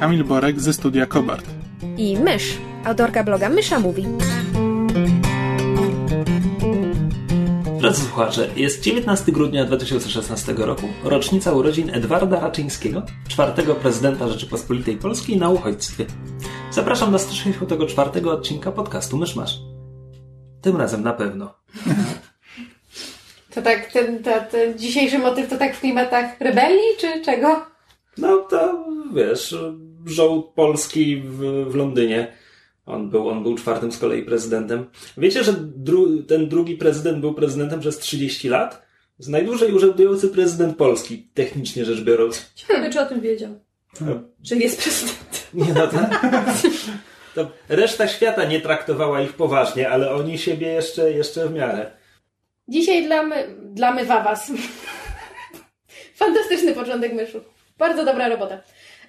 Kamil Borek ze studia Kobart. i Mysz, autorka bloga Mysza Mówi. Drodzy słuchacze, jest 19 grudnia 2016 roku, rocznica urodzin Edwarda Raczyńskiego, czwartego prezydenta Rzeczypospolitej Polskiej na uchodźstwie. Zapraszam na 164 odcinka podcastu Myszmasz. Tym razem na pewno. To tak, ten, ta, ten dzisiejszy motyw to tak w klimatach rebelii, czy czego? No to wiesz, żołd Polski w, w Londynie. On był, on był czwartym z kolei prezydentem. Wiecie, że dru, ten drugi prezydent był prezydentem przez 30 lat? Z najdłużej urzędujący prezydent Polski, technicznie rzecz biorąc. Ciekawe, czy o tym wiedział. No, Że jest prezydent. Nie no to, to reszta świata nie traktowała ich poważnie, ale oni siebie jeszcze, jeszcze w miarę. Dzisiaj dla my, dla my was. Fantastyczny początek myszu. Bardzo dobra robota.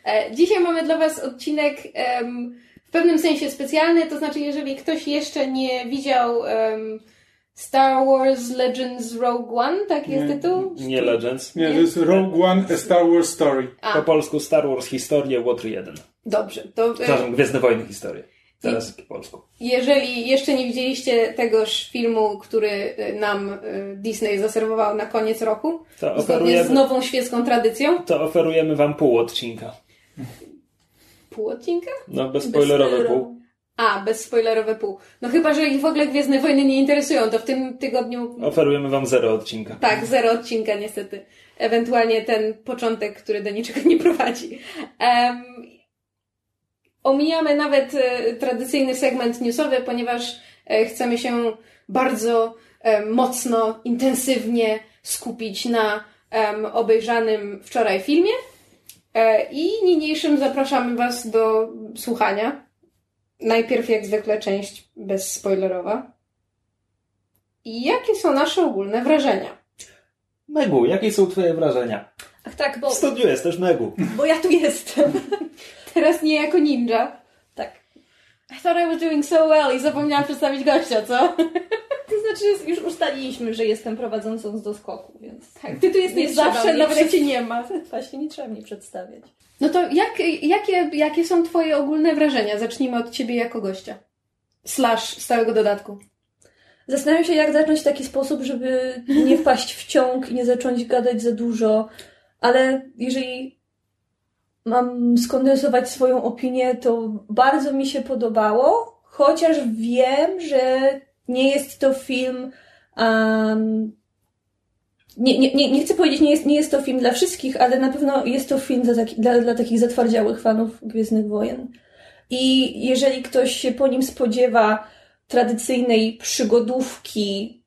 E, dzisiaj mamy dla was odcinek w pewnym sensie specjalny, to znaczy jeżeli ktoś jeszcze nie widział Star Wars Legends Rogue One, tak jest Nie. tytuł? Nie Legends. Nie, to jest Rogue One, A Star Wars Story. A, Po polsku Star Wars Historię, Łotr 1. dobrze. To, e, Przepraszam, Gwiezdne Wojny Historię. Teraz po polsku. Jeżeli jeszcze nie widzieliście tegoż filmu, który e, nam Disney zaserwował na koniec roku, To zgodnie z nową świecką tradycją, to oferujemy wam pół odcinka. Pół odcinka? No, bezspoilerowe pół. A, bezspoilerowe pół. No chyba, że ich w ogóle Gwiezdne Wojny nie interesują, to w tym tygodniu Oferujemy wam zero odcinka. tak, zero odcinka niestety. Ewentualnie ten początek, który do niczego nie prowadzi. Em, omijamy nawet e, tradycyjny segment newsowy, ponieważ e, chcemy się bardzo e, mocno, intensywnie skupić na obejrzanym wczoraj filmie. E, I niniejszym zapraszamy Was do słuchania. Najpierw, jak zwykle, część bezspoilerowa. I jakie są nasze ogólne wrażenia? Megu, jakie są twoje wrażenia? Ach tak, bo, W studiu jesteś Megu. bo ja tu jestem. Teraz nie jako ninja. I thought I was doing so well i zapomniałam przedstawić gościa, co? To znaczy, już ustaliliśmy, że jestem prowadzącą z doskoku, więc Tak, ty tu jesteś Nie zawsze, mnie nawet jak cię nie ma. właśnie nie trzeba mnie przedstawiać. No to jak, jakie, jakie są twoje ogólne wrażenia? Zacznijmy od ciebie jako gościa. Slash stałego dodatku. Zastanawiam się, jak zacząć w taki sposób, żeby nie wpaść w ciąg i nie zacząć gadać za dużo, ale jeżeli mam skondensować swoją opinię, to bardzo mi się podobało, chociaż wiem, że nie jest to film. Um, nie, nie, nie, nie chcę powiedzieć, nie jest, nie jest to film dla wszystkich, ale na pewno jest to film dla, dla, dla takich zatwardziałych fanów Gwiezdnych Wojen. I jeżeli ktoś się po nim spodziewa tradycyjnej przygodówki,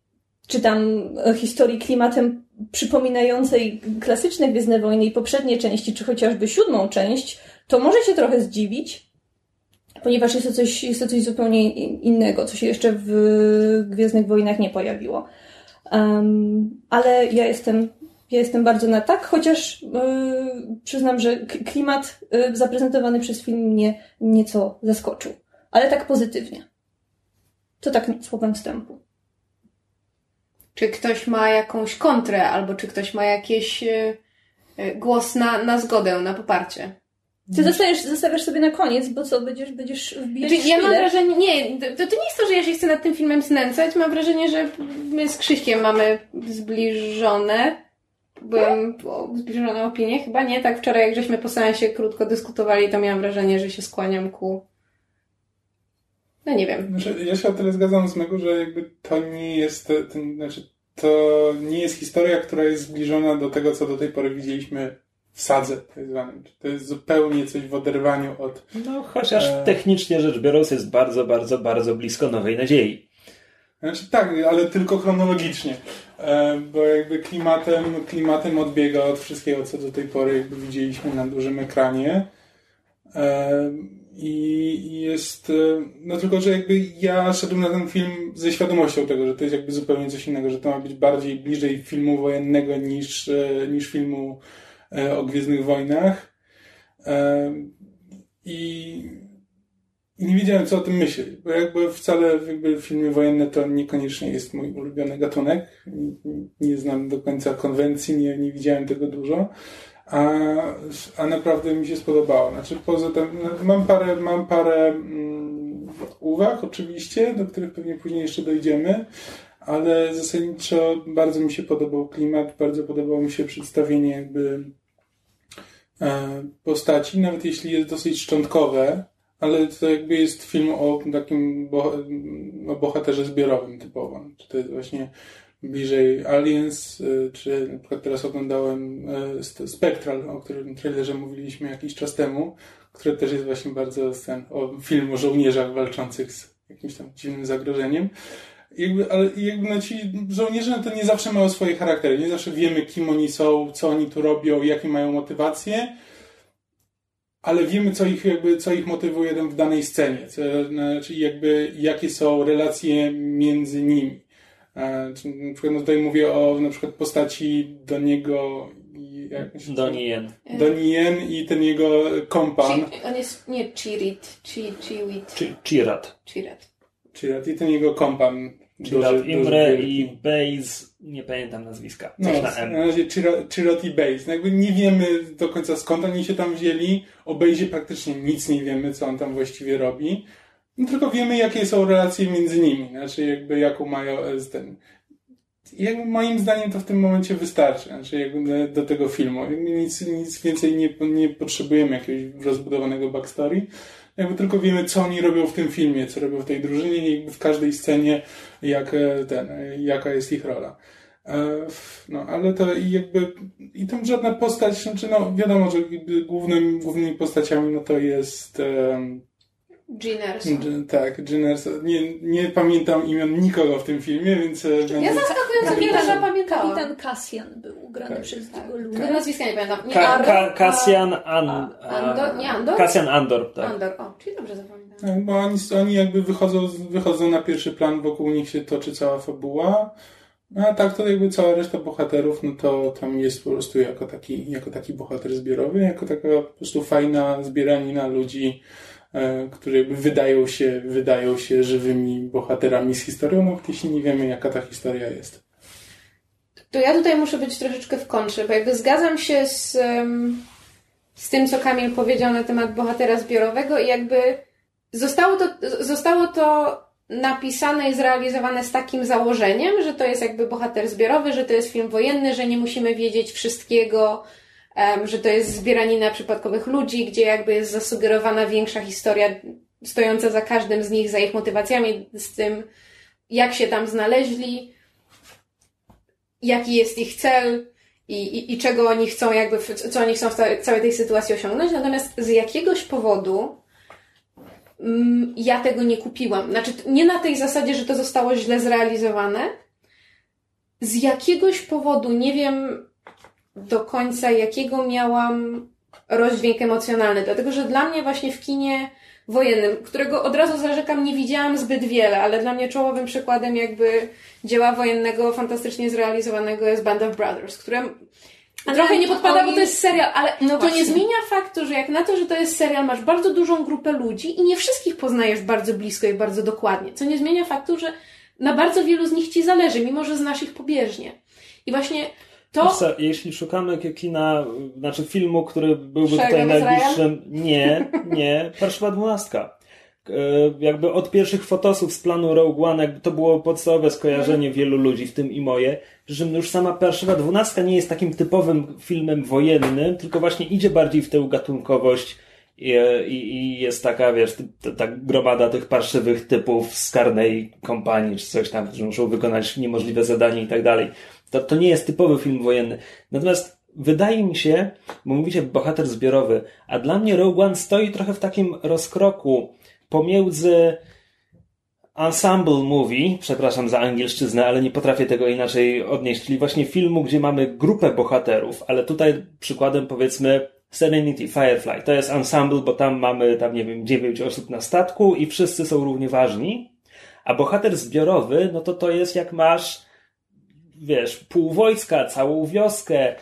czy tam e, historii klimatem przypominającej klasyczne Gwiezdne Wojny i poprzednie części, czy chociażby siódmą część, to może się trochę zdziwić, ponieważ jest to coś, jest to coś zupełnie innego, co się jeszcze w Gwiezdnych Wojnach nie pojawiło. Um, ale ja jestem, ja jestem bardzo na tak, chociaż yy, przyznam, że klimat yy, zaprezentowany przez film mnie nieco zaskoczył, ale tak pozytywnie. To tak słowem wstępu. Czy ktoś ma jakąś kontrę, albo czy ktoś ma jakiś e, e, głos na, na zgodę, na poparcie? Ty zostawiasz, zostawiasz sobie na koniec, bo co, będziesz, będziesz wbijać Znaczy, ja mam wrażenie, nie, to, to nie jest to, że ja się chcę nad tym filmem znęcać, mam wrażenie, że my z Krzyśkiem mamy zbliżone, byłem zbliżone opinie, chyba nie, tak wczoraj jak żeśmy po seansie krótko dyskutowali, to miałam wrażenie, że się skłaniam ku, no nie wiem, Znaczy, ja się o tyle zgadzam z Megu, że jakby to nie jest te- ten, znaczy to nie jest historia, która jest zbliżona do tego, co do tej pory widzieliśmy w sadze tak zwanym. To jest zupełnie coś w oderwaniu od No, chociaż E. technicznie rzecz biorąc jest bardzo, bardzo, bardzo blisko Nowej Nadziei. Znaczy tak, ale tylko chronologicznie, e, bo jakby klimatem, klimatem odbiega od wszystkiego, co do tej pory jakby widzieliśmy na dużym ekranie. E, I jest, e, no tylko, że jakby ja szedłem na ten film ze świadomością tego, że to jest jakby zupełnie coś innego, że to ma być bardziej bliżej filmu wojennego niż, e, niż filmu e, o Gwiezdnych Wojnach. I, nie wiedziałem, co o tym myśleć, bo jakby wcale jakby filmy wojenne to niekoniecznie jest mój ulubiony gatunek. Nie, nie znam do końca konwencji, nie, nie widziałem tego dużo a, a naprawdę mi się spodobało. Znaczy, poza tym, no, mam parę, mam parę mm, uwag oczywiście, do których pewnie później jeszcze dojdziemy, ale zasadniczo bardzo mi się podobał klimat, bardzo podobało mi się przedstawienie jakby e, postaci, nawet jeśli jest dosyć szczątkowe, ale to jakby jest film o takim bo, o bohaterze zbiorowym typowo. Czy to jest właśnie bliżej Aliens, y, czy na przykład teraz oglądałem y, Spectral, o którym trailerze mówiliśmy jakiś czas temu, który też jest właśnie bardzo ten, o film o żołnierzach walczących z jakimś tam dziwnym zagrożeniem. Jakby, ale jakby no ci żołnierze no to nie zawsze mają swoje charaktery, nie zawsze wiemy kim oni są, co oni tu robią, jakie mają motywacje, ale wiemy co ich jakby, co ich motywuje w danej scenie, co, znaczy jakby jakie są relacje między nimi. E, na przykład no tutaj mówię o na przykład postaci Doniego Donien. Donien i ten jego kompan. on jest nie Chirit, Chi, Chiwit. Chirat. Chirat. Chirat i ten jego kompan. Chirat Imre i Base, nie pamiętam nazwiska. no, na M. Na razie Chirat i Base. No jakby nie wiemy do końca skąd oni się tam wzięli. O Base'ie praktycznie nic nie wiemy, co on tam właściwie robi. No, tylko wiemy, jakie są relacje między nimi, znaczy jakby jaką mają e, ten. Jakby moim zdaniem to w tym momencie wystarczy, znaczy jakby do tego filmu. Nic, nic więcej nie, nie potrzebujemy jakiegoś rozbudowanego backstory. Jakby tylko wiemy, co oni robią w tym filmie, co robią w tej drużynie i w każdej scenie, jak e, ten, e, jaka jest ich rola. No, ale to jakby, i tam żadna postać, znaczy no, wiadomo, że głównym, głównymi postaciami, no to jest, um, Giners. Tak, Giners. Nie, nie pamiętam imion nikogo w tym filmie, więc... E, ja zaskakująco wiele zapamiętałam. Kapitan Cassian był grany tak. przez tego tak. Luna. Nazwiska nie pamiętam. Nie, Ka Ka Cassian An Andor. Nie, Andor? Cassian Andor, tak. Andor, o, czyli dobrze zapamiętałam. Tak, bo oni, oni jakby wychodzą, wychodzą na pierwszy plan, wokół nich się toczy cała fabuła. A tak to jakby cała reszta bohaterów, no to tam jest po prostu jako taki, jako taki bohater zbiorowy, jako taka po prostu fajna zbieranina ludzi, E, które jakby wydają się, wydają się żywymi bohaterami z historią, nawet jeśli nie wiemy, jaka ta historia jest. To ja tutaj muszę być troszeczkę w kontrze, bo jakby zgadzam się z, z tym, co Kamil powiedział na temat bohatera zbiorowego i jakby zostało to, zostało to napisane i zrealizowane z takim założeniem, że to jest jakby bohater zbiorowy, że to jest film wojenny, że nie musimy wiedzieć wszystkiego, że to jest zbieranina przypadkowych ludzi, gdzie jakby jest zasugerowana większa historia stojąca za każdym z nich, za ich motywacjami, z tym, jak się tam znaleźli, jaki jest ich cel i, i, i czego oni chcą, jakby, co oni chcą w całej tej sytuacji osiągnąć. Natomiast z jakiegoś powodu mm, ja tego nie kupiłam. Znaczy, nie na tej zasadzie, że to zostało źle zrealizowane. Z jakiegoś powodu, nie wiem, do końca, jakiego miałam rozdźwięk emocjonalny. Dlatego, że dla mnie właśnie w kinie wojennym, którego od razu zarzekam, nie widziałam zbyt wiele, ale dla mnie czołowym przykładem jakby dzieła wojennego fantastycznie zrealizowanego jest Band of Brothers, które ale trochę nie podpada, bo to jest serial, ale no to właśnie. nie zmienia faktu, że jak na to, że to jest serial, masz bardzo dużą grupę ludzi i nie wszystkich poznajesz bardzo blisko i bardzo dokładnie, co nie zmienia faktu, że na bardzo wielu z nich ci zależy, mimo że znasz ich pobieżnie. I właśnie to... Co, jeśli szukamy kina, znaczy filmu, który byłby tutaj najbliższym... Nie, nie. Parszywa dwunastka. E, jakby od pierwszych fotosów z planu Rogue One, jakby to było podstawowe skojarzenie mm. wielu ludzi, w tym i moje, że już sama Parszywa dwunastka nie jest takim typowym filmem wojennym, tylko właśnie idzie bardziej w tę gatunkowość i, i, i jest taka, wiesz, ta gromada tych parszywych typów z karnej kompanii, czy coś tam, którzy muszą wykonać niemożliwe zadanie i tak dalej. To, to nie jest typowy film wojenny. Natomiast wydaje mi się, bo mówicie bohater zbiorowy, a dla mnie Rogue One stoi trochę w takim rozkroku pomiędzy ensemble movie, przepraszam za angielszczyznę, ale nie potrafię tego inaczej odnieść, czyli właśnie filmu, gdzie mamy grupę bohaterów, ale tutaj przykładem powiedzmy Serenity, Firefly. To jest ensemble, bo tam mamy, tam nie wiem, dziewięć osób na statku i wszyscy są równie ważni. A bohater zbiorowy, no to to jest jak masz, wiesz, pół wojska, całą wioskę, e,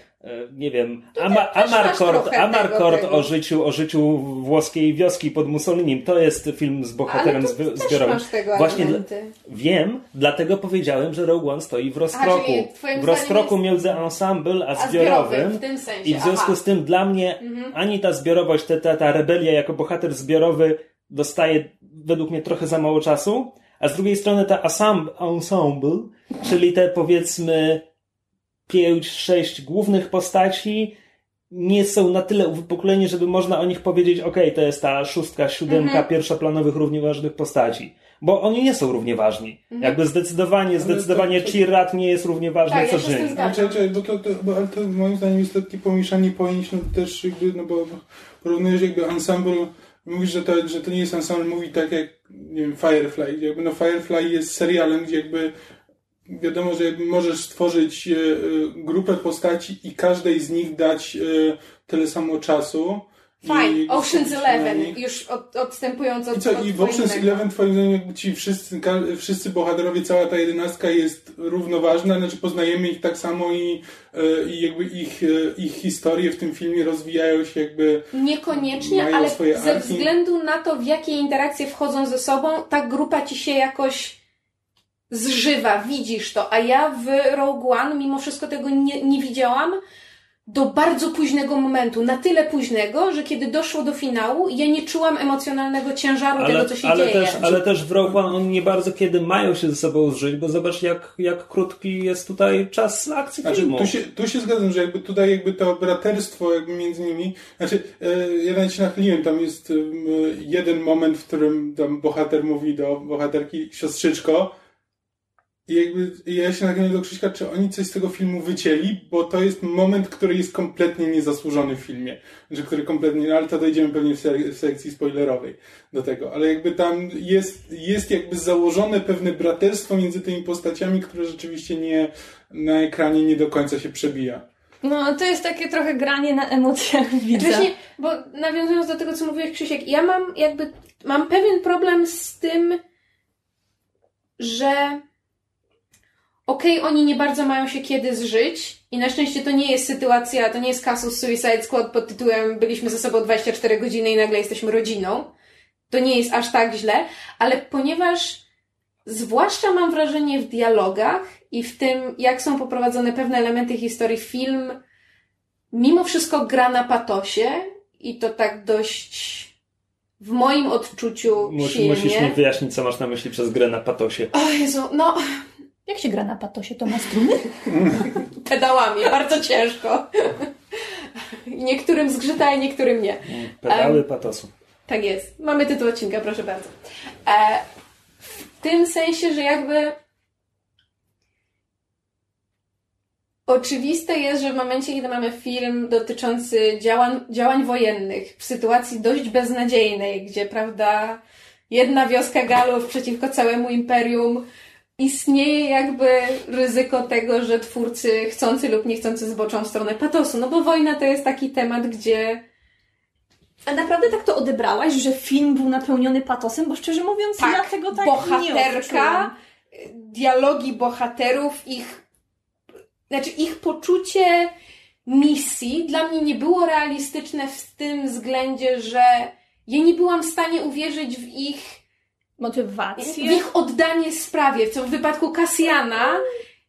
nie wiem, Ama, Amarcord, Amarcord o życiu, o życiu włoskiej wioski pod Mussolinim. To jest film z bohaterem zbi- zbiorowym. Właśnie elementy. Wiem, dlatego powiedziałem, że Rogue One stoi w Aha, rozkroku. twoim W rozkroku zdaniem między ensemble a A zbiorowym. w tym sensie. I w związku aha. Mhm. z tym dla mnie ani ta zbiorowość, ta, ta, ta rebelia jako bohater zbiorowy dostaje według mnie trochę za mało czasu, a z drugiej strony ta ensemble czyli te powiedzmy pięć, sześć głównych postaci nie są na tyle uwypukleni, żeby można o nich powiedzieć, ok, to jest ta szóstka, siódemka Mhm. pierwszoplanowych, równie ważnych postaci. Bo oni nie są równie ważni. Mhm. Jakby zdecydowanie, zdecydowanie to- to- nie jest równie ważny Tak, co ja się z tym Jin. zgadzam. Ale, czekaj, czekaj, bo to, to, bo, ale to moim zdaniem jest takie pomieszanie pojęć, no też jakby, no bo porównujesz jakby ensemble, mówisz, że to, że to nie jest ensemble, mówi tak jak, nie wiem, Firefly, jakby no Firefly jest serialem, gdzie jakby wiadomo, że możesz stworzyć e, e, grupę postaci i każdej z nich dać e, tyle samo czasu. Fine, Ocean's Eleven, już od, odstępując od I co, od i w Ocean's. Eleven twoim zdaniem ci wszyscy, wszyscy bohaterowie, cała ta jedenastka jest równoważna, znaczy poznajemy ich tak samo i, i jakby ich, ich historie w tym filmie rozwijają się jakby Niekoniecznie, ale ze względu na to, w jakie interakcje wchodzą ze sobą, ta grupa ci się jakoś zżywa, widzisz to. A ja w Rogue One, mimo wszystko tego nie, nie widziałam do bardzo późnego momentu. Na tyle późnego, że kiedy doszło do finału, ja nie czułam emocjonalnego ciężaru tego, co się ale dzieje. Też, ale też w Rogue One oni nie bardzo kiedy mają się ze sobą zżyć, bo zobacz jak, jak krótki jest tutaj czas akcji Znaczy, filmu. tu, się, tu się zgadzam, że jakby tutaj jakby to braterstwo jakby między nimi, znaczy e, ja nawet się nachyliłem, tam jest em, jeden moment, w którym tam bohater mówi do bohaterki siostrzyczko i jakby ja się nachyliłem do Krzyśka, czy oni coś z tego filmu wycięli, bo to jest moment, który jest kompletnie niezasłużony w filmie, że który kompletnie, no ale to dojdziemy pewnie w, se- w sekcji spoilerowej do tego, ale jakby tam jest, jest jakby założone pewne braterstwo między tymi postaciami, które rzeczywiście nie, na ekranie nie do końca się przebija. No, to jest takie trochę granie na emocjach widza. Właśnie, bo nawiązując do tego, co mówiłeś Krzysiek, ja mam jakby, mam pewien problem z tym, że okej, oni nie bardzo mają się kiedy zżyć i na szczęście to nie jest sytuacja, to nie jest kasus Suicide Squad pod tytułem byliśmy ze sobą 24 godziny i nagle jesteśmy rodziną. To nie jest aż tak źle, ale ponieważ zwłaszcza mam wrażenie w dialogach i w tym, jak są poprowadzone pewne elementy historii, film mimo wszystko gra na patosie i to tak dość w moim odczuciu Mus, silnie. musisz mi wyjaśnić, co masz na myśli przez grę na patosie. O Jezu, no Jak się gra na patosie? To ma struny? pedałami, bardzo ciężko. Niektórym zgrzyta, niektórym nie. Pedały patosu. Tak jest. Mamy tytuł odcinka, proszę bardzo. E, w tym sensie, że jakby oczywiste jest, że w momencie, kiedy mamy film dotyczący działań, działań wojennych w sytuacji dość beznadziejnej, gdzie, prawda, jedna wioska Galów przeciwko całemu imperium, istnieje jakby ryzyko tego, że twórcy chcący lub niechcący zboczą w stronę patosu. No bo wojna to jest taki temat, gdzie A naprawdę tak to odebrałaś, że film był napełniony patosem? Bo szczerze mówiąc, Tak, ja tego tak nie bohaterka, odczułam. dialogi bohaterów, ich, znaczy ich poczucie misji dla mnie nie było realistyczne w tym względzie, że ja nie byłam w stanie uwierzyć w ich, w Motywację. ich oddanie sprawie, co w wypadku Kasjana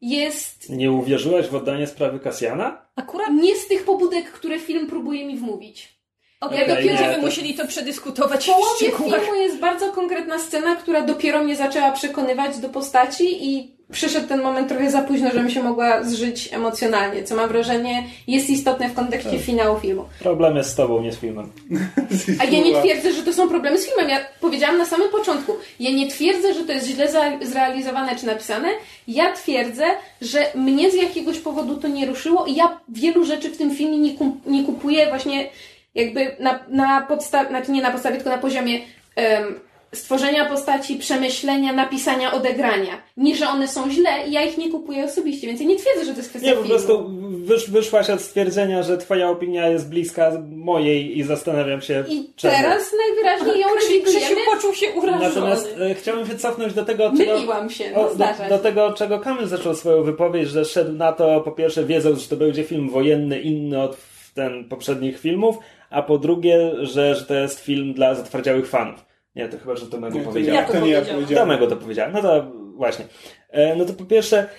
jest Nie uwierzyłaś w oddanie sprawy Kasjana? Akurat nie z tych pobudek, które film próbuje mi wmówić. okej, Ja dopiero- będziemy to- musieli to przedyskutować W połowie filmu jest bardzo konkretna scena, która dopiero mnie zaczęła przekonywać do postaci i przyszedł ten moment trochę za późno, żebym się mogła zżyć emocjonalnie, co mam wrażenie jest istotne w kontekście finału filmu. Problem jest z tobą, nie z filmem. A ja nie twierdzę, że to są problemy z filmem. Ja powiedziałam na samym początku. Ja nie twierdzę, że to jest źle zrealizowane czy napisane. Ja twierdzę, że mnie z jakiegoś powodu to nie ruszyło i ja wielu rzeczy w tym filmie nie, kup- nie kupuję właśnie jakby na, na podstawie, znaczy nie na podstawie, tylko na poziomie em, stworzenia postaci, przemyślenia, napisania, odegrania. Nie, że one są źle i ja ich nie kupuję osobiście, więc ja nie twierdzę, że to jest kwestia Nie, po filmu. prostu wysz, wyszłaś od stwierdzenia, że twoja opinia jest bliska mojej i zastanawiam się I czemu. teraz najwyraźniej ją Krzysiu rewidujemy. poczuł się urażony. Natomiast e, chciałbym się cofnąć do tego, czego... Myliłam się, O, no do, zdarza do się. tego, czego Kamil zaczął swoją wypowiedź, że szedł na to po pierwsze wiedząc, że to będzie film wojenny inny od ten poprzednich filmów, a po drugie, że, że to jest film dla zatwardziałych fanów. Nie, to chyba, że to Mego Nie, powiedział. Ja to to nie ja powiedziałem. Tomego to powiedziałem. No to właśnie. E, No to po pierwsze,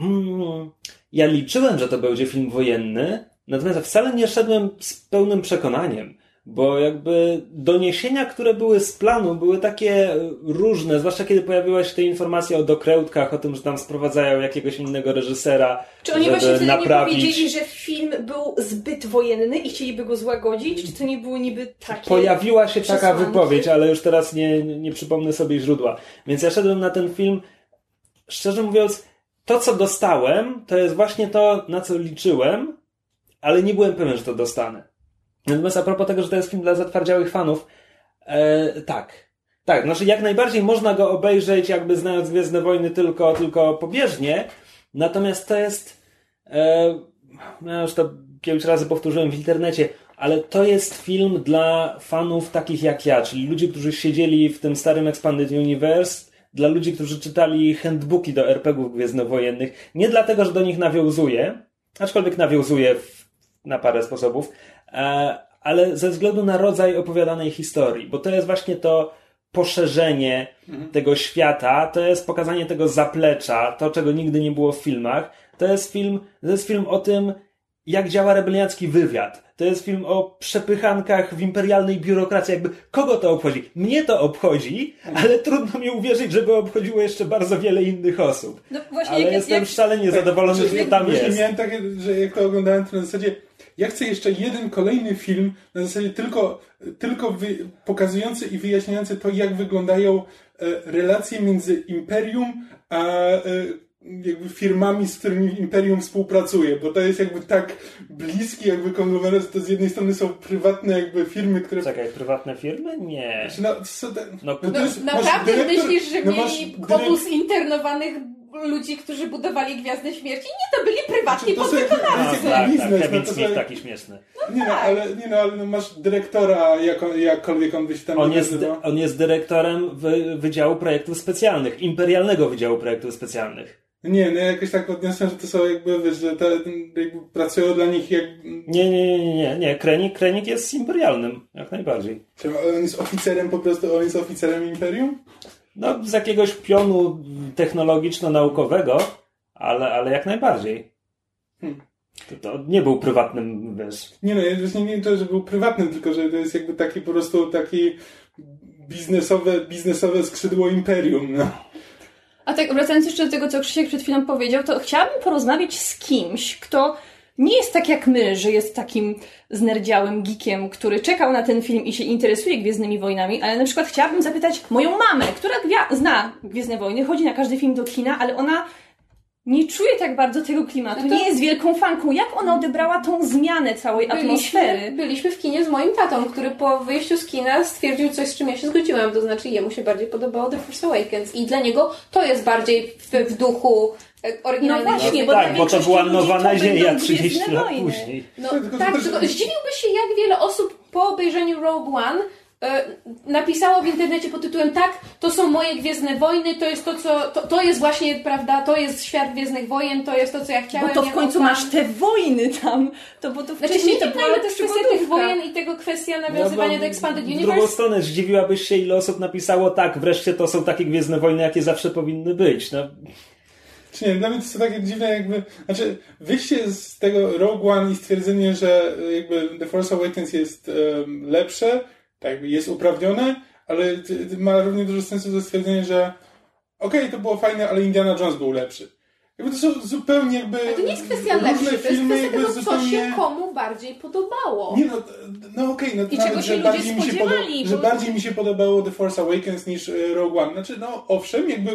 mm, ja liczyłem, że to będzie film wojenny, natomiast wcale nie szedłem z pełnym przekonaniem, bo jakby doniesienia, które były z planu, były takie różne, zwłaszcza kiedy pojawiła się te informacje o dokrętkach, o tym, że tam sprowadzają jakiegoś innego reżysera, Czy oni żeby właśnie wtedy naprawić... nie powiedzieli, że film był zbyt wojenny i chcieliby go złagodzić? Czy to nie były niby takie... Pojawiła się taka przesłanki? wypowiedź, ale już teraz nie, nie przypomnę sobie źródła. Więc ja szedłem na ten film, szczerze mówiąc, to co dostałem, to jest właśnie to, na co liczyłem, ale nie byłem pewien, że to dostanę. Natomiast a propos tego, że to jest film dla zatwardziałych fanów, e, tak. Tak, znaczy jak najbardziej można go obejrzeć, jakby znając Gwiezdne Wojny tylko, tylko pobieżnie, natomiast to jest, e, ja już to pięć razy powtórzyłem w internecie, ale to jest film dla fanów takich jak ja, czyli ludzi, którzy siedzieli w tym starym Expanded Universe, dla ludzi, którzy czytali handbooki do RPG-ów gwiezdnowojennych, nie dlatego, że do nich nawiązuje, aczkolwiek nawiązuje w, na parę sposobów, ale ze względu na rodzaj opowiadanej historii, bo to jest właśnie to poszerzenie tego świata, to jest pokazanie tego zaplecza, to czego nigdy nie było w filmach. To jest film, to jest film o tym, jak działa rebeliacki wywiad. To jest film o przepychankach w imperialnej biurokracji. Jakby kogo to obchodzi? Mnie to obchodzi, ale trudno mi uwierzyć, żeby obchodziło jeszcze bardzo wiele innych osób. No właśnie, Ale jak, jestem jak, szalenie zadowolony, że to tam jest. miałem takie, że jak to oglądałem, to na zasadzie ja chcę jeszcze jeden kolejny film, na zasadzie tylko, tylko wy, pokazujący i wyjaśniający to, jak wyglądają e, relacje między Imperium a e, jakby firmami, z którymi Imperium współpracuje, bo to jest jakby tak bliski jakby konglomerat, że to z jednej strony są prywatne jakby firmy, które... Czekaj, prywatne firmy? Nie. Znaczy, No, co te, No, to No, jest- naprawdę dyrektor- myślisz, że no mieli dyrek- obóz internowanych ludzi, którzy budowali Gwiazdy Śmierci? Nie, to byli prywatni Znaczy, to podwykonawcy. No, jest tak, biznes, tak, no Kevin to Smith sobie- taki śmieszny. Nie no, ale, nie no, ale no masz dyrektora, jak on, jakkolwiek on by się tam On nie jest, on jest dyrektorem wy, Wydziału Projektów Specjalnych, Imperialnego Wydziału Projektów Specjalnych. Nie, no jakoś tak odniosłem, że to są jakby, wiesz, że te, jakby pracują dla nich jak... Nie, nie, nie, nie, nie, nie. Krenik, Krenik jest imperialnym, jak najbardziej. Czy on jest oficerem po prostu, on jest oficerem Imperium? No, z jakiegoś pionu technologiczno-naukowego, ale, ale jak najbardziej. Hmm. To, to nie był prywatnym, wiesz. Nie no, ja właśnie nie to, że był prywatnym, tylko że to jest jakby taki po prostu taki biznesowe, biznesowe skrzydło Imperium, no. A tak wracając jeszcze do tego, co Krzysiek przed chwilą powiedział, to chciałabym porozmawiać z kimś, kto nie jest tak jak my, że jest takim znerdziałym geekiem, który czekał na ten film i się interesuje Gwiezdnymi Wojnami, ale na przykład chciałabym zapytać moją mamę, która gwia- zna Gwiezdne Wojny, chodzi na każdy film do kina, ale ona nie czuje tak bardzo tego klimatu, No to- nie jest wielką fanką. Jak ona odebrała tą zmianę całej atmosfery? Byliśmy, byliśmy w kinie z moim tatą, który po wyjściu z kina stwierdził coś, z czym ja się zgodziłam. To znaczy, jemu się bardziej podobało The Force Awakens. I dla niego to jest bardziej w, w duchu oryginalnej No właśnie, bo tak, dla bo to była nowa nadzieja będą 30 Gwiezdne lat Wojny. później. No Tylko tak, też- tylko zdziwiłby się, jak wiele osób po obejrzeniu Rogue One e, napisało w internecie pod tytułem tak, to są moje Gwiezdne Wojny, to jest to, co, to, to jest właśnie, prawda, to jest świat Gwiezdnych Wojen, to jest to, co ja chciałem. Bo to w ja końcu mam masz te wojny tam. To bo to Znaczy, wcześniej nie to była jest kwestia tych wojen i tego kwestia nawiązywania No, bo do Expanded W Universe. drugą stronę zdziwiłabyś się, ile osób napisało tak, wreszcie to są takie Gwiezdne Wojny, jakie zawsze powinny być. No, Czy nie, dla mnie to jest takie dziwne jakby, znaczy wyjście z tego Rogue One i stwierdzenie, że jakby The Force Awakens jest em, lepsze, tak jakby jest uprawnione, ale ma równie dużo sensu to stwierdzenie, że okej, to było fajne, ale Indiana Jones był lepszy. Jakby to są zupełnie jakby Ale to nie jest kwestia to jest filmy, kwestia tego, co zupełnie... się komu bardziej podobało. Nie no, no okej, no to I nawet, czego się że ludzie bardziej mi się poda- że bo- bardziej mi się podobało The Force Awakens niż e, Rogue One. Znaczy, no owszem, jakby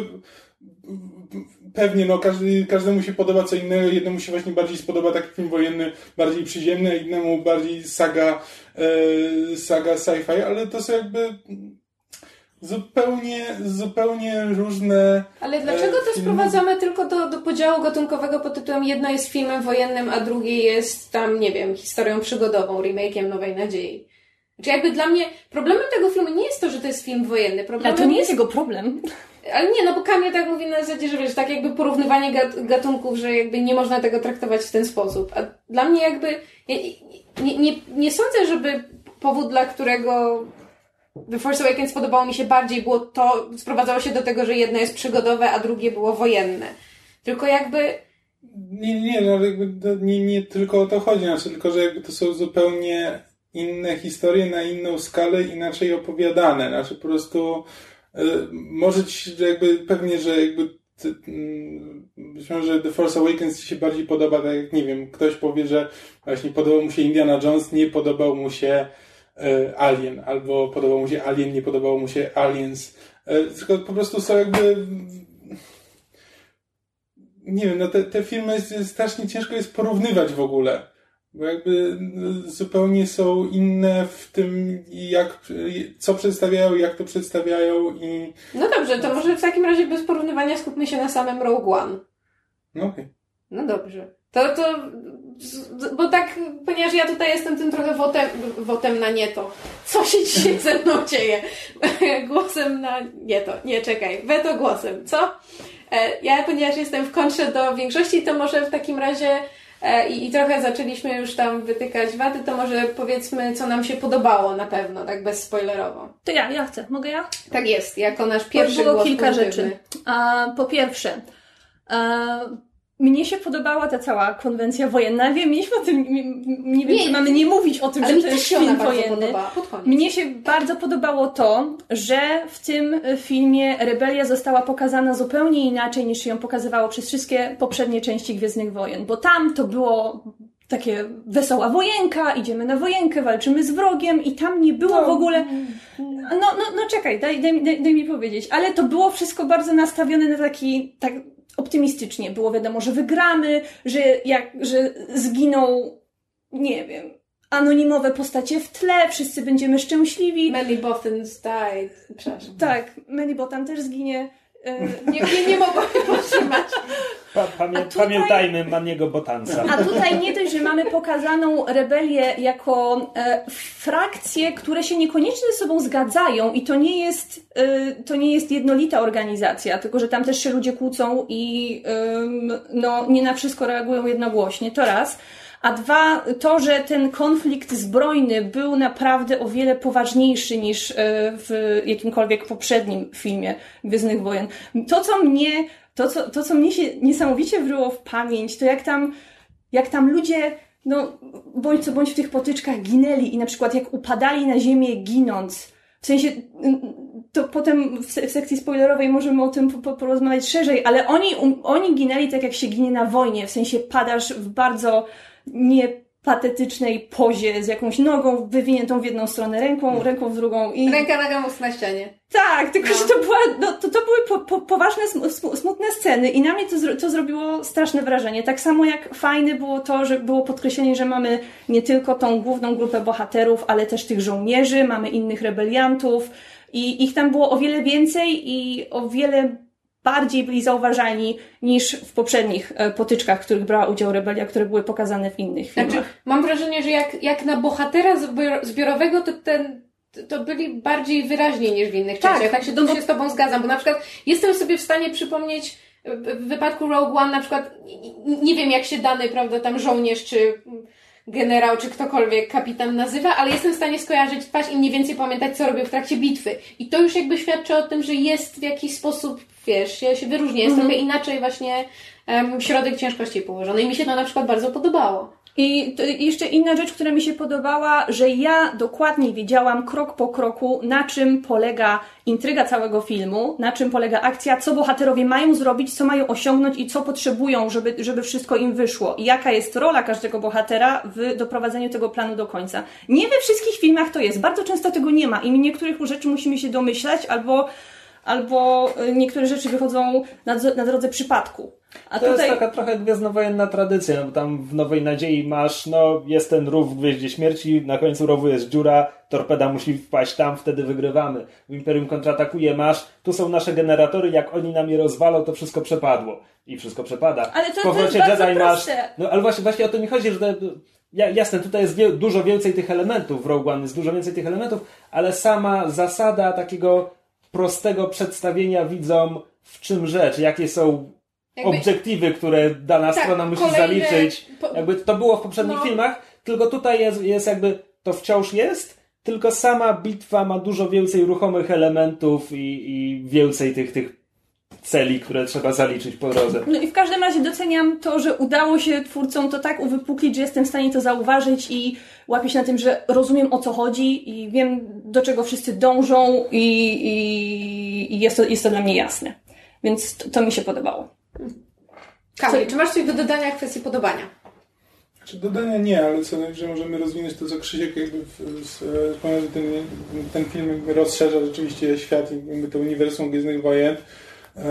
pewnie, no każdy, każdemu się podoba co innego, jednemu się właśnie bardziej spodoba taki film wojenny, bardziej przyziemny, a innemu bardziej saga, e, saga sci-fi, ale to są jakby zupełnie, zupełnie różne. Ale dlaczego to sprowadzamy tylko do, do podziału gatunkowego pod tytułem jedno jest filmem wojennym, a drugie jest tam, nie wiem, historią przygodową, remake'iem Nowej Nadziei? Znaczy jakby dla mnie problemem tego filmu nie jest to, że to jest film wojenny. Ale Problemem to nie jest jego problem. Ale nie, no bo Kamil tak mówi na zasadzie, że wiesz, tak jakby porównywanie gat- gatunków, że jakby nie można tego traktować w ten sposób. A dla mnie jakby, ja nie, nie, nie sądzę, żeby powód, dla którego The Force Awakens podobało mi się bardziej, było to, sprowadzało się do tego, że jedno jest przygodowe, a drugie było wojenne. Tylko jakby, Nie, nie, no ale jakby nie, nie tylko o to chodzi, znaczy tylko, że jakby to są zupełnie inne historie na inną skalę, inaczej opowiadane. Znaczy po prostu y, może ci że jakby pewnie, że jakby ty, mm, być może że The Force Awakens ci się bardziej podoba, tak jak nie wiem, ktoś powie, że właśnie podobał mu się Indiana Jones, nie podobał mu się y, Alien, albo podobał mu się Alien, nie podobało mu się Aliens. Y, tylko po prostu są jakby nie wiem, no te, te filmy strasznie ciężko jest porównywać w ogóle. Bo jakby no, zupełnie są inne w tym, jak, co przedstawiają, jak to przedstawiają i... no dobrze, to może w takim razie bez porównywania skupmy się na samym Rogue One. No okej. No dobrze. To, to, bo tak, ponieważ ja tutaj jestem tym trochę wotem, wotem na nie to. Co się dzisiaj ze mną dzieje? Głosem na nie to. Nie, czekaj. Weto głosem. Co? E, Ja, ponieważ jestem w kontrze do większości, to może w takim razie i, i trochę zaczęliśmy już tam wytykać wady, to może powiedzmy, co nam się podobało na pewno, tak bezspoilerowo. To ja, ja chcę. Mogę ja? Tak jest, jako nasz pierwszy było głos kilka rzeczy. A, po pierwsze, a, mnie się podobała ta cała konwencja wojenna. Wiem, mieliśmy o tym, nie wiem, Nie, czy mamy nie mówić o tym, że to jest film wojenny. Mnie się bardzo podobało to, że w tym filmie rebelia została pokazana zupełnie inaczej niż się ją pokazywało przez wszystkie poprzednie części Gwiezdnych Wojen, bo tam to było takie wesoła wojenka, idziemy na wojenkę, walczymy z wrogiem i tam nie było w ogóle... No, no, no czekaj, daj, daj, daj, daj mi powiedzieć, ale to było wszystko bardzo nastawione na taki, tak optymistycznie. Było wiadomo, że wygramy, że jak, że zginą, nie wiem, anonimowe postacie w tle, wszyscy będziemy szczęśliwi. Many Bothans died. Przepraszam. Tak, Manny Botan też zginie. E, Nie, nie, nie mogłam się powstrzymać. Pa, pamię, tutaj- pamiętajmy Maniego Botansa. A tutaj nie dość, że mamy pokazaną rebelię jako e, frakcje, które się niekoniecznie ze sobą zgadzają i to nie jest, e, to nie jest jednolita organizacja, tylko że tam też się ludzie kłócą i ym, no, nie na wszystko reagują jednogłośnie, to raz. A dwa, to, że ten konflikt zbrojny był naprawdę o wiele poważniejszy niż e, w jakimkolwiek poprzednim filmie Gwiezdnych Wojen. To, co mnie, to, co, to, co mnie się niesamowicie wryło w pamięć, to jak tam, jak tam ludzie, no, bądź co bądź w tych potyczkach ginęli i na przykład jak upadali na ziemię ginąc, w sensie, to potem w, se- w sekcji spoilerowej możemy o tym po, po, porozmawiać szerzej, ale oni, um, oni ginęli tak jak się ginie na wojnie, w sensie padasz w bardzo niepatetycznej pozie z jakąś nogą wywiniętą w jedną stronę, ręką, ręką w drugą i... Ręka na gamus na ścianie. Tak, tylko No. że to, była, no, to, to były po, po, poważne, sm- sm- smutne sceny i na mnie to, zro, to zrobiło straszne wrażenie. Tak samo jak fajne było to, że było podkreślenie, że mamy nie tylko tą główną grupę bohaterów, ale też tych żołnierzy, mamy innych rebeliantów i ich tam było o wiele więcej i o wiele bardziej byli zauważalni niż w poprzednich e, potyczkach, w których brała udział rebelia, które były pokazane w innych filmach. Znaczy, mam wrażenie, że jak, jak na bohatera zbior- zbiorowego, to ten to byli bardziej wyraźni niż w innych Tak, częściach. Tak się, no się z Tobą zgadzam, bo na przykład jestem sobie w stanie przypomnieć w w wypadku Rogue One na przykład, nie- nie wiem jak się dany, prawda, tam żołnierz czy generał, czy ktokolwiek kapitan nazywa, ale jestem w stanie skojarzyć twarz i mniej więcej pamiętać, co robił w trakcie bitwy. I to już jakby świadczy o tym, że jest w jakiś sposób, wiesz, się, się wyróżnia. Jest trochę inaczej właśnie em, środek ciężkości położony. I mi się to na przykład bardzo podobało. I jeszcze inna rzecz, która mi się podobała, że ja dokładnie wiedziałam krok po kroku, na czym polega intryga całego filmu, na czym polega akcja, co bohaterowie mają zrobić, co mają osiągnąć i co potrzebują, żeby, żeby wszystko im wyszło. I jaka jest rola każdego bohatera w doprowadzeniu tego planu do końca. Nie we wszystkich filmach to jest, bardzo często tego nie ma i niektórych rzeczy musimy się domyślać albo albo y, niektóre rzeczy wychodzą na, na drodze przypadku. A to tutaj... jest taka trochę gwiezdnowojenna tradycja, no bo tam w Nowej Nadziei masz, no jest ten rów w Gwieździe Śmierci, na końcu rowu jest dziura, torpeda musi wpaść tam, wtedy wygrywamy. W Imperium kontratakuje masz, tu są nasze generatory, jak oni nam je rozwalą, to wszystko przepadło. I wszystko przepada. Ale to, w powrocie to jest Jedi masz. No ale właśnie, właśnie o to mi chodzi, że ja, jasne, tutaj jest wie, dużo więcej tych elementów w Rogue One, jest dużo więcej tych elementów, ale sama zasada takiego prostego przedstawienia widzom, w czym rzecz, jakie są jakby... obiektywy, które dana tak, strona musi kolejne... zaliczyć. Jakby to było w poprzednich no. filmach, tylko tutaj jest, jest jakby, to wciąż jest, tylko sama bitwa ma dużo więcej ruchomych elementów i, i więcej tych, tych celi, które trzeba zaliczyć po drodze. No i w każdym razie doceniam to, że udało się twórcom to tak uwypuklić, że jestem w stanie to zauważyć i łapię się na tym, że rozumiem o co chodzi i wiem do czego wszyscy dążą i, i, i jest, to, jest to dla mnie jasne. Więc to, to mi się podobało. Kamil, czy masz coś do dodania w kwestii podobania? Znaczy dodania nie, ale co najwyżej możemy rozwinąć to, co Krzysiek jakby wspomniał, że ten, ten film jakby rozszerza rzeczywiście świat i jakby to uniwersum Gwiezdnych Wojen. E,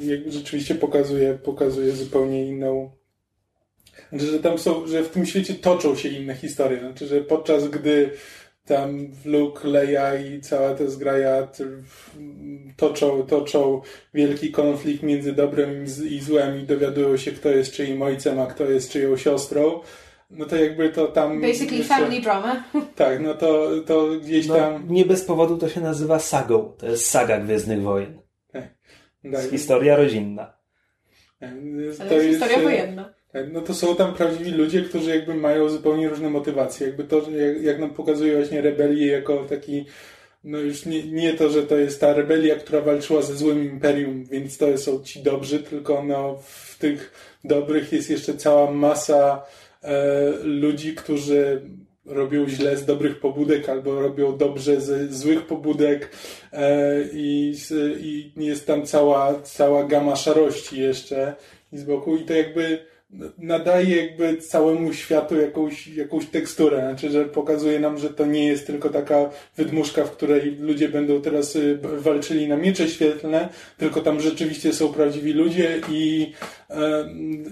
jakby rzeczywiście pokazuje, pokazuje zupełnie inną znaczy, że tam są, że w tym świecie toczą się inne historie. Znaczy, że podczas gdy tam Luke, Leia i cała ta zgraja toczą, toczą wielki konflikt między dobrem i złem i dowiadują się, kto jest czyim ojcem, a kto jest czyją siostrą. No to jakby to tam... Basically jeszcze, family drama. Tak, no to, to gdzieś no, tam... Nie bez powodu to się nazywa sagą. To jest saga Gwiezdnych Wojen. Tak. Historia rodzinna. Tak, to Ale jest historia wojenna. Tak, no to są tam prawdziwi ludzie, którzy jakby mają zupełnie różne motywacje. Jakby to, jak, jak nam pokazuje właśnie rebelię jako taki, no już nie, nie to, że to jest ta rebelia, która walczyła ze złym imperium, więc to są ci dobrzy, tylko no w tych dobrych jest jeszcze cała masa e, ludzi, którzy robią źle z dobrych pobudek albo robią dobrze ze złych pobudek e, i, i jest tam cała, cała gama szarości jeszcze i z boku i to jakby nadaje jakby całemu światu jakąś, jakąś teksturę, znaczy, że pokazuje nam, że to nie jest tylko taka wydmuszka, w której ludzie będą teraz y, walczyli na miecze świetlne, tylko tam rzeczywiście są prawdziwi ludzie i,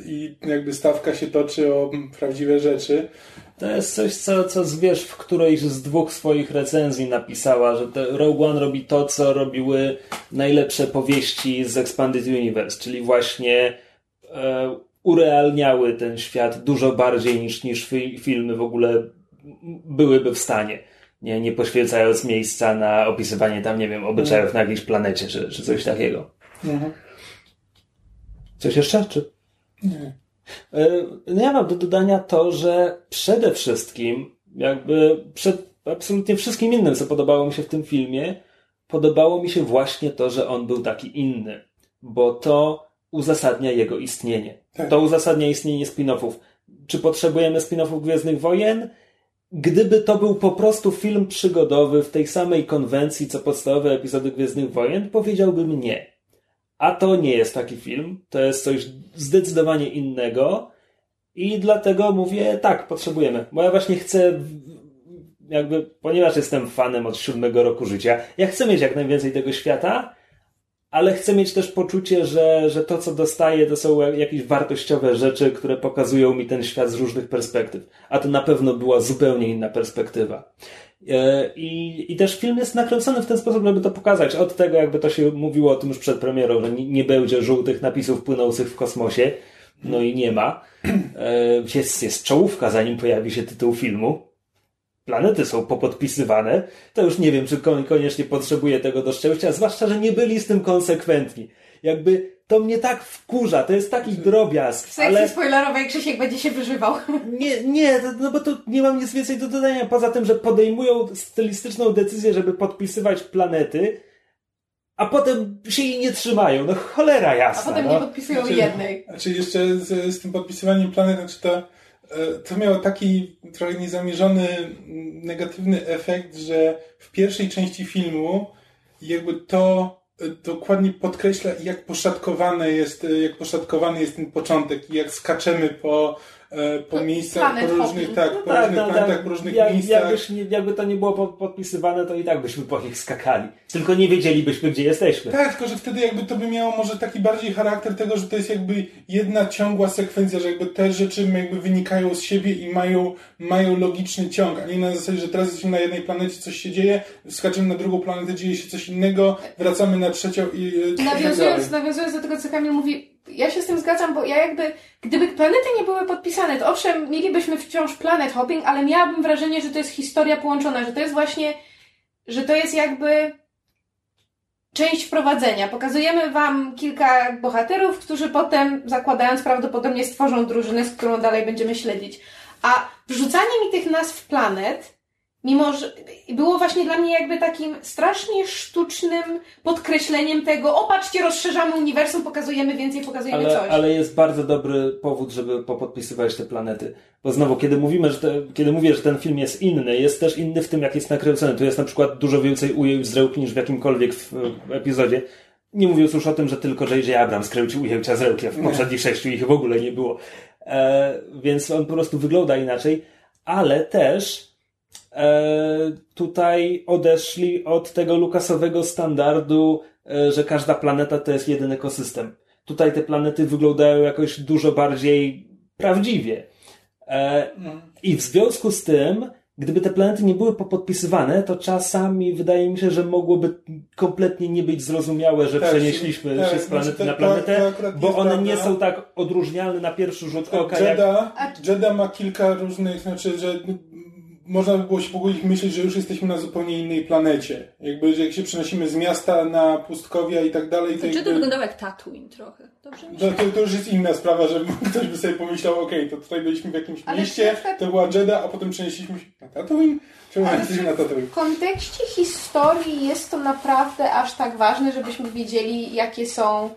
i jakby stawka się toczy o prawdziwe rzeczy. To jest coś, co, co zwierz w którejś z dwóch swoich recenzji napisała, że Rogue One robi to, co robiły najlepsze powieści z Expanded Universe, czyli właśnie e, urealniały ten świat dużo bardziej niż, niż filmy w ogóle byłyby w stanie. Nie, nie poświęcając miejsca na opisywanie tam, nie wiem, obyczajów mhm. na jakiejś planecie, czy, czy coś takiego. Mhm. Coś jeszcze? Czy... Nie. E, no ja mam do dodania to, że przede wszystkim, jakby przed absolutnie wszystkim innym, co podobało mi się w tym filmie, podobało mi się właśnie to, że on był taki inny. Bo to uzasadnia jego istnienie. Tak. To uzasadnia istnienie spin-offów. Czy potrzebujemy spin-offów Gwiezdnych Wojen? Gdyby to był po prostu film przygodowy w tej samej konwencji, co podstawowe epizody Gwiezdnych Wojen, powiedziałbym nie. A to nie jest taki film. To jest coś zdecydowanie innego. I dlatego mówię, tak, potrzebujemy. Bo ja właśnie chcę, jakby, ponieważ jestem fanem od siódmego roku życia, ja chcę mieć jak najwięcej tego świata, ale chcę mieć też poczucie, że, że to, co dostaję, to są jakieś wartościowe rzeczy, które pokazują mi ten świat z różnych perspektyw. A to na pewno była zupełnie inna perspektywa. E, I, I też film jest nakręcony w ten sposób, żeby to pokazać. Od tego, jakby to się mówiło o tym już przed premierą, że nie, nie będzie żółtych napisów płynących w kosmosie. No i nie ma. E, jest, jest czołówka, zanim pojawi się tytuł filmu planety są popodpisywane, to już nie wiem, czy koniecznie potrzebuje tego do szczęścia, zwłaszcza, że nie byli z tym konsekwentni. Jakby to mnie tak wkurza, to jest taki drobiazg. W sekcji ale... spoilerowej Krzysiek będzie się wyżywał. Nie, nie, no bo tu nie mam nic więcej do dodania, poza tym, że podejmują stylistyczną decyzję, żeby podpisywać planety, a potem się jej nie trzymają. No cholera jasna. A potem no. nie podpisują znaczy, jednej. Znaczy jeszcze z, z tym podpisywaniem planet, znaczy to E, to miało taki trochę niezamierzony negatywny efekt, że w pierwszej części filmu jakby to dokładnie podkreśla, jak poszatkowane jest, e, jak poszatkowany jest ten początek i jak skaczemy po e, po To miejscach, planet po różnych, tak, No po różnych planetach, po różnych jak, miejscach. jakbyś, nie- jakby to nie było po- podpisywane, to i tak byśmy po nich skakali. Tylko nie wiedzielibyśmy, gdzie jesteśmy. Tak, tylko że wtedy jakby to by miało może taki bardziej charakter tego, że to jest jakby jedna ciągła sekwencja, że jakby te rzeczy jakby wynikają z siebie i mają, mają logiczny ciąg, a nie na zasadzie, że teraz jesteśmy na jednej planecie, coś się dzieje, skaczemy na drugą planetę, dzieje się coś innego, wracamy na trzecią i, i tak dalej. Nawiązując, nawiązując do tego, co Kamil mówi, ja się z tym zgadzam, bo ja jakby, gdyby planety nie były podpisane, to owszem, mielibyśmy wciąż planet hopping, ale miałabym wrażenie, że to jest historia połączona, że to jest właśnie, że to jest jakby część wprowadzenia. Pokazujemy wam kilka bohaterów, którzy potem, zakładając prawdopodobnie, stworzą drużynę, z którą dalej będziemy śledzić. A wrzucanie mi tych nazw planet, mimo że było właśnie dla mnie jakby takim strasznie sztucznym podkreśleniem tego, o patrzcie, rozszerzamy uniwersum, pokazujemy więcej, pokazujemy Ale, coś. ale jest bardzo dobry powód, żeby popodpisywać te planety. Bo znowu, kiedy mówimy, że te, kiedy mówię, że ten film jest inny, jest też inny w tym, jak jest nakręcony. Tu jest na przykład dużo więcej ujęć z rełki niż w jakimkolwiek w, w epizodzie. Nie mówiąc już o tym, że tylko J.J. Abrams kręcił ujęcia z rełki, a w poprzednich sześciu ich w ogóle nie było. E, więc on po prostu wygląda inaczej, ale też tutaj odeszli od tego lukasowego standardu, e, że każda planeta to jest jeden ekosystem. Tutaj te planety wyglądają jakoś dużo bardziej prawdziwie. E, I w związku z tym, gdyby te planety nie były popodpisywane, to czasami wydaje mi się, że mogłoby kompletnie nie być zrozumiałe, że Tak, przenieśliśmy tak, się z planety znaczy to- na to- planetę, to akurat bo one prawda. nie są tak odróżnialne na pierwszy rzut oka, jak Jedda, Jedda ma kilka różnych, znaczy, że można by było się pogodzić myśleć, że już jesteśmy na zupełnie innej planecie. Jakby, że jak się przenosimy z miasta na pustkowia i tak dalej, to Czy to jakby... wyglądało jak Tatooine trochę? Dobrze To, się? to, to już jest inna sprawa, że ktoś by sobie pomyślał, okej, to tutaj byliśmy w jakimś Ale mieście, przykład- to była Jedda, a potem przenieśliśmy się na Tatooine? Czemu Ale jesteśmy na Tatooine? W kontekście historii jest to naprawdę aż tak ważne, żebyśmy wiedzieli, jakie są.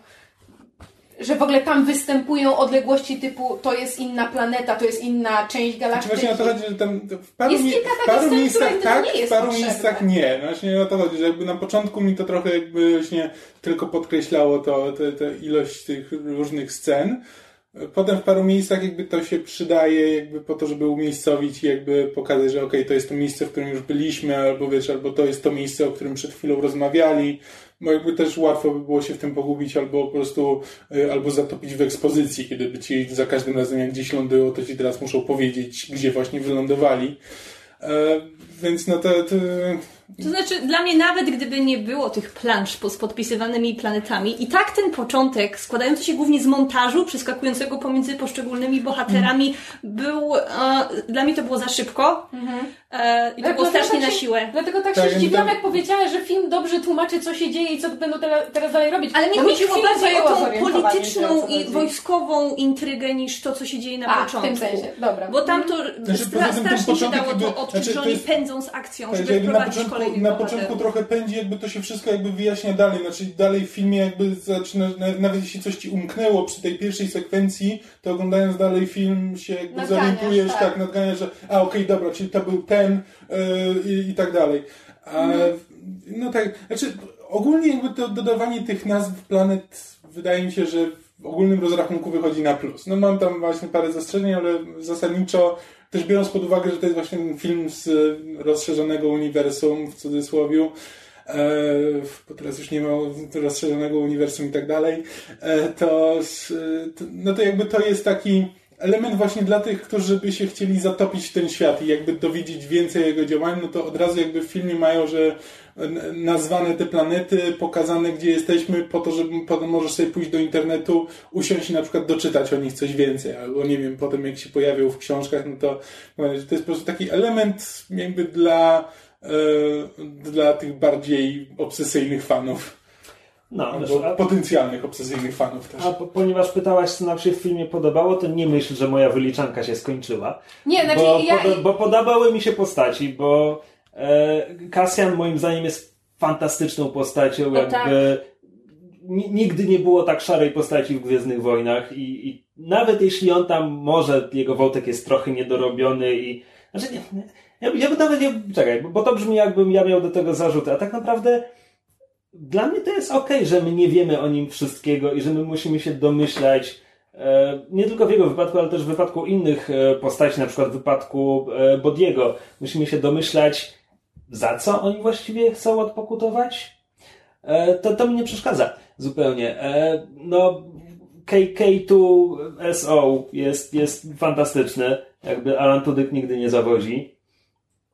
Że w ogóle tam występują odległości typu to jest inna planeta, to jest inna część galaktyki. właśnie o to chodzi, że tam w paru, mi- w paru miejscach tak, w paru potrzebne. miejscach nie. No Właśnie o to chodzi, że jakby na początku mi to trochę jakby właśnie tylko podkreślało to, tę te, ilość tych różnych scen. Potem w paru miejscach jakby to się przydaje jakby po to, żeby umiejscowić i jakby pokazać, że okej, to jest to miejsce, w którym już byliśmy, albo wiesz, albo to jest to miejsce, o którym przed chwilą rozmawiali. Bo jakby też łatwo by było się w tym pogubić, albo po prostu, y, albo zatopić w ekspozycji, kiedy by ci za każdym razem jak gdzieś lądują, to ci teraz muszą powiedzieć, gdzie właśnie wylądowali. E, więc no to, to To znaczy, dla mnie nawet gdyby nie było tych plansz z podpisywanymi planetami, i tak ten początek, składający się głównie z montażu, przeskakującego pomiędzy poszczególnymi bohaterami, był, e, dla mnie to było za szybko. E, I to było strasznie tak na siłę. Dlatego tak Tak, się zdziwiłam, jak powiedziałeś, że film dobrze tłumaczy, co się dzieje i co będą teraz, dalej robić. Ale mi chodziło bardziej o tą polityczną i wojskową intrygę niż to, co się dzieje na A, w początku. tym sensie, dobra. Bo tam to Znaczy, poza tym ten strasznie się dało to odczuć, znaczy, że oni pędzą z akcją, Tak, że żeby początku, kolejnych na początku trochę pędzi, jakby to się wszystko jakby wyjaśnia dalej. Znaczy dalej w filmie jakby zaczyna, na- nawet jeśli coś ci umknęło przy tej pierwszej sekwencji, to oglądając dalej film się jakby zorientujesz, tak. tak, nadganiasz, że a okej, dobra, czyli to był ten yy, i, i tak dalej. A, Mhm. No tak, znaczy ogólnie jakby to dodawanie tych nazw planet wydaje mi się, że w ogólnym rozrachunku wychodzi na plus. No mam tam właśnie parę zastrzeżeń, ale zasadniczo też biorąc pod uwagę, że to jest właśnie ten film z rozszerzonego uniwersum, w cudzysłowie, e, bo teraz już nie ma rozszerzonego uniwersum i tak dalej, e, to, no to jakby to jest taki element właśnie dla tych, którzy by się chcieli zatopić w ten świat i jakby dowiedzieć więcej o jego działaniu, no to od razu jakby w filmie mają, że nazwane te planety, pokazane gdzie jesteśmy, po to, żeby potem możesz sobie pójść do internetu, usiąść i na przykład doczytać o nich coś więcej, albo nie wiem, potem jak się pojawią w książkach, no to że to jest po prostu taki element jakby dla, e, dla tych bardziej obsesyjnych fanów, No, wiesz, a, potencjalnych obsesyjnych fanów też. a po, ponieważ pytałaś, co nam się w filmie podobało, to nie myśl, że moja wyliczanka się skończyła. Nie, znaczy bo, ja... podo- bo podobały mi się postaci, bo e, Cassian moim zdaniem jest fantastyczną postacią, O, jakby tak. ni- nigdy nie było tak szarej postaci w Gwiezdnych Wojnach i, i nawet jeśli on tam może, jego wątek jest trochę niedorobiony i znaczy nie, nie, ja, ja bym nawet nie, czekaj, bo, bo to brzmi jakbym ja miał do tego zarzuty, a tak naprawdę dla mnie to jest okej, że my nie wiemy o nim wszystkiego i że my musimy się domyślać E, nie tylko w jego wypadku, ale też w wypadku innych e, postaci, na przykład w wypadku e, Bodiego. Musimy się domyślać, za co oni właściwie chcą odpokutować? To, to mi nie przeszkadza zupełnie. No, KK2SO jest, jest fantastyczny. Jakby Alan Tudyk nigdy nie zawodzi.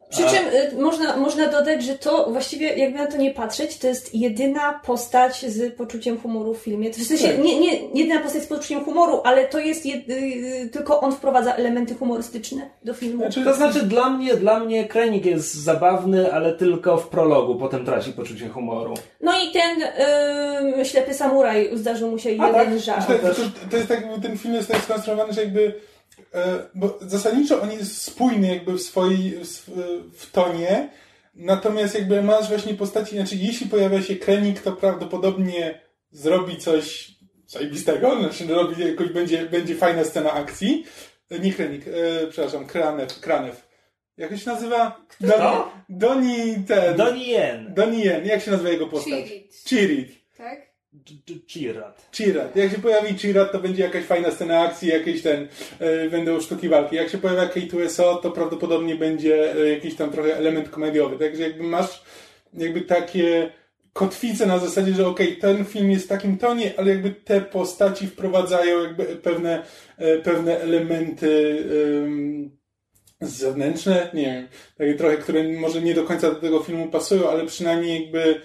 Przy czym y, można, można dodać, że to właściwie, jakby na to nie patrzeć, to jest jedyna postać z poczuciem humoru w filmie. To w sensie, tak. nie, nie jedyna postać z poczuciem humoru, ale to jest jedy, y, tylko on wprowadza elementy humorystyczne do filmu. Znaczy, to znaczy, dla mnie, dla mnie Krenik jest zabawny, ale tylko w prologu, potem traci poczucie humoru. No i ten yy, ślepy samuraj zdarzył mu się A, jeden tak? żart. To, to, to, jest tak, ten film jest tak skonstruowany, że jakby bo zasadniczo on jest spójny jakby w swojej, w, tonie, natomiast jakby masz właśnie postaci, znaczy jeśli pojawia się Krenik, to prawdopodobnie zrobi coś zajebistego, znaczy robi jakoś, będzie, będzie fajna scena akcji. E, nie Krenik, e, przepraszam, Kranew, Kranew. Jak się nazywa? Kto? Doni ten. Donien. Donien. Jak się nazywa jego postać? Chirit. Chirit. Chirat. Chirat. Jak się pojawi Chirat, to będzie jakaś fajna scena akcji, jakieś ten, yy, będą sztuki walki. Jak się pojawia K2SO, to prawdopodobnie będzie yy, jakiś tam trochę element komediowy. Także jakby masz jakby takie kotwice na zasadzie, że okej, okay, ten film jest w takim tonie, ale jakby te postaci wprowadzają jakby pewne, yy, pewne elementy zewnętrzne, nie wiem, takie trochę, które może nie do końca do tego filmu pasują, ale przynajmniej jakby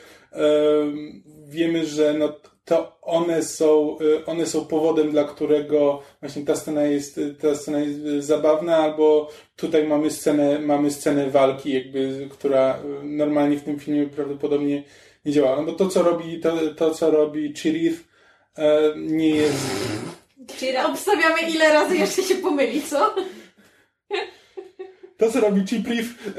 wiemy, że no, to one są, y, one są powodem, dla którego właśnie ta scena jest, ta scena jest zabawna, albo tutaj mamy scenę, mamy scenę walki, jakby, która y, normalnie w tym filmie prawdopodobnie nie działa. No bo to, co robi, to, to co robi Chirith, e, nie jest... Obstawiamy ile razy jeszcze się pomyli, co? To, co robi Chipriff...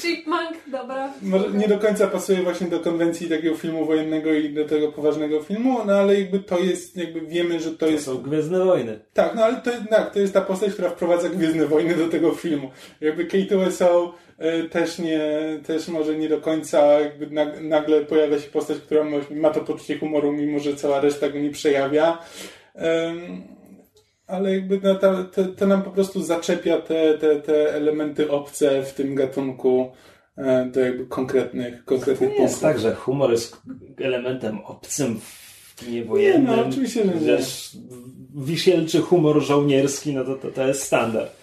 Chipmunk, dobra. Może nie do końca pasuje właśnie do konwencji takiego filmu wojennego i do tego poważnego filmu, no ale jakby to jest, jakby wiemy, że to, to jest... są Gwiezdne Wojny. Tak, no ale to, tak, to jest ta postać, która wprowadza Gwiezdne Wojny do tego filmu. Jakby K2SO y, też nie, też może nie do końca jakby nagle pojawia się postać, która ma, ma to poczucie humoru, mimo że cała reszta go nie przejawia ale jakby no, to, to, to, nam po prostu zaczepia te, te, te elementy obce w tym gatunku e, do jakby konkretnych, konkretnych to punktów. jest tak, że humor jest elementem obcym w kinie wojennym. Nie, no, oczywiście, że nie. Wisielczy humor żołnierski, no to, to, to jest standard.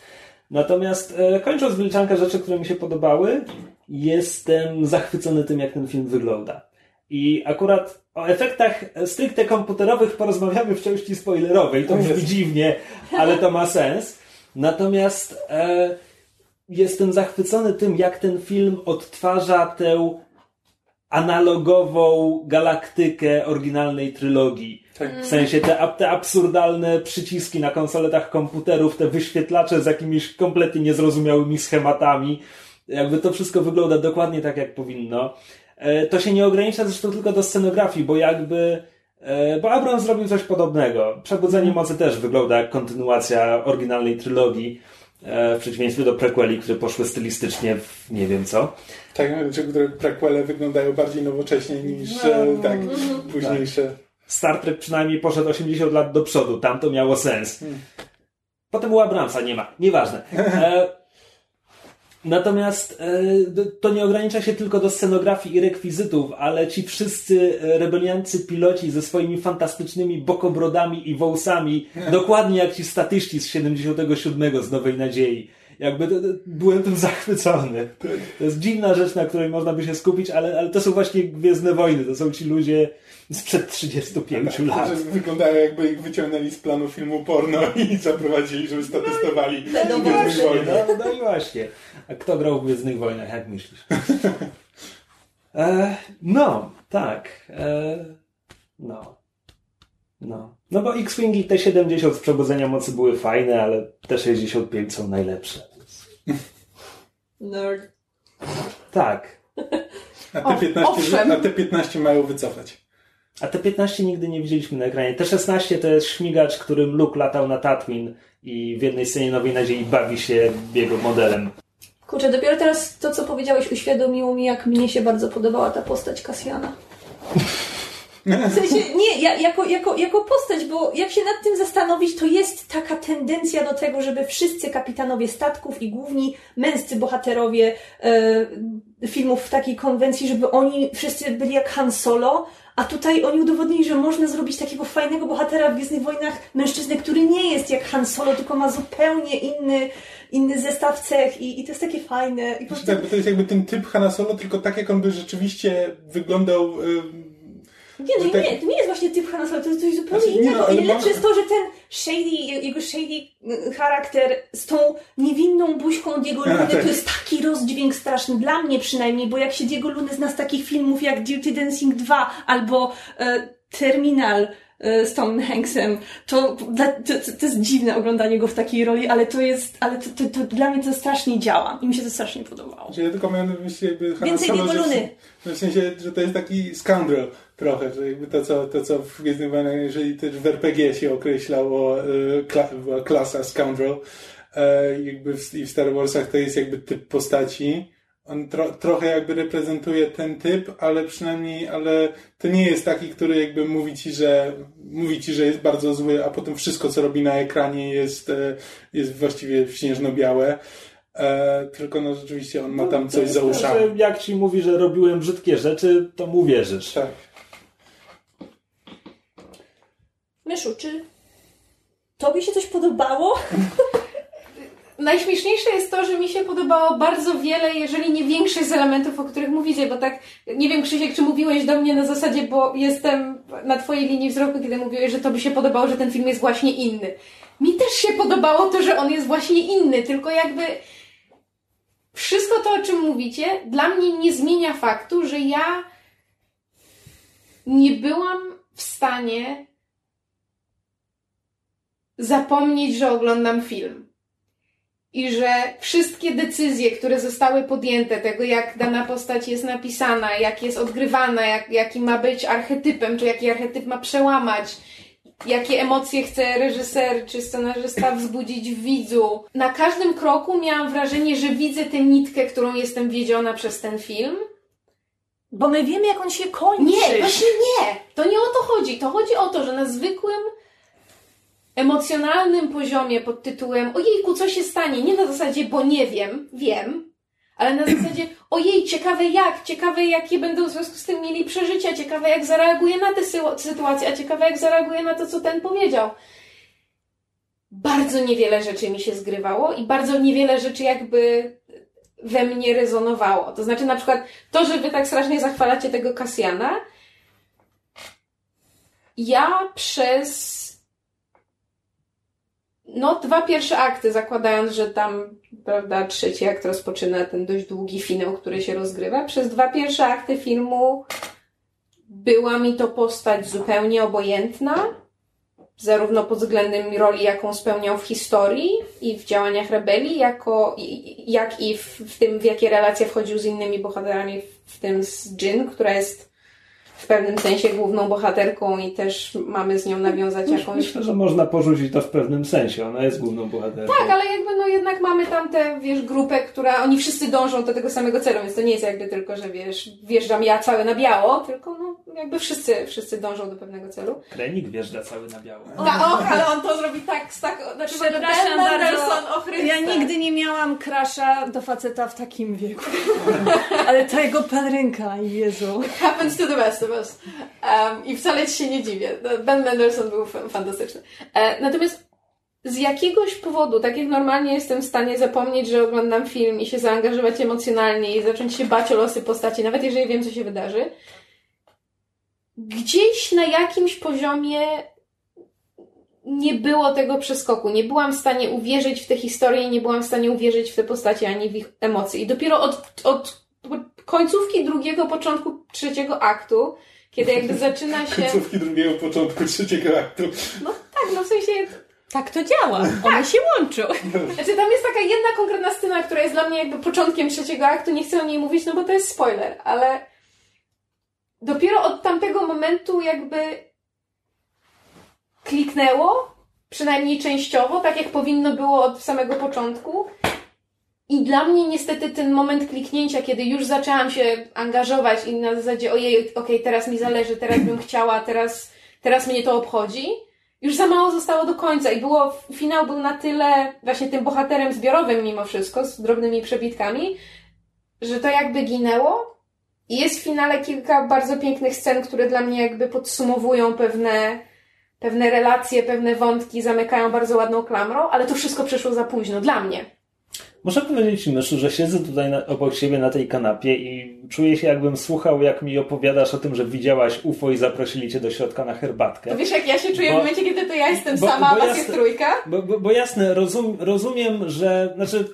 Natomiast e, kończąc wyliczankę rzeczy, które mi się podobały, jestem zachwycony tym, jak ten film wygląda. I akurat o efektach stricte komputerowych porozmawiamy w części spoilerowej. To brzmi dziwnie, ale to ma sens. Natomiast e, jestem zachwycony tym, jak ten film odtwarza tę analogową galaktykę oryginalnej trylogii. Tak. W sensie te, te absurdalne przyciski na konsoletach komputerów, te wyświetlacze z jakimiś kompletnie niezrozumiałymi schematami. Jakby to wszystko wygląda dokładnie tak, jak powinno. E, to się nie ogranicza zresztą tylko do scenografii, bo jakby e, bo Abrams zrobił coś podobnego. Przebudzenie mocy też wygląda jak kontynuacja oryginalnej trylogii, e, w przeciwieństwie do prequeli, które poszły stylistycznie w nie wiem co. Tak, które prequele wyglądają bardziej nowocześnie niż no. tak, późniejsze. Tak. Star Trek przynajmniej poszedł 80 lat do przodu, tam to miało sens. Hmm. Potem u Abramsa nie ma, nieważne. Natomiast e, to nie ogranicza się tylko do scenografii i rekwizytów, ale ci wszyscy rebeliancy piloci ze swoimi fantastycznymi bokobrodami i wąsami, dokładnie jak ci statyści z 77 z Nowej Nadziei. Jakby to, to, byłem tym zachwycony. To jest dziwna rzecz, na której można by się skupić, ale, ale to są właśnie Gwiezdne Wojny. To są ci ludzie sprzed 35 tak, lat. Wyglądają jakby ich wyciągnęli z planu filmu porno i zaprowadzili, żeby statystowali no, no, Gwiezdnych Wojny. No, no i właśnie. A kto grał w Gwiezdnych Wojnach, jak myślisz? E, no, tak. E, no. No. No bo X-Wingi te 70 z przebudzenia mocy były fajne, ale te 65 są najlepsze. Nerd. Tak. A te, 15, a te 15 mają wycofać. A te 15 nigdy nie widzieliśmy na ekranie. Te 16 to jest śmigacz, którym Luke latał na Tatooine i w jednej scenie Nowej Nadziei bawi się jego modelem. Kurczę, dopiero teraz to, co powiedziałeś, uświadomiło mi, jak mnie się bardzo podobała ta postać Kasjana. W sensie, nie, ja, jako, jako, jako postać, bo jak się nad tym zastanowić, to jest taka tendencja do tego, żeby wszyscy kapitanowie statków i główni męscy bohaterowie e, filmów w takiej konwencji, żeby oni wszyscy byli jak Han Solo, a tutaj oni udowodnili, że można zrobić takiego fajnego bohatera w Gwiezdnych Wojnach, mężczyznę, który nie jest jak Han Solo, tylko ma zupełnie inny, inny zestaw cech i, i to jest takie fajne. I po prostu... Tak, bo to jest jakby ten typ Hanna Solo, tylko tak jak on by rzeczywiście wyglądał... ym, Nie, że nie, tak- nie, to nie jest właśnie typ Han Solo, to jest coś zupełnie Znaczy, innego. no, I lepsze jest to, że ten shady, jego shady y, charakter z tą niewinną buźką A, Luny, tak. to jest taki rozdźwięk straszny, dla mnie przynajmniej, bo jak się Diego Luny zna z takich filmów jak Dirty Dancing 2 albo e, Terminal e, z Tom Hanksem, to, to, to, jest dziwne oglądanie go w takiej roli, ale to jest, ale to, to, to dla mnie to strasznie działa i mi się to strasznie podobało. Znaczy, ja tylko miałem na myśli jakby Więcej Solo, Diego że, Luny. w sensie, że to jest taki scoundrel trochę, że jakby to co, to, co w Gwiezdnych Wojnach, jeżeli też w RPG się określało, y, kla, klasa scoundrel, e, jakby w, i w Star Warsach to jest jakby typ postaci. On tro, trochę jakby reprezentuje ten typ, ale przynajmniej, ale to nie jest taki, który jakby mówi ci, że mówi ci, że jest bardzo zły, a potem wszystko, co robi na ekranie jest, e, jest właściwie śnieżno-białe. E, tylko no rzeczywiście on ma tam To coś za to, uszami. Jak ci mówi, że robiłem brzydkie rzeczy, to mu wierzysz. Tak. Myszu, czy tobie się coś podobało? Najśmieszniejsze jest to, że mi się podobało bardzo wiele, jeżeli nie większość z elementów, o których mówicie, bo tak, nie wiem Krzysiek, czy mówiłeś do mnie na zasadzie, bo jestem na twojej linii wzroku, kiedy mówiłeś, że to by się podobało, że ten film jest właśnie inny. Mi też się podobało to, że on jest właśnie inny, tylko jakby wszystko to, o czym mówicie, dla mnie nie zmienia faktu, że ja nie byłam w stanie zapomnieć, że oglądam film. I że wszystkie decyzje, które zostały podjęte, tego jak dana postać jest napisana, jak jest odgrywana, jak, jaki ma być archetypem, czy jaki archetyp ma przełamać, jakie emocje chce reżyser czy scenarzysta wzbudzić w widzu. Na każdym kroku miałam wrażenie, że widzę tę nitkę, którą jestem wiedziona przez ten film. Bo my wiemy, jak on się kończy. Nie, właśnie nie. To nie o to chodzi. To chodzi o to, że na zwykłym emocjonalnym poziomie pod tytułem ojejku, co się stanie? Nie na zasadzie, bo nie wiem, wiem, ale na zasadzie ojej, ciekawe jak, ciekawe jakie będą w związku z tym mieli przeżycia, ciekawe jak zareaguje na tę sy- sytuację, a ciekawe jak zareaguje na to, co ten powiedział. Bardzo niewiele rzeczy mi się zgrywało i bardzo niewiele rzeczy jakby we mnie rezonowało. To znaczy na przykład to, że wy tak strasznie zachwalacie tego Kasjana, ja przez no, dwa pierwsze akty, zakładając, że tam, prawda, trzeci akt rozpoczyna ten dość długi finał, który się rozgrywa. Przez dwa pierwsze akty filmu była mi to postać zupełnie obojętna, zarówno pod względem roli, jaką spełniał w historii i w działaniach rebelii, jako, jak i w, w tym, w jakie relacje wchodził z innymi bohaterami, w tym z Jin, która jest w pewnym sensie główną bohaterką i też mamy z nią nawiązać jakąś Myślę, że można porzucić to w pewnym sensie. Ona jest główną bohaterką. Tak, ale jakby no jednak mamy tam tę, wiesz, grupę, która, oni wszyscy dążą do tego samego celu, więc to nie jest jakby tylko, że wiesz, wjeżdżam ja cały na biało, tylko no jakby wszyscy, wszyscy dążą do pewnego celu. Krenik wjeżdża cały na biało. Ta, och, ale on to zrobi tak, z tak, znaczy Przepraszam bardzo. Ja nigdy nie miałam krasza do faceta w takim wieku. Ale ta jego pelerynka, Jezu. Happens to the best of Um, I wcale ci się nie dziwię. Ben Mendelsohn był fantastyczny. E, natomiast z jakiegoś powodu, tak jak normalnie jestem w stanie zapomnieć, że oglądam film i się zaangażować emocjonalnie i zacząć się bać o losy postaci, nawet jeżeli wiem, co się wydarzy, gdzieś na jakimś poziomie nie było tego przeskoku. Nie byłam w stanie uwierzyć w tę historię, nie byłam w stanie uwierzyć w te postaci ani w ich emocje. I dopiero od, od końcówki drugiego, początku trzeciego aktu, kiedy jakby zaczyna się. Końcówki drugiego początku trzeciego aktu. No tak, no w sensie. Tak to działa. One się łączą. Znaczy tam jest taka jedna konkretna scena, która jest dla mnie jakby początkiem trzeciego aktu. Nie chcę o niej mówić, no bo to jest spoiler, ale dopiero od tamtego momentu jakby kliknęło, przynajmniej częściowo, tak jak powinno było od samego początku. I dla mnie niestety ten moment kliknięcia, kiedy już zaczęłam się angażować i na zasadzie ojej, okej, okay, teraz mi zależy, teraz bym chciała, teraz, teraz mnie to obchodzi, już za mało zostało do końca i było, finał był na tyle właśnie tym bohaterem zbiorowym mimo wszystko, z drobnymi przebitkami, że to jakby ginęło. I jest w finale kilka bardzo pięknych scen, które dla mnie jakby podsumowują pewne, pewne relacje, pewne wątki, zamykają bardzo ładną klamrą, ale to wszystko przyszło za późno, dla mnie. Muszę powiedzieć Myszu, że siedzę tutaj na, obok siebie na tej kanapie i czuję się jakbym słuchał, jak mi opowiadasz o tym, że widziałaś UFO i zaprosili Cię do środka na herbatkę. To wiesz, jak ja się czuję bo, w momencie, kiedy to ja jestem bo, sama, bo a Was jest trójka? Bo, bo, bo jasne, rozum, rozumiem, że... Znaczy,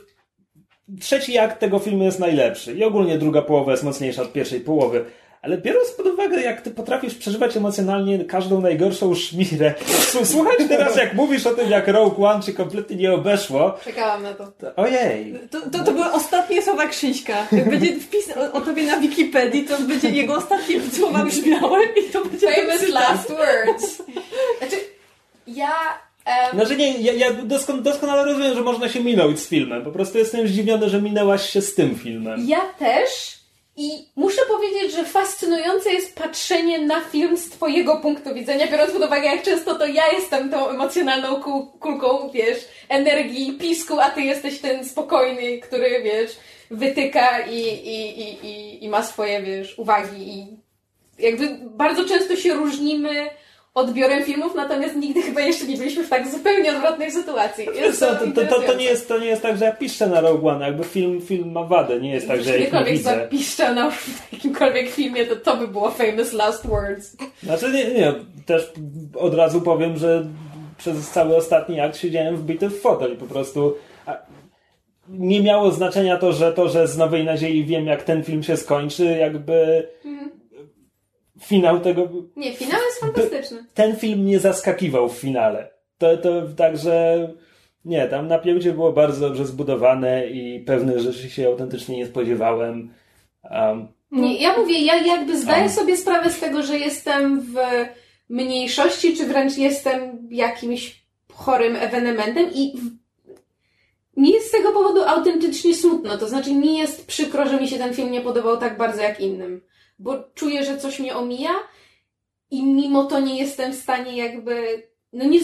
trzeci akt tego filmu jest najlepszy i ogólnie druga połowa jest mocniejsza od pierwszej połowy. Ale biorąc pod uwagę, jak ty potrafisz przeżywać emocjonalnie każdą najgorszą szmirę, słuchać teraz, jak mówisz o tym, jak Rogue One cię kompletnie nie obeszło. Czekałam na to. to ojej. To, to, to, były ostatnie słowa Krzyśka. Jak będzie wpis o, o tobie na Wikipedii, to będzie jego ostatnie słowa brzmiały i to będzie... Famous last words. Znaczy, ja Um, znaczy nie, ja, ja doskon, doskonale rozumiem, że można się minąć z filmem. Po prostu jestem zdziwiony, że minęłaś się z tym filmem. Ja też. I muszę powiedzieć, że fascynujące jest patrzenie na film z Twojego punktu widzenia, biorąc pod uwagę, jak często to ja jestem tą emocjonalną kulką, wiesz, energii, pisku, a Ty jesteś ten spokojny, który, wiesz, wytyka i, i, i, i, i ma swoje, wiesz, uwagi. I jakby bardzo często się różnimy odbiorem filmów, natomiast nigdy chyba jeszcze nie byliśmy w tak zupełnie odwrotnej sytuacji. Jest to, to, to, to, nie jest, to nie jest tak, że ja piszę na Rogue One, jakby film, film ma wadę, nie jest tak, że ja ich nie widzę. piszę na w jakimkolwiek filmie, to to by było famous last words. Znaczy nie, nie, też od razu powiem, że przez cały ostatni akt siedziałem wbity w fotel po prostu nie miało znaczenia to, że to, że z Nowej Nadziei wiem, jak ten film się skończy, jakby mhm finał tego. Nie, finał jest fantastyczny. Ten film mnie zaskakiwał w finale. To, to także. Nie, tam napięcie było bardzo dobrze zbudowane i pewnych rzeczy się autentycznie nie spodziewałem. Um, nie, ja mówię, ja jakby zdaję um, sobie sprawę z tego, że jestem w mniejszości, czy wręcz jestem jakimś chorym ewenementem i mi jest z tego powodu autentycznie smutno. To znaczy, mi jest przykro, że mi się ten film nie podobał tak bardzo jak innym bo czuję, że coś mnie omija i mimo to nie jestem w stanie jakby, no nie,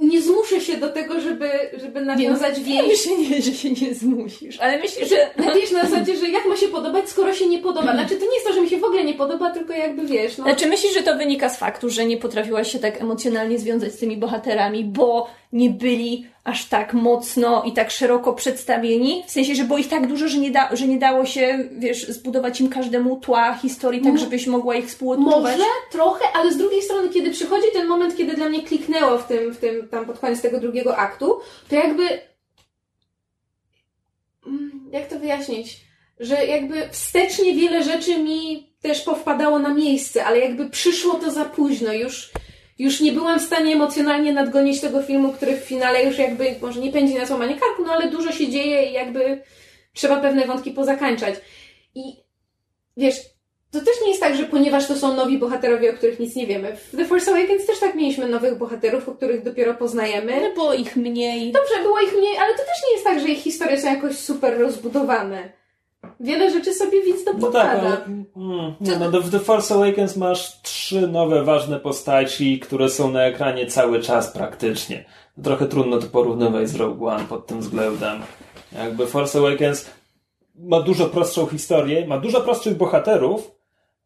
nie zmuszę się do tego, żeby, żeby nawiązać nie, więź. Się nie, że się nie zmusisz, ale myślisz, że... No wiesz, na zasadzie, że jak ma się podobać, skoro się nie podoba. Znaczy, to nie jest to, że mi się w ogóle nie podoba, tylko jakby wiesz, no... Znaczy, myślisz, że to wynika z faktu, że nie potrafiłaś się tak emocjonalnie związać z tymi bohaterami, bo nie byli aż tak mocno i tak szeroko przedstawieni? W sensie, że było ich tak dużo, że nie, da, że nie dało się, wiesz, zbudować im każdemu tła historii, tak żebyś mogła ich współodczuwać? Może, trochę, ale z drugiej strony, kiedy przychodzi ten moment, kiedy dla mnie kliknęło w tym, w tym tam pod koniec tego drugiego aktu, to jakby... Mm, jak to wyjaśnić? Że jakby wstecznie wiele rzeczy mi też powpadało na miejsce, ale jakby przyszło to za późno, już już nie byłam w stanie emocjonalnie nadgonić tego filmu, który w finale już jakby, może nie pędzi na złamanie karku, no ale dużo się dzieje i jakby trzeba pewne wątki pozakańczać. I wiesz, to też nie jest tak, że ponieważ to są nowi bohaterowie, o których nic nie wiemy. W The Force Awakens też tak mieliśmy nowych bohaterów, o których dopiero poznajemy. No było ich mniej. Dobrze, było ich mniej, ale to też nie jest tak, że ich historie są jakoś super rozbudowane. Wiele rzeczy sobie widz dopowiada. No tak, ale mm, nie, no, w The Force Awakens masz trzy nowe ważne postaci, które są na ekranie cały czas praktycznie. Trochę trudno to porównywać z Rogue One pod tym względem. Jakby Force Awakens ma dużo prostszą historię, ma dużo prostszych bohaterów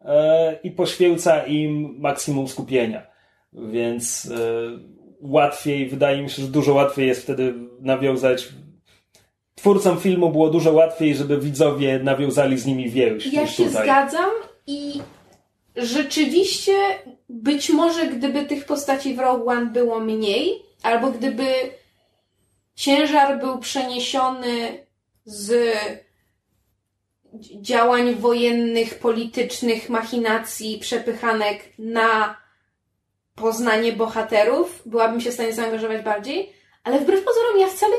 e, i poświęca im maksimum skupienia. Więc e, łatwiej, wydaje mi się, że dużo łatwiej jest wtedy nawiązać twórcom filmu było dużo łatwiej, żeby widzowie nawiązali z nimi więź. Ja się tutaj. zgadzam i rzeczywiście być może gdyby tych postaci w Rogue One było mniej, albo gdyby ciężar był przeniesiony z działań wojennych, politycznych, machinacji, przepychanek na poznanie bohaterów, byłabym się w stanie zaangażować bardziej, ale wbrew pozorom ja wcale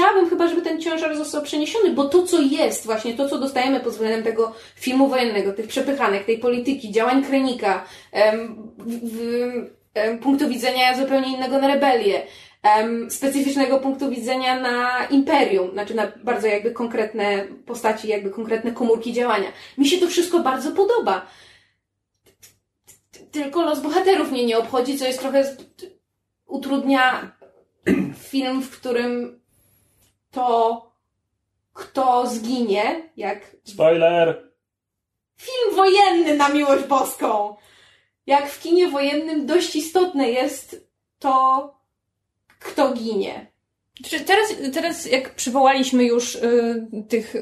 chciałabym chyba, żeby ten ciężar został przeniesiony, bo to, co jest, właśnie to, co dostajemy pod względem tego filmu wojennego, tych przepychanek, tej polityki, działań Krenika, punktu widzenia zupełnie innego na rebelię, em, specyficznego punktu widzenia na imperium, znaczy na bardzo jakby konkretne postaci, jakby konkretne komórki działania. Mi się to wszystko bardzo podoba. Tylko los bohaterów mnie nie obchodzi, co jest trochę utrudnia film, w którym to, kto zginie, jak Spoiler! film wojenny na miłość boską. Jak w kinie wojennym dość istotne jest to, kto ginie. Teraz, teraz jak przywołaliśmy już y, tych y,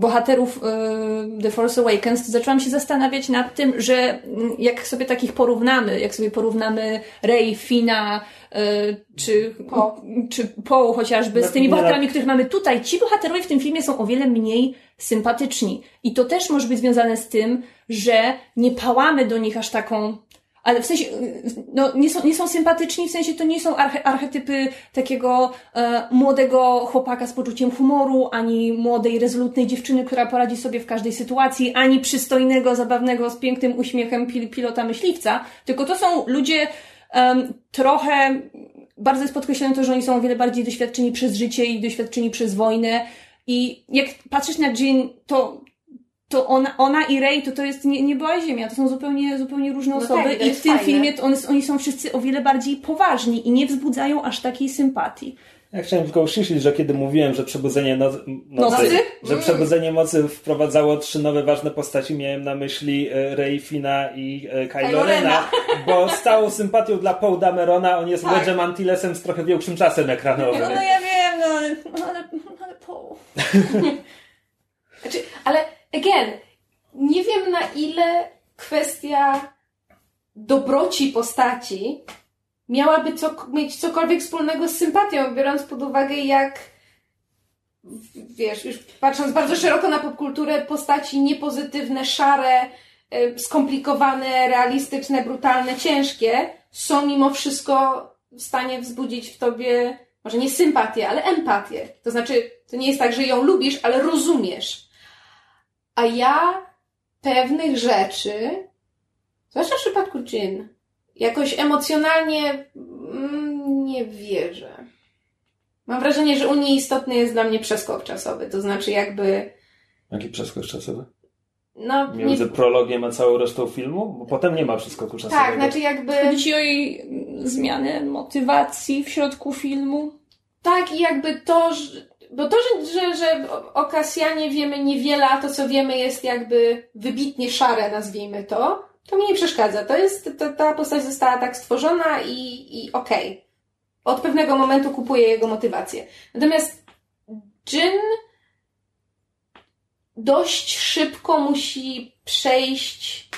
bohaterów y, The Force Awakens, to zaczęłam się zastanawiać nad tym, że mm, jak sobie takich porównamy, jak sobie porównamy Rey, Fina, y, czy Po. czy Poe chociażby, z tymi bohaterami, których mamy tutaj, ci bohaterowie w tym filmie są o wiele mniej sympatyczni. I to też może być związane z tym, że nie pałamy do nich aż taką ale w sensie, no, nie są, nie są sympatyczni, w sensie to nie są arche, archetypy takiego e, młodego chłopaka z poczuciem humoru, ani młodej, rezolutnej dziewczyny, która poradzi sobie w każdej sytuacji, ani przystojnego, zabawnego, z pięknym uśmiechem pil, pilota myśliwca, tylko to są ludzie em, trochę, bardzo jest podkreślone to, że oni są o wiele bardziej doświadczeni przez życie i doświadczeni przez wojnę. I jak patrzysz na Jean, to to ona, ona i Ray to to jest, nie, nie była ziemia, to są zupełnie, zupełnie różne No osoby tak, i w tym fajne. filmie to one, oni są wszyscy o wiele bardziej poważni i nie wzbudzają aż takiej sympatii. Ja chciałem tylko uściślić, że kiedy mówiłem, że przebudzenie no, nocy, Nocy? że przebudzenie mocy wprowadzało trzy nowe ważne postaci, miałem na myśli e, Rey, Fina i e, Kylo Rena, bo z całą sympatią dla Paul Damerona on jest Tak. Wedge'em Antillesem z trochę większym czasem ekranowym. No, no ja wiem, no ale, ale, ale po. Znaczy, ale again, nie wiem na ile kwestia dobroci postaci miałaby co, mieć cokolwiek wspólnego z sympatią, biorąc pod uwagę jak wiesz, już patrząc bardzo szeroko na popkulturę, postaci niepozytywne, szare, skomplikowane, realistyczne, brutalne, ciężkie są mimo wszystko w stanie wzbudzić w tobie może nie sympatię, ale empatię. To znaczy, to nie jest tak, że ją lubisz, ale rozumiesz. A ja pewnych rzeczy, zwłaszcza w przypadku Jin, jakoś emocjonalnie mm, nie wierzę. Mam wrażenie, że u niej istotny jest dla mnie przeskok czasowy. To znaczy, jakby. Jaki przeskok czasowy? No, nie, Między prologiem a całą resztą filmu? Bo potem nie ma przeskoku czasowego. tak, znaczy, jakby. Chodzi o jej zmianę motywacji w środku filmu? Tak, i jakby to, że, bo to, że, że, że o- Kasjanie wiemy niewiele, a to, co wiemy, jest jakby wybitnie szare, nazwijmy to, to mi nie przeszkadza. To jest, to, ta postać została tak stworzona i, i okej. Od pewnego momentu kupuję jego motywację. Natomiast Jin dość szybko musi przejść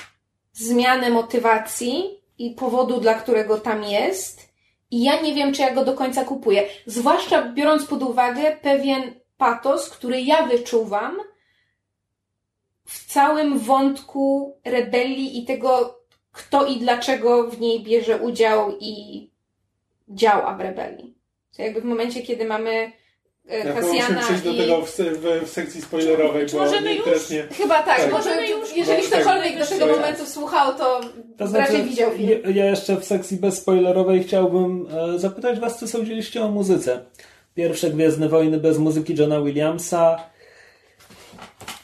zmianę motywacji i powodu, dla którego tam jest. I ja nie wiem, czy ja go do końca kupuję. Zwłaszcza biorąc pod uwagę pewien patos, który ja wyczuwam w całym wątku rebelii i tego, kto i dlaczego w niej bierze udział i działa w rebelii. To jakby w momencie, kiedy mamy Ja chyba musimy Kasjana przejść do i... tego w, w, w sekcji spoilerowej, Czy bo możemy już? nie... Chyba tak, Tak. może Możemy już- jeżeli bo- ktokolwiek do tak, tego tak. momentu słuchał, to, To znaczy, raczej widział film. Ja, ja jeszcze w sekcji bezspoilerowej chciałbym e, zapytać Was, co sądziliście o muzyce. Pierwsze Gwiezdne Wojny bez muzyki Johna Williamsa.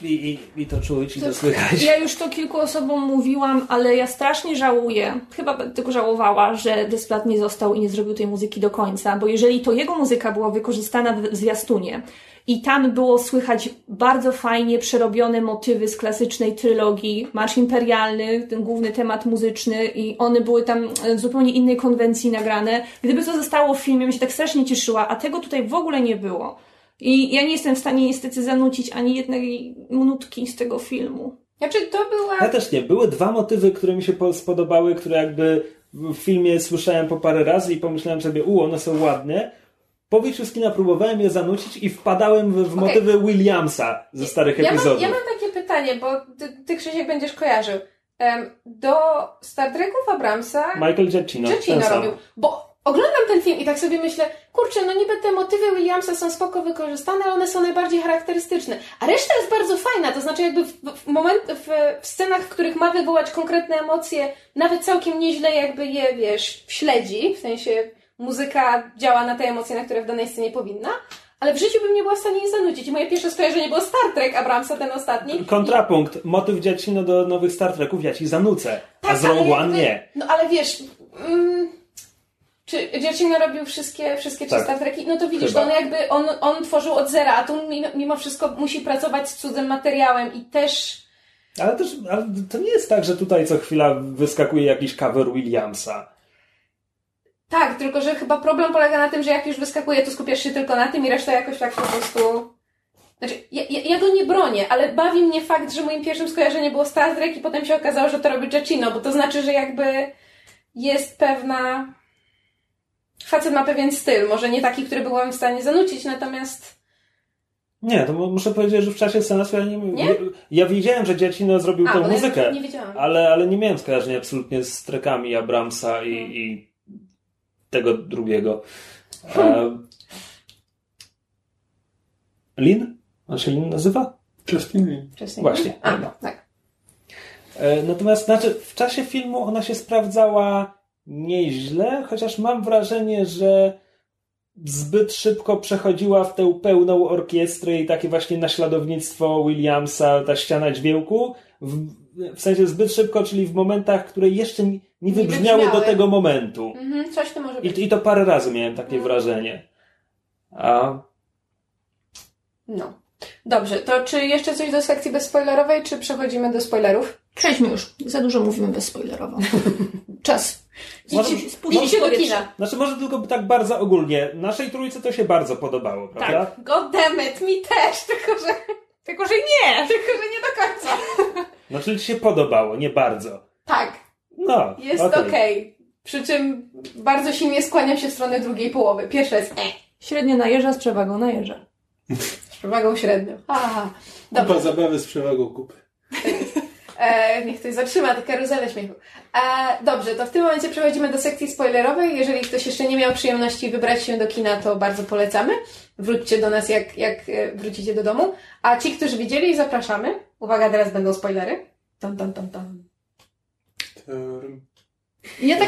I, i, i to czuć, i to, To- słychać. Ja już to kilku osobom mówiłam, ale ja strasznie żałuję, chyba tylko żałowała, że Desplat nie został i nie zrobił tej muzyki do końca, bo jeżeli to jego muzyka była wykorzystana w w zwiastunie i tam było słychać bardzo fajnie przerobione motywy z klasycznej trylogii, Marsz Imperialny, ten główny temat muzyczny i one były tam e, w zupełnie innej konwencji nagrane. Gdyby to zostało w filmie, bym się tak strasznie cieszyła, a tego tutaj w ogóle nie było. I ja nie jestem w stanie niestety zanucić ani jednej minutki z tego filmu. Znaczy, to była... Ja też nie. Były dwa motywy, które mi się po- spodobały, które jakby w filmie słyszałem po parę razy i pomyślałem sobie, u, one są ładne. Po wyjściu z kina próbowałem je zanucić i wpadałem w, w Okej. motywy Williamsa ze starych ja mam, epizodów. ja mam takie pytanie, bo ty, ty Krzysiek będziesz kojarzył. Em, do Star Treków Abramsa Michael Giacchino. Giacchino robił. Bo oglądam ten film i tak sobie myślę, kurczę, no niby te motywy Williamsa są spoko wykorzystane, ale one są najbardziej charakterystyczne. A reszta jest bardzo fajna, to znaczy jakby w, w, moment, w, w scenach, w których ma wywołać konkretne emocje, nawet całkiem nieźle jakby je, wiesz, śledzi, w sensie muzyka działa na te emocje, na które w danej scenie powinna, ale w życiu bym nie była w stanie jej zanudzić. I moje pierwsze skojarzenie było Star Trek Abramsa, ten ostatni. Kontrapunkt. Motyw Dziacino do nowych Star Treków ja ci zanucę, a Tak, z Rogue One nie. No ale wiesz, mm, czy Giacchino robił wszystkie, wszystkie trzy Tak. Star Treki? No to widzisz, Chyba. on jakby, on, on tworzył od zera, a tu mimo, mimo wszystko musi pracować z cudzym materiałem i też... Ale też ale to nie jest tak, że tutaj co chwila wyskakuje jakiś cover Williamsa. Tak, tylko że chyba problem polega na tym, że jak już wyskakuje, to skupiasz się tylko na tym i reszta jakoś tak po prostu... Znaczy, ja, ja, ja go nie bronię, ale bawi mnie fakt, że moim pierwszym skojarzeniem było Star Trek i potem się okazało, że to robi Giacchino, bo to znaczy, że jakby jest pewna... Facet ma pewien styl, może nie taki, który byłam w stanie zanucić, natomiast... Nie, to mu- muszę powiedzieć, że w czasie sensu ja nie, Nie? Ja, ja wiedziałem, że Giacchino zrobił A, tą bo ja muzykę, nie wiedziałam. ale, ale nie miałem skojarzenia absolutnie z trekami Abramsa i, Hmm. i tego drugiego. Hmm. E... Lin? On się Lin nazywa? Justin Lin. Wcześniej. Właśnie. A, no, tak. E, Natomiast znaczy, w czasie filmu ona się sprawdzała nieźle, chociaż mam wrażenie, że zbyt szybko przechodziła w tę pełną orkiestrę i takie właśnie naśladownictwo Williamsa, ta ściana dźwięku. W, w sensie zbyt szybko, czyli w momentach, które jeszcze nie, nie wybrzmiały do wybrzmiały. tego momentu. Mhm, coś to może być. I, I to parę razy miałem takie Mhm. wrażenie. A No. Dobrze, to czy jeszcze coś do sekcji bezspoilerowej, czy przechodzimy do spoilerów? Przejdźmy już. Za dużo mówimy bezspoilerowo. Czas. Spójrz Idźcie w do kina. znaczy, może tylko tak bardzo ogólnie. Naszej trójce to się bardzo podobało, prawda? Tak. God damn it, mi też, tylko że, Tylko, że nie! tylko, że nie do końca. No, czyli ci się podobało, nie bardzo. Tak, No, jest okej. okej. Przy czym bardzo silnie skłaniam się w stronę drugiej połowy. Pierwsza jest e, Średnio na jeża z przewagą na jeża. z przewagą średnią. Aha, Kupa dobrze. zabawy z przewagą kupy. E, niech ktoś zatrzyma tę karuzelę śmiechu. E, dobrze, to w tym momencie przechodzimy do sekcji spoilerowej. Jeżeli ktoś jeszcze nie miał przyjemności wybrać się do kina, to bardzo polecamy. Wróćcie do nas, jak, jak e, wrócicie do domu. A ci, którzy widzieli, zapraszamy. Uwaga, teraz będą spoilery. Tam, tam, tam, tam. Ja tak,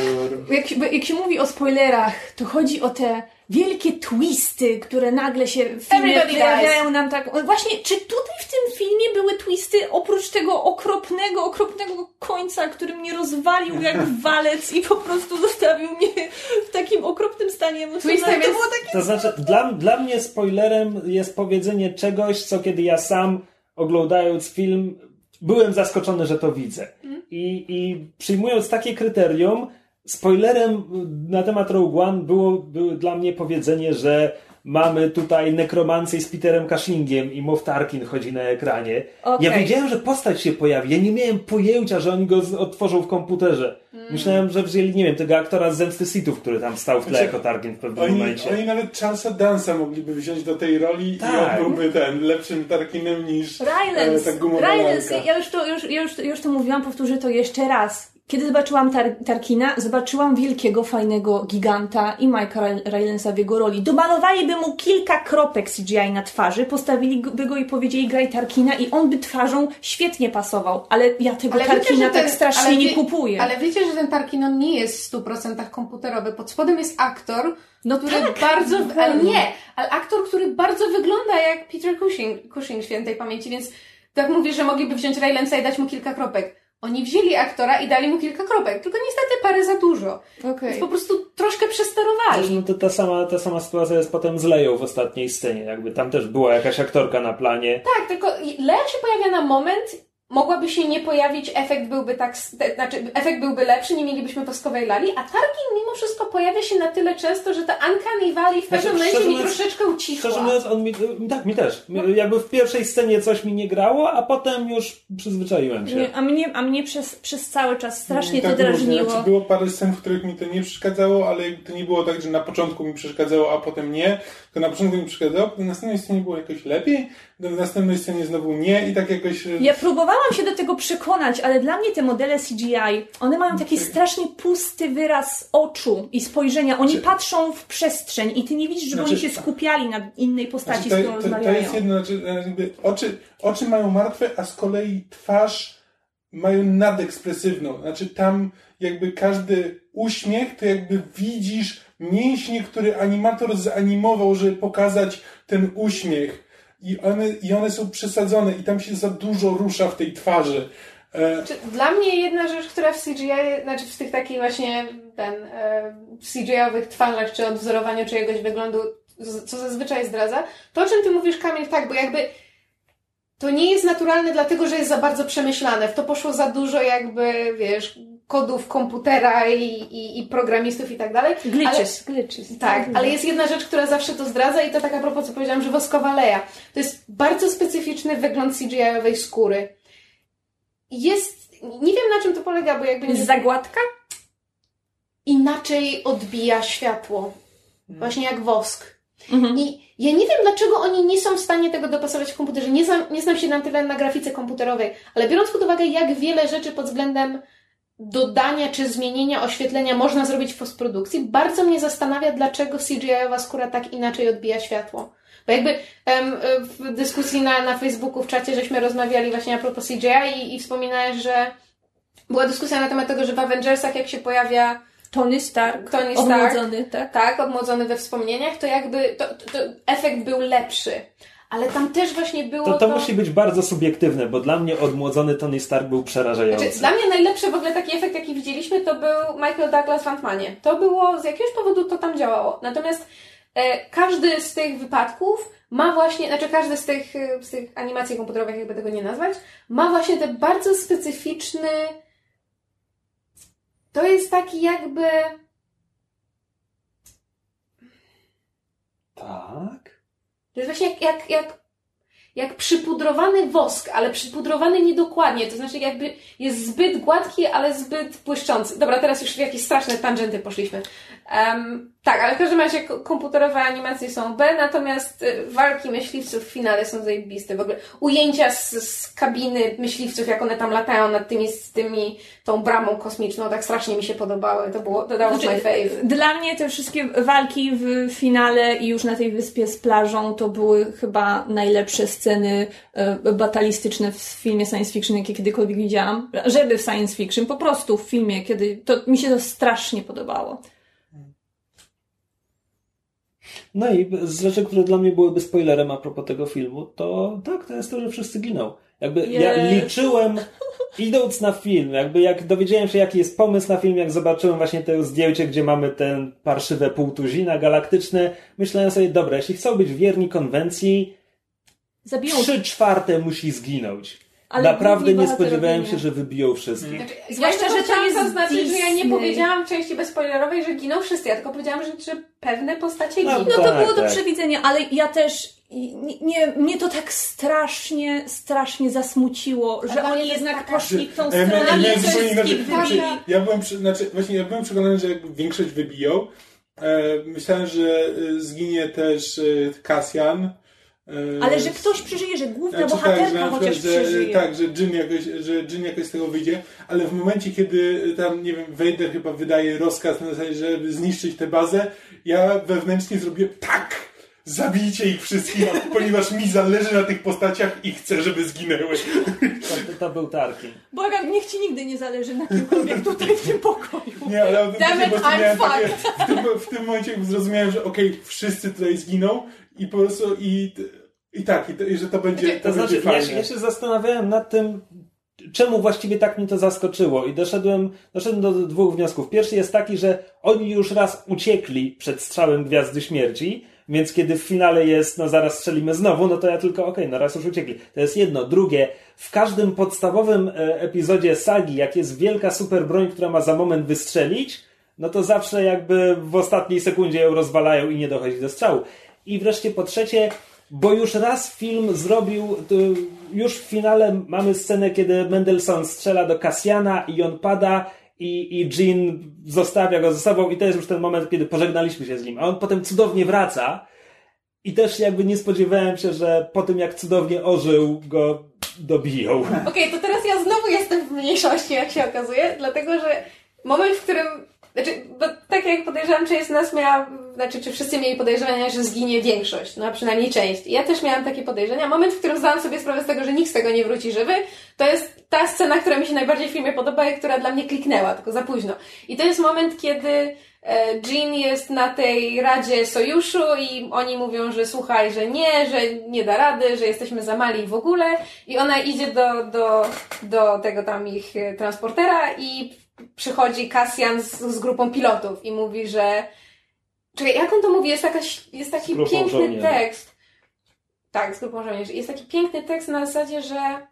jak, się- jak się mówi o spoilerach, to chodzi o te wielkie twisty, które nagle się w filmie Everybody pojawiają nam tak. Właśnie, czy tutaj w tym filmie były twisty oprócz tego okropnego, okropnego końca, który mnie rozwalił jak walec i po prostu zostawił mnie w takim okropnym stanie emocjonalnym. To jest- było takie... To znaczy, dla, dla mnie spoilerem jest powiedzenie czegoś, co kiedy ja sam oglądając film, byłem zaskoczony, że to widzę. I, I przyjmując takie kryterium, spoilerem na temat Rogue One było, było dla mnie powiedzenie, że mamy tutaj nekromancję z Peterem Cushingiem i Moff Tarkin chodzi na ekranie. Okej. Ja wiedziałem, że postać się pojawi. Ja nie miałem pojęcia, że oni go odtworzą w komputerze. Myślałem, że wzięli, nie wiem, tego aktora z Zemsty Sithów, który tam stał w tle Znaczy, jako Tarkin w pewnym Oni, momencie. oni nawet Charlesa Dansa mogliby wziąć do tej roli Tak. i on byłby ten lepszym Tarkinem niż Rylance, e, ta gumowa Rylance, ja już to, już, ja już, już to mówiłam, powtórzę to jeszcze raz. Kiedy zobaczyłam Tar Tarkina, zobaczyłam wielkiego, fajnego giganta i Mike'a Rylance'a w jego roli. Domalowaliby mu kilka kropek CGI na twarzy, postawiliby go i powiedzieli graj Tarkina i on by twarzą świetnie pasował. Ale ja tego Ale wiecie, Tarkina że ten- tak strasznie nie kupuję. Ale wiecie, że ten Tarkin on nie jest w 100% komputerowy. Pod spodem jest aktor, No który tak, bardzo. Ale nie, ale aktor, który bardzo wygląda jak Peter Cushing, Cushing świętej pamięci, więc tak mówisz, że mogliby wziąć Raylance'a i dać mu kilka kropek. Oni wzięli aktora i dali mu kilka kropek, tylko niestety parę za dużo. Okej. Więc po prostu troszkę Też, przesterowali. no to ta sama, ta sama sytuacja jest potem z Leją w ostatniej scenie. Jakby tam też była jakaś aktorka na planie. Tak, tylko Lea się pojawia na moment, mogłaby się nie pojawić, efekt byłby tak, znaczy efekt byłby lepszy, nie mielibyśmy woskowej lali, a Tarkin mimo wszystko pojawia się na tyle często, że ta Uncanny Valley w pewnym Znaczy, momencie mi mówiąc- troszeczkę ucichła. Szczerze mówiąc, on mi, tak, mi też. Jakby w pierwszej scenie coś mi nie grało, a potem już przyzwyczaiłem się. Nie, a mnie, a mnie przez, przez cały czas strasznie Tak to drażniło. Znaczy, było parę scen, w których mi to nie przeszkadzało, ale to nie było tak, że na początku mi przeszkadzało, a potem nie. Tylko na początku mi przeszkadzało, w następnej scenie było jakoś lepiej, w następnej scenie znowu nie i tak jakoś... e, Ja próbowałam się do tego przekonać, ale dla mnie te modele CGI, one mają taki strasznie pusty wyraz oczu i spojrzenia. Oni Czy- patrzą w przestrzeń i ty nie widzisz, żeby Znaczy- oni się skupiali na innej postaci, Znaczy, z którą to, to, to jest jedno, znaczy, jakby oczy, oczy mają martwe, a z kolei twarz mają nadekspresywną. Znaczy tam jakby każdy uśmiech, to jakby widzisz mięśnie, który animator zanimował, żeby pokazać ten uśmiech. I one, I one są przesadzone i tam się za dużo rusza w tej twarzy. E... Dla mnie jedna rzecz, która w CGI, znaczy w tych takich właśnie ten, e, CGI-owych twarzach, czy odwzorowaniu czyjegoś wyglądu, co zazwyczaj zdradza, to o czym ty mówisz, Kamil, tak, bo jakby to nie jest naturalne, dlatego że jest za bardzo przemyślane. W to poszło za dużo jakby, wiesz, kodów komputera i, i, i programistów i tak dalej. Glitches, ale, glitches. Tak, ale jest jedna rzecz, która zawsze to zdradza i to tak a propos, co powiedziałam, że woskowa leja. To jest bardzo specyficzny wygląd CGI-owej skóry. Jest, nie wiem na czym to polega, bo jakby... Jest nie... zagładka? Inaczej odbija światło. Właśnie jak wosk. Mhm. I ja nie wiem, dlaczego oni nie są w stanie tego dopasować w komputerze. Nie znam, nie znam się na tyle na grafice komputerowej, ale biorąc pod uwagę, jak wiele rzeczy pod względem dodania czy zmienienia oświetlenia można zrobić w postprodukcji, bardzo mnie zastanawia, dlaczego CGI-owa skóra tak inaczej odbija światło. Bo jakby em, w dyskusji na, na Facebooku, w czacie, żeśmy rozmawiali właśnie a propos CGI i, i wspominałeś, że była dyskusja na temat tego, że w Avengersach jak się pojawia Tony Stark, Tony Stark odmłodzony, tak? Tak, odmłodzony we wspomnieniach, to jakby to, to, to efekt był lepszy. Ale tam też właśnie było. To, to, to, musi być bardzo subiektywne, bo dla mnie odmłodzony Tony Stark był przerażający. Znaczy, dla mnie najlepszy w ogóle taki efekt, jaki widzieliśmy, to był Michael Douglas w Ant-Manie. To było, z jakiegoś powodu to tam działało. Natomiast e, każdy z tych wypadków ma właśnie, znaczy każdy z tych, z tych animacji komputerowych, jakby tego nie nazwać, ma właśnie ten bardzo specyficzny to jest taki jakby. Tak. To jest właśnie jak, jak, jak, jak przypudrowany wosk, ale przypudrowany niedokładnie. To znaczy, jakby jest zbyt gładki, ale zbyt błyszczący. Dobra, teraz już w jakieś straszne tangenty poszliśmy. Um, tak, ale w każdym razie komputerowe animacje są B, natomiast y, walki myśliwców w finale są zajebiste. W ogóle ujęcia z, z kabiny myśliwców, jak one tam latają nad tymi, z tymi, tą bramą kosmiczną, tak strasznie mi się podobały. To było, to was znaczy, my fave. Dla mnie te wszystkie walki w finale i już na tej wyspie z plażą to były chyba najlepsze sceny y, batalistyczne w filmie science fiction, jakie kiedykolwiek widziałam. Żeby w science fiction, po prostu w filmie, kiedy to mi się to strasznie podobało. No i z rzeczy, które dla mnie byłyby spoilerem a propos tego filmu, to tak, to jest to, że wszyscy giną. Jakby yes. ja liczyłem, idąc na film, jakby jak dowiedziałem się, jaki jest pomysł na film, jak zobaczyłem właśnie to zdjęcie, gdzie mamy ten parszywe półtuzina galaktyczne, myślałem sobie, dobra, jeśli chcą być wierni konwencji, Zabiją. trzy czwarte musi zginąć. Ale Naprawdę nie spodziewałem się, że wybiją wszystkich. Znaczy, zwłaszcza, że to jest zaznaczyć, że ja nie powiedziałam w części bezspoilerowej, że giną wszyscy. Ja tylko powiedziałam, że, że pewne postacie no, giną. No, to tak, było do tak. przewidzenia, ale ja też nie, nie, mnie to tak strasznie, strasznie zasmuciło, że oni jednak poszli w tą stronę ja, znaczy, ja byłem, przy, znaczy, właśnie ja byłem przekonany, że większość wybiją. E, myślałem, że e, zginie też e, Kasjan ale że ktoś przeżyje, że główna znaczy, bohaterka tak, chociaż że, przeżyje. Tak, że Jin, jakoś, że Jin jakoś z tego wyjdzie, ale w momencie, kiedy tam, nie wiem, Vader chyba wydaje rozkaz na zasadzie, żeby zniszczyć tę bazę, ja wewnętrznie zrobię tak! Zabijcie ich wszystkich, ponieważ mi zależy na tych postaciach i chcę, żeby zginęły. To, to był Tarkin. Błagam, niech ci nigdy nie zależy na kimkolwiek tutaj w tym pokoju. Nie, ale Damn it, I'm takie, w, tym, w tym momencie zrozumiałem, że okej, okay, wszyscy tutaj zginą i po prostu i i tak, i, to, i że to będzie, to, to znaczy, będzie. Ja się, ja się zastanawiałem nad tym, czemu właściwie tak mnie to zaskoczyło i doszedłem, doszedłem do dwóch wniosków. Pierwszy jest taki, że oni już raz uciekli przed strzałem Gwiazdy Śmierci, więc kiedy w finale jest, no zaraz strzelimy znowu, no to ja tylko, okej, okay, no raz już uciekli. To jest jedno. Drugie, w każdym podstawowym e, epizodzie sagi, jak jest wielka super broń, która ma za moment wystrzelić, no to zawsze jakby w ostatniej sekundzie ją rozwalają i nie dochodzi do strzału. I wreszcie po trzecie, bo już raz film zrobił, już w finale mamy scenę, kiedy Mendelssohn strzela do Kasjana i on pada i, i Jean zostawia go ze sobą i to jest już ten moment, kiedy pożegnaliśmy się z nim, a on potem cudownie wraca i też jakby nie spodziewałem się, że po tym jak cudownie ożył, go dobiją. Okej, okay, to teraz ja znowu jestem w mniejszości, jak się okazuje, dlatego że moment, w którym znaczy, bo tak jak podejrzewam, część z nas miała znaczy, czy wszyscy mieli podejrzenia, że zginie większość, no a przynajmniej część. Ja też miałam takie podejrzenia. Moment, w którym zdałam sobie sprawę z tego, że nikt z tego nie wróci żywy, to jest ta scena, która mi się najbardziej w filmie podoba i która dla mnie kliknęła, tylko za późno. I to jest moment, kiedy e, Jean jest na tej Radzie Sojuszu i oni mówią, że słuchaj, że nie, że nie da rady, że jesteśmy za mali w ogóle i ona idzie do, do, do tego tam ich e, transportera i przychodzi Kasjan z, z grupą pilotów i mówi, że Czekaj, jak on to mówi? Jest, jakaś, jest taki piękny żołnierzy. tekst. Tak, z grupą żołnierzy. Jest taki piękny tekst na zasadzie, że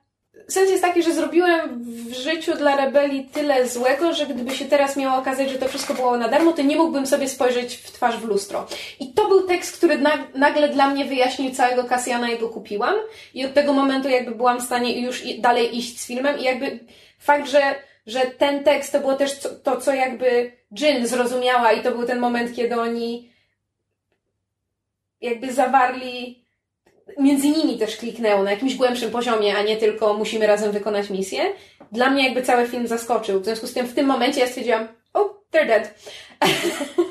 sens jest taki, że zrobiłem w życiu dla rebelii tyle złego, że gdyby się teraz miało okazać, że to wszystko było na darmo, to nie mógłbym sobie spojrzeć w twarz w lustro. I to był tekst, który nagle dla mnie wyjaśnił całego Kasjana i go kupiłam. I od tego momentu jakby byłam w stanie już dalej iść z filmem i jakby fakt, że że ten tekst to było też to, co jakby Jin zrozumiała i to był ten moment, kiedy oni jakby zawarli, między nimi też kliknęło na jakimś głębszym poziomie, a nie tylko musimy razem wykonać misję. Dla mnie jakby cały film zaskoczył. W związku z tym w tym momencie ja stwierdziłam, oh, they're dead.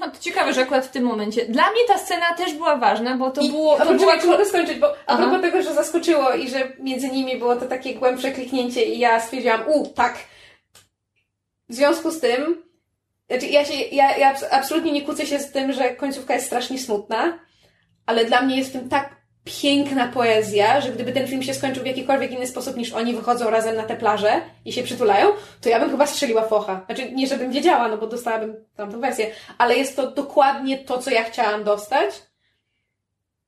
A to ciekawe, że akurat w tym momencie. Dla mnie ta scena też była ważna, bo to I, było... To była... mogę skończyć, bo a propos tego, że zaskoczyło i że między nimi było to takie głębsze kliknięcie i ja stwierdziłam, u, tak, w związku z tym, znaczy ja, się, ja, ja absolutnie nie kłócę się z tym, że końcówka jest strasznie smutna, ale dla mnie jest w tym tak piękna poezja, że gdyby ten film się skończył w jakikolwiek inny sposób niż oni wychodzą razem na tę plażę i się przytulają, to ja bym chyba strzeliła focha. Znaczy, nie żebym wiedziała, no bo dostałabym tamtą wersję, ale jest to dokładnie to, co ja chciałam dostać.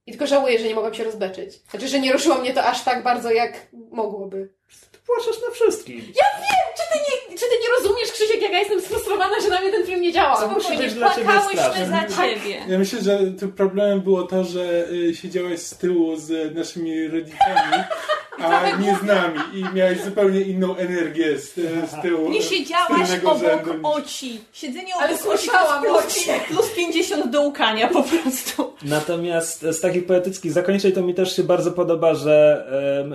I tylko żałuję, że nie mogłam się rozbeczyć. Znaczy, że nie ruszyło mnie to aż tak bardzo, jak mogłoby płaczesz na wszystkim. Ja wiem! Czy ty, nie, czy ty nie rozumiesz, Krzysiek, jak ja jestem sfrustrowana, że na mnie ten film nie działa? Spokojnie, płakałyśmy za tak. ciebie. Ja myślę, że tym problemem było to, że y, siedziałeś z tyłu z naszymi rodzicami, a nie z nami i miałeś zupełnie inną energię z, z tyłu. Nie siedziałaś obok rzędu. oci. Siedzenie obok Ale słyszałam plus, plus 50 do łkania po prostu. Natomiast z takich poetyckich zakończeń to mi też się bardzo podoba, że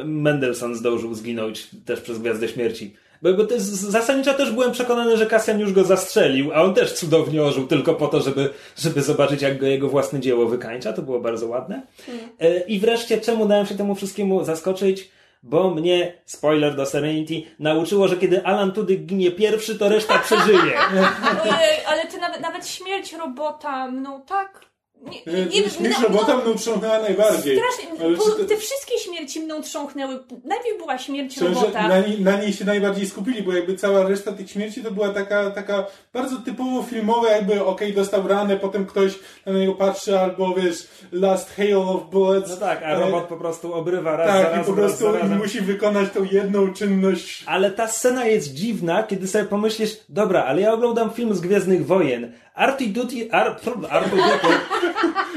Mendelssohn zdążył zginąć też przez Gwiazdę Śmierci. Bo, bo to jest, zasadniczo też byłem przekonany, że Kasjan już go zastrzelił, a on też cudownie ożył tylko po to, żeby, żeby zobaczyć, jak go jego własne dzieło wykańcza. To było bardzo ładne. Mm. I wreszcie, czemu dałem się temu wszystkiemu zaskoczyć? Bo mnie, spoiler do Serenity, nauczyło, że kiedy Alan Tudyk ginie pierwszy, to reszta przeżyje. Ojej, ale ty nawet, nawet śmierć robota, no tak nie, nie, nie, śmierć no, robota mną trząchnęła najbardziej. Strasznie, bo te wszystkie śmierci mną trząchnęły. Najpierw była śmierć robota. Na, na, niej się najbardziej skupili, bo jakby cała reszta tych śmierci to była taka, taka bardzo typowo filmowa, jakby okej, okay, dostał ranę, potem ktoś na niego patrzy, albo wiesz, last hail of bullets. No tak, a e, robot po prostu obrywa raz Tak, raz, i po prostu raz musi wykonać tą jedną czynność. Ale ta scena jest dziwna, kiedy sobie pomyślisz, dobra, ale ja oglądam film z Gwiezdnych Wojen, Arty Duty, Ar, Arty Duty.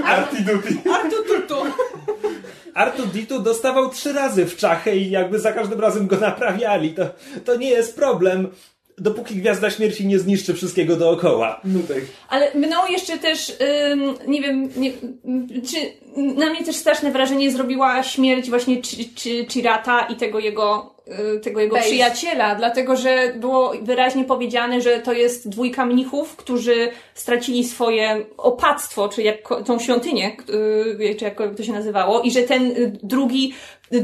Artu Dutu. Artu Ditu dostawał trzy razy w czachę i jakby za każdym razem go naprawiali. To, to nie jest problem dopóki Gwiazda Śmierci nie zniszczy wszystkiego dookoła. No tak. Ale mną jeszcze też, ym, nie wiem, nie, czy na mnie też straszne wrażenie zrobiła śmierć właśnie Chirata i tego jego Y, tego jego Base. przyjaciela, dlatego że było wyraźnie powiedziane, że to jest dwójka mnichów, którzy stracili swoje opactwo, czy jak tą świątynię, y, czy jak to się nazywało, i że ten y, drugi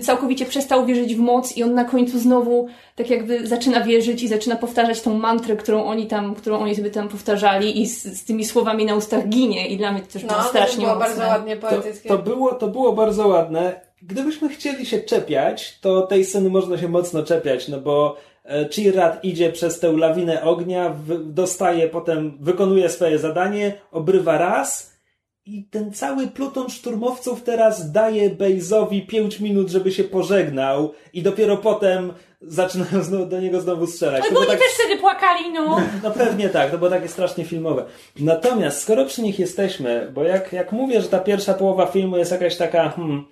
całkowicie przestał wierzyć w moc i on na końcu znowu tak jakby zaczyna wierzyć i zaczyna powtarzać tą mantrę, którą oni tam, którą oni sobie tam powtarzali i z, z tymi słowami na ustach ginie i dla mnie to też no, było strasznie to było mocne. bardzo ładnie poetyckie. To, było, to było bardzo ładne. Gdybyśmy chcieli się czepiać, to tej sceny można się mocno czepiać, no bo e, Chirrat idzie przez tę lawinę ognia, dostaje, potem wykonuje swoje zadanie, obrywa raz i ten cały pluton szturmowców teraz daje Bejzowi 5 minut, żeby się pożegnał i dopiero potem zaczynają znowu, do niego znowu strzelać. Ale bo oni tak... też wtedy płakali, no. No pewnie tak, to było takie strasznie filmowe. Natomiast skoro przy nich jesteśmy, bo jak, jak mówię, że ta pierwsza połowa filmu jest jakaś taka, hmm,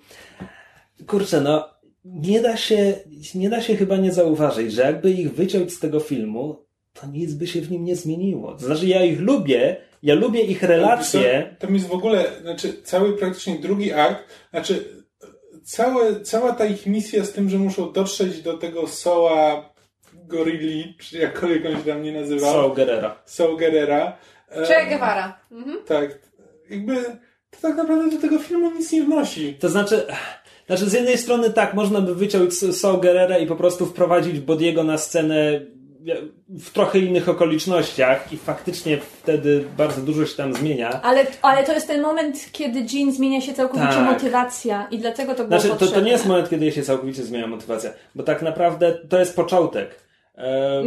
kurczę, no nie da się, nie da się chyba nie zauważyć, że jakby ich wyciąć z tego filmu, to nic by się w nim nie zmieniło. To znaczy, ja ich lubię, ja lubię ich relacje. To, to jest w ogóle, znaczy, cały praktycznie drugi akt, znaczy, całe, cała ta ich misja z tym, że muszą dotrzeć do tego Soła Gorilli, czy jakkolwiek on się tam nie nazywał. Soul Gerera. Soul Gerera. Che Guevara. Mhm. Tak. jakby to tak naprawdę do tego filmu nic nie wnosi. To znaczy, znaczy z jednej strony tak, można by wyciąć Saul Gerrera i po prostu wprowadzić Bodiego na scenę w trochę innych okolicznościach i faktycznie wtedy bardzo dużo się tam zmienia. Ale, ale to jest ten moment, kiedy Jean zmienia się całkowicie Tak. motywacja i dlatego to było Znaczy, to, to nie jest moment, kiedy się całkowicie zmienia motywacja, bo tak naprawdę to jest początek.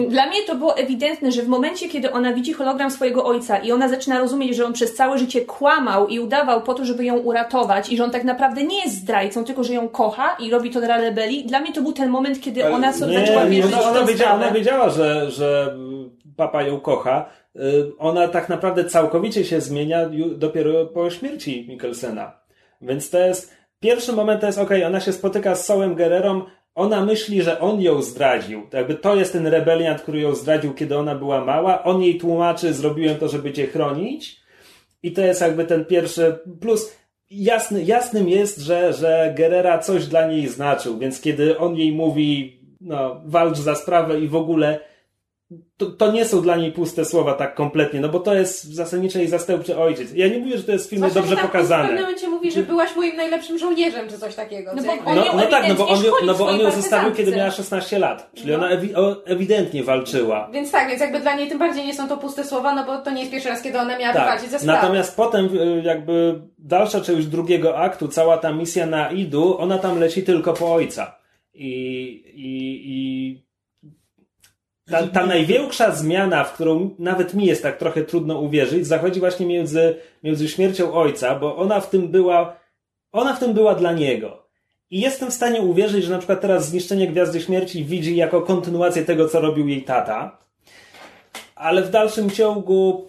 Dla mnie to było ewidentne, że w momencie, kiedy ona widzi hologram swojego ojca i ona zaczyna rozumieć, że on przez całe życie kłamał i udawał po to, żeby ją uratować i że on tak naprawdę nie jest zdrajcą, tylko że ją kocha i robi to dla rebelii, dla mnie to był ten moment, kiedy ona sobie nie, zaczęła nie, wierzyć ona, ona, wiedziała, ona wiedziała, że, że papa ją kocha. Y, Ona tak naprawdę całkowicie się zmienia dopiero po śmierci Mikkelsena. Więc to jest, pierwszy moment to jest, okej, ona się spotyka z Sołem Guerrerą, ona myśli, że on ją zdradził. To jakby to jest ten rebeliant, który ją zdradził, kiedy ona była mała. On jej tłumaczy, zrobiłem to, żeby cię chronić. I to jest jakby ten pierwszy plus. Jasny, jasnym jest, że, że Guerrera coś dla niej znaczył, więc kiedy on jej mówi, no, walcz za sprawę i w ogóle, to, to nie są dla niej puste słowa tak kompletnie, no bo to jest zasadniczo jej zastępczy ojciec. Ja nie mówię, że to jest w filmie Zwłaszcza, dobrze tam W pokazane. pewnym momencie mówi, że byłaś moim najlepszym żołnierzem, czy coś takiego. No bo No, ją no tak, no bo on, no bo on ją w zostawił, kiedy miała 16 lat. Czyli No. ona ewi ewidentnie walczyła. Więc tak, więc jakby dla niej tym bardziej nie są to puste słowa, no bo to nie jest pierwszy raz, kiedy ona miała prowadzić ze sprawy. Tak. Natomiast potem y, jakby dalsza część drugiego aktu, cała ta misja na Idu, ona tam leci tylko po ojca. I, i, i ta, ta największa zmiana, w którą nawet mi jest tak trochę trudno uwierzyć, zachodzi właśnie między, między śmiercią ojca, bo ona w tym była, ona w tym była dla niego. I jestem w stanie uwierzyć, że na przykład teraz zniszczenie Gwiazdy Śmierci widzi jako kontynuację tego, co robił jej tata. Ale w dalszym ciągu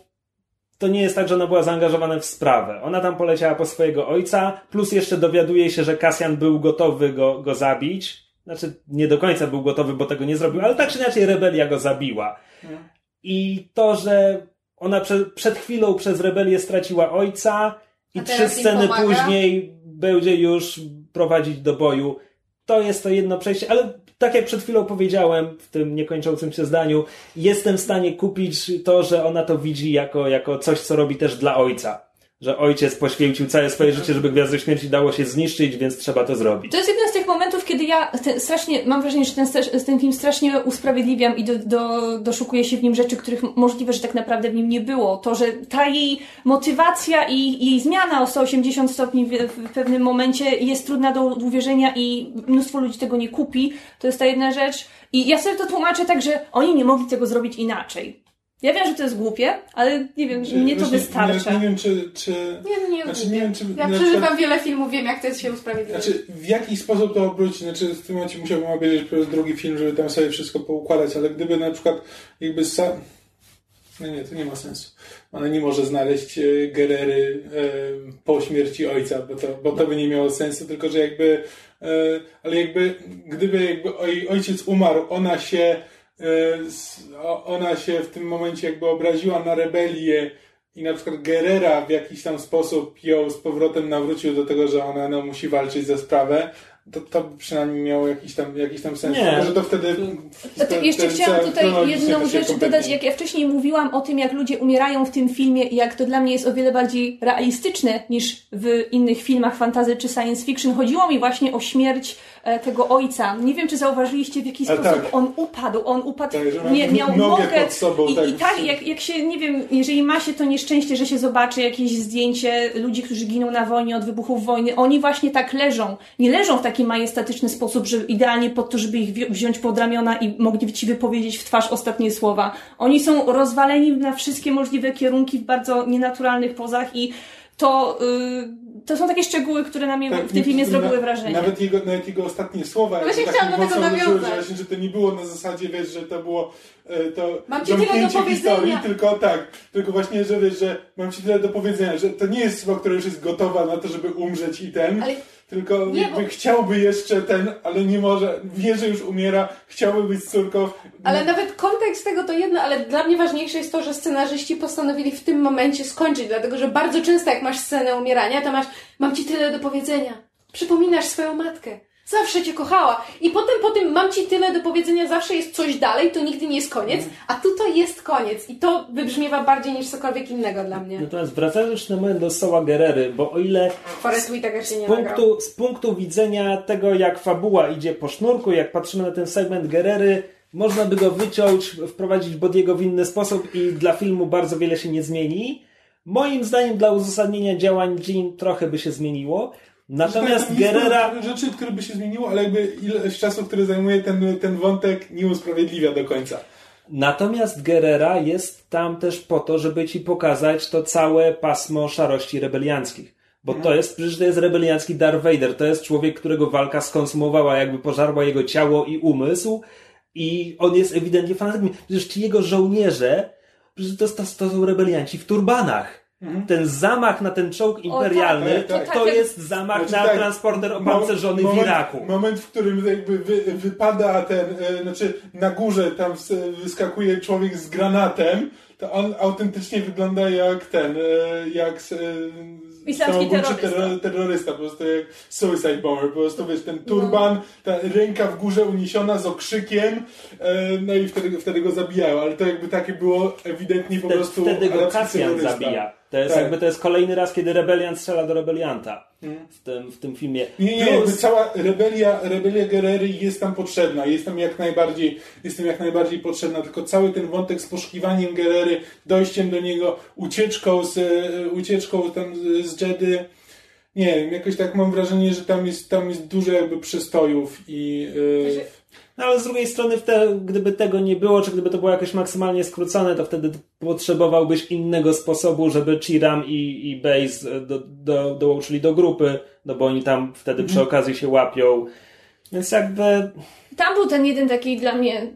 to nie jest tak, że ona była zaangażowana w sprawę. Ona tam poleciała po swojego ojca, plus jeszcze dowiaduje się, że Kasjan był gotowy go, go zabić. Znaczy, nie do końca był gotowy, bo tego nie zrobił, ale tak czy inaczej rebelia go zabiła. I to, że ona prze, przed chwilą przez rebelię straciła ojca i trzy sceny pomaga? później będzie już prowadzić do boju. To jest to jedno przejście, ale tak jak przed chwilą powiedziałem w tym niekończącym się zdaniu, jestem w stanie kupić to, że ona to widzi jako, jako coś, co robi też dla ojca. Że ojciec poświęcił całe swoje życie, żeby Gwiazdę Śmierci dało się zniszczyć, więc trzeba to zrobić. To jest jeden z tych momentów, kiedy ja te, strasznie, mam wrażenie, że ten, ten film strasznie usprawiedliwiam i do, do, doszukuję się w nim rzeczy, których możliwe, że tak naprawdę w nim nie było. To, że ta jej motywacja i jej zmiana o 180 stopni w, w pewnym momencie jest trudna do uwierzenia i mnóstwo ludzi tego nie kupi, to jest ta jedna rzecz. I ja sobie to tłumaczę tak, że oni nie mogli tego zrobić inaczej. Ja wiem, że to jest głupie, ale nie wiem, mnie to Właśnie wystarcza. Nie, nie wiem, czy, czy Nie, no nie, Znaczy, nie wiem, czy Ja przeżywam przykład- wiele filmów, wiem jak to jest się usprawiedliwiać. Znaczy, w jaki sposób to obrócić? Znaczy, w tym momencie musiałbym obejrzeć po raz drugi film, żeby tam sobie wszystko poukładać, ale gdyby na przykład jakby sam... No nie, to nie ma sensu. Ona nie może znaleźć e, Gerery e, po śmierci ojca, bo to, bo to by nie miało sensu, tylko że jakby... E, ale jakby, gdyby jakby oj, ojciec umarł, ona się... E, ona się w tym momencie jakby obraziła na rebelię i na przykład Guerrera w jakiś tam sposób ją z powrotem nawrócił do tego, że ona no, musi walczyć za sprawę, to, to by przynajmniej miało jakiś tam, jakiś tam sens. Nie. Może to wtedy... A tak jeszcze chciałam tutaj jedną to rzecz dodać. Jak ja wcześniej mówiłam o tym, jak ludzie umierają w tym filmie i jak to dla mnie jest o wiele bardziej realistyczne niż w innych filmach fantazy czy science fiction. Chodziło mi właśnie o śmierć tego ojca. Nie wiem, czy zauważyliście, w jaki A sposób tak. on upadł. On upadł, Tak, nie, miał nogę nogę pod sobą, i, tak. i tak, jak, jak się, nie wiem, jeżeli ma się to nieszczęście, że się zobaczy jakieś zdjęcie ludzi, którzy giną na wojnie od wybuchów wojny, oni właśnie tak leżą. Nie leżą w taki majestatyczny sposób, że idealnie pod to, żeby ich wzi- wziąć pod ramiona i mogli ci wypowiedzieć w twarz ostatnie słowa. Oni są rozwaleni na wszystkie możliwe kierunki w bardzo nienaturalnych pozach i to, y, to są takie szczegóły, które na mnie Tak, w tym filmie na- zrobiły wrażenie. Nawet jego, nawet jego ostatnie słowa Właśnie jakby chciałam do tego nawiązać. że, właśnie, że to nie było na zasadzie, wiesz, że to było to Mam ci tyle do historii, tylko tak, tylko właśnie, że wiesz, że mam ci tyle do powiedzenia, że to nie jest osoba, która już jest gotowa na to, żeby umrzeć i ten, Ale- tylko Nie, jakby bo- chciałby jeszcze ten, ale nie może, wie, że już umiera, chciałby być z córką. Ale nawet kontekst tego to jedno, ale dla mnie ważniejsze jest to, że scenarzyści postanowili w tym momencie skończyć, dlatego że bardzo często jak masz scenę umierania, to masz, mam ci tyle do powiedzenia. Przypominasz swoją matkę. Zawsze cię kochała. I potem po tym mam ci tyle do powiedzenia, zawsze jest coś dalej, to nigdy nie jest koniec, a tu to jest koniec. I to wybrzmiewa bardziej niż cokolwiek innego dla mnie. Natomiast wracając już na moment do Soła Gerery, bo o ile Forest Whitaker się z nie punktu, z punktu widzenia tego, jak fabuła idzie po sznurku, jak patrzymy na ten segment Gerery, można by go wyciąć, wprowadzić Bodiego w inny sposób i dla filmu bardzo wiele się nie zmieni. Moim zdaniem dla uzasadnienia działań Jean trochę by się zmieniło. Natomiast Tak, Gerera... rzeczy, które by się zmieniło, ale jakby ilość czasu, który zajmuje ten, ten wątek, nie usprawiedliwia do końca. Natomiast Gerera jest tam też po to, żeby ci pokazać to całe pasmo szarości rebelianckich. Bo to jest, przecież to jest rebeliancki Darth Vader. To jest człowiek, którego walka skonsumowała, jakby pożarła jego ciało i umysł. I on jest ewidentnie fanatykiem. Przecież ci jego żołnierze, przecież to, to, to są rebelianci w turbanach. Ten zamach na ten czołg imperialny, tak, tak. to To tak jest zamach Znaczy na tak, transporter opancerzony w moment- Iraku. Moment, w którym jakby wy, wypada ten, e, znaczy na górze tam wyskakuje człowiek z granatem, to on autentycznie wygląda jak ten, e, jak s- e, Islamski terrorysta. terro- terrorysta, po prostu jak suicide bomber, po prostu wiesz, ten turban, ta ręka w górze uniesiona z okrzykiem, e, no i wtedy, wtedy go zabijają, ale to jakby takie było ewidentnie po Wtedy, prostu wtedy go Kasjan zabija. To jest Tak. jakby to jest kolejny raz, kiedy rebeliant strzela do rebelianta w, tym, w tym filmie. Nie, nie, Plus- cała rebelia, rebelia Gerery jest tam potrzebna, jest tam jak najbardziej, jest tam jak najbardziej potrzebna, tylko cały ten wątek z poszukiwaniem Gerery, dojściem do niego, ucieczką z, ucieczką tam z, Jedy, nie wiem, jakoś tak mam wrażenie, że tam jest, tam jest dużo jakby przystojów i e, No ale z drugiej strony, te, gdyby tego nie było, czy gdyby to było jakoś maksymalnie skrócone, to wtedy potrzebowałbyś innego sposobu, żeby Chiram i, i Base do, do, dołączyli do grupy, no bo oni tam wtedy przy okazji się łapią. Więc jakby Tam był ten jeden taki dla mnie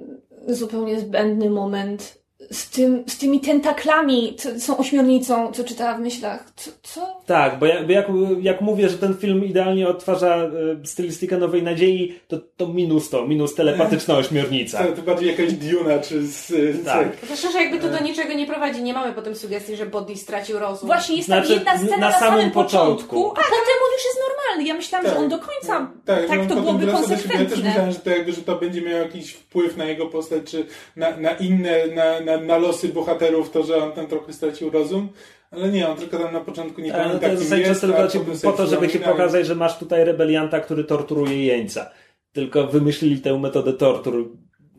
zupełnie zbędny moment z, tym, z tymi tentaklami, co są ośmiornicą, co czytała w myślach. Co? co? Tak, bo jak, bo jak, jak mówię, że ten film idealnie odtwarza e, stylistykę Nowej Nadziei, to, to minus to, minus telepatyczna ośmiornica. to, to bardziej jakaś Duna, czy z... Tak. Zresztą, że jakby to do niczego nie prowadzi. Nie mamy potem sugestii, że Body stracił rozum. Właśnie jest Znaczy, tam jedna scena na na, samym samym, początku. początku, a potem on już jest normalny. Ja myślałam, że on do końca tak, no, to byłoby siebie. Ja też konsekwentne. myślałem, że to, jakby, że to będzie miało jakiś wpływ na jego postać, czy na, na inne, na, na, na losy bohaterów, to, że on tam trochę stracił rozum. Ale nie, on tylko tam na początku nie Ale pamięta, to jest tylko ci, po to, żeby ci pokazać, że masz tutaj rebelianta, który torturuje jeńca. Tylko wymyślili tę metodę tortur.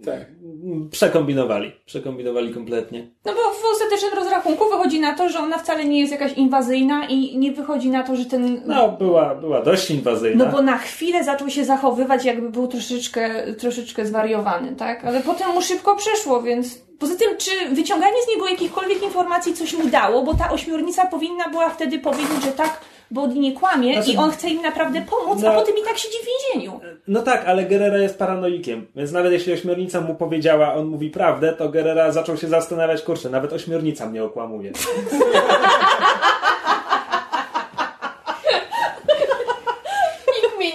Tak. Przekombinowali. Przekombinowali kompletnie. No bo w ostatecznym rozrachunku wychodzi na to, że ona wcale nie jest jakaś inwazyjna i nie wychodzi na to, że ten... No, była, była dość inwazyjna. No bo na chwilę zaczął się zachowywać, jakby był troszeczkę, troszeczkę zwariowany, tak? Ale potem mu szybko przeszło, więc. Poza tym, czy wyciąganie z niego jakichkolwiek informacji coś mu dało, bo ta ośmiornica powinna była wtedy powiedzieć, że tak, Body nie kłamie Znaczy- i on chce im naprawdę pomóc, No. a potem i tak siedzi w więzieniu. No tak, ale Gerera jest paranoikiem, więc nawet jeśli ośmiornica mu powiedziała, on mówi prawdę, to Gerera zaczął się zastanawiać, kurczę, nawet ośmiornica mnie okłamuje.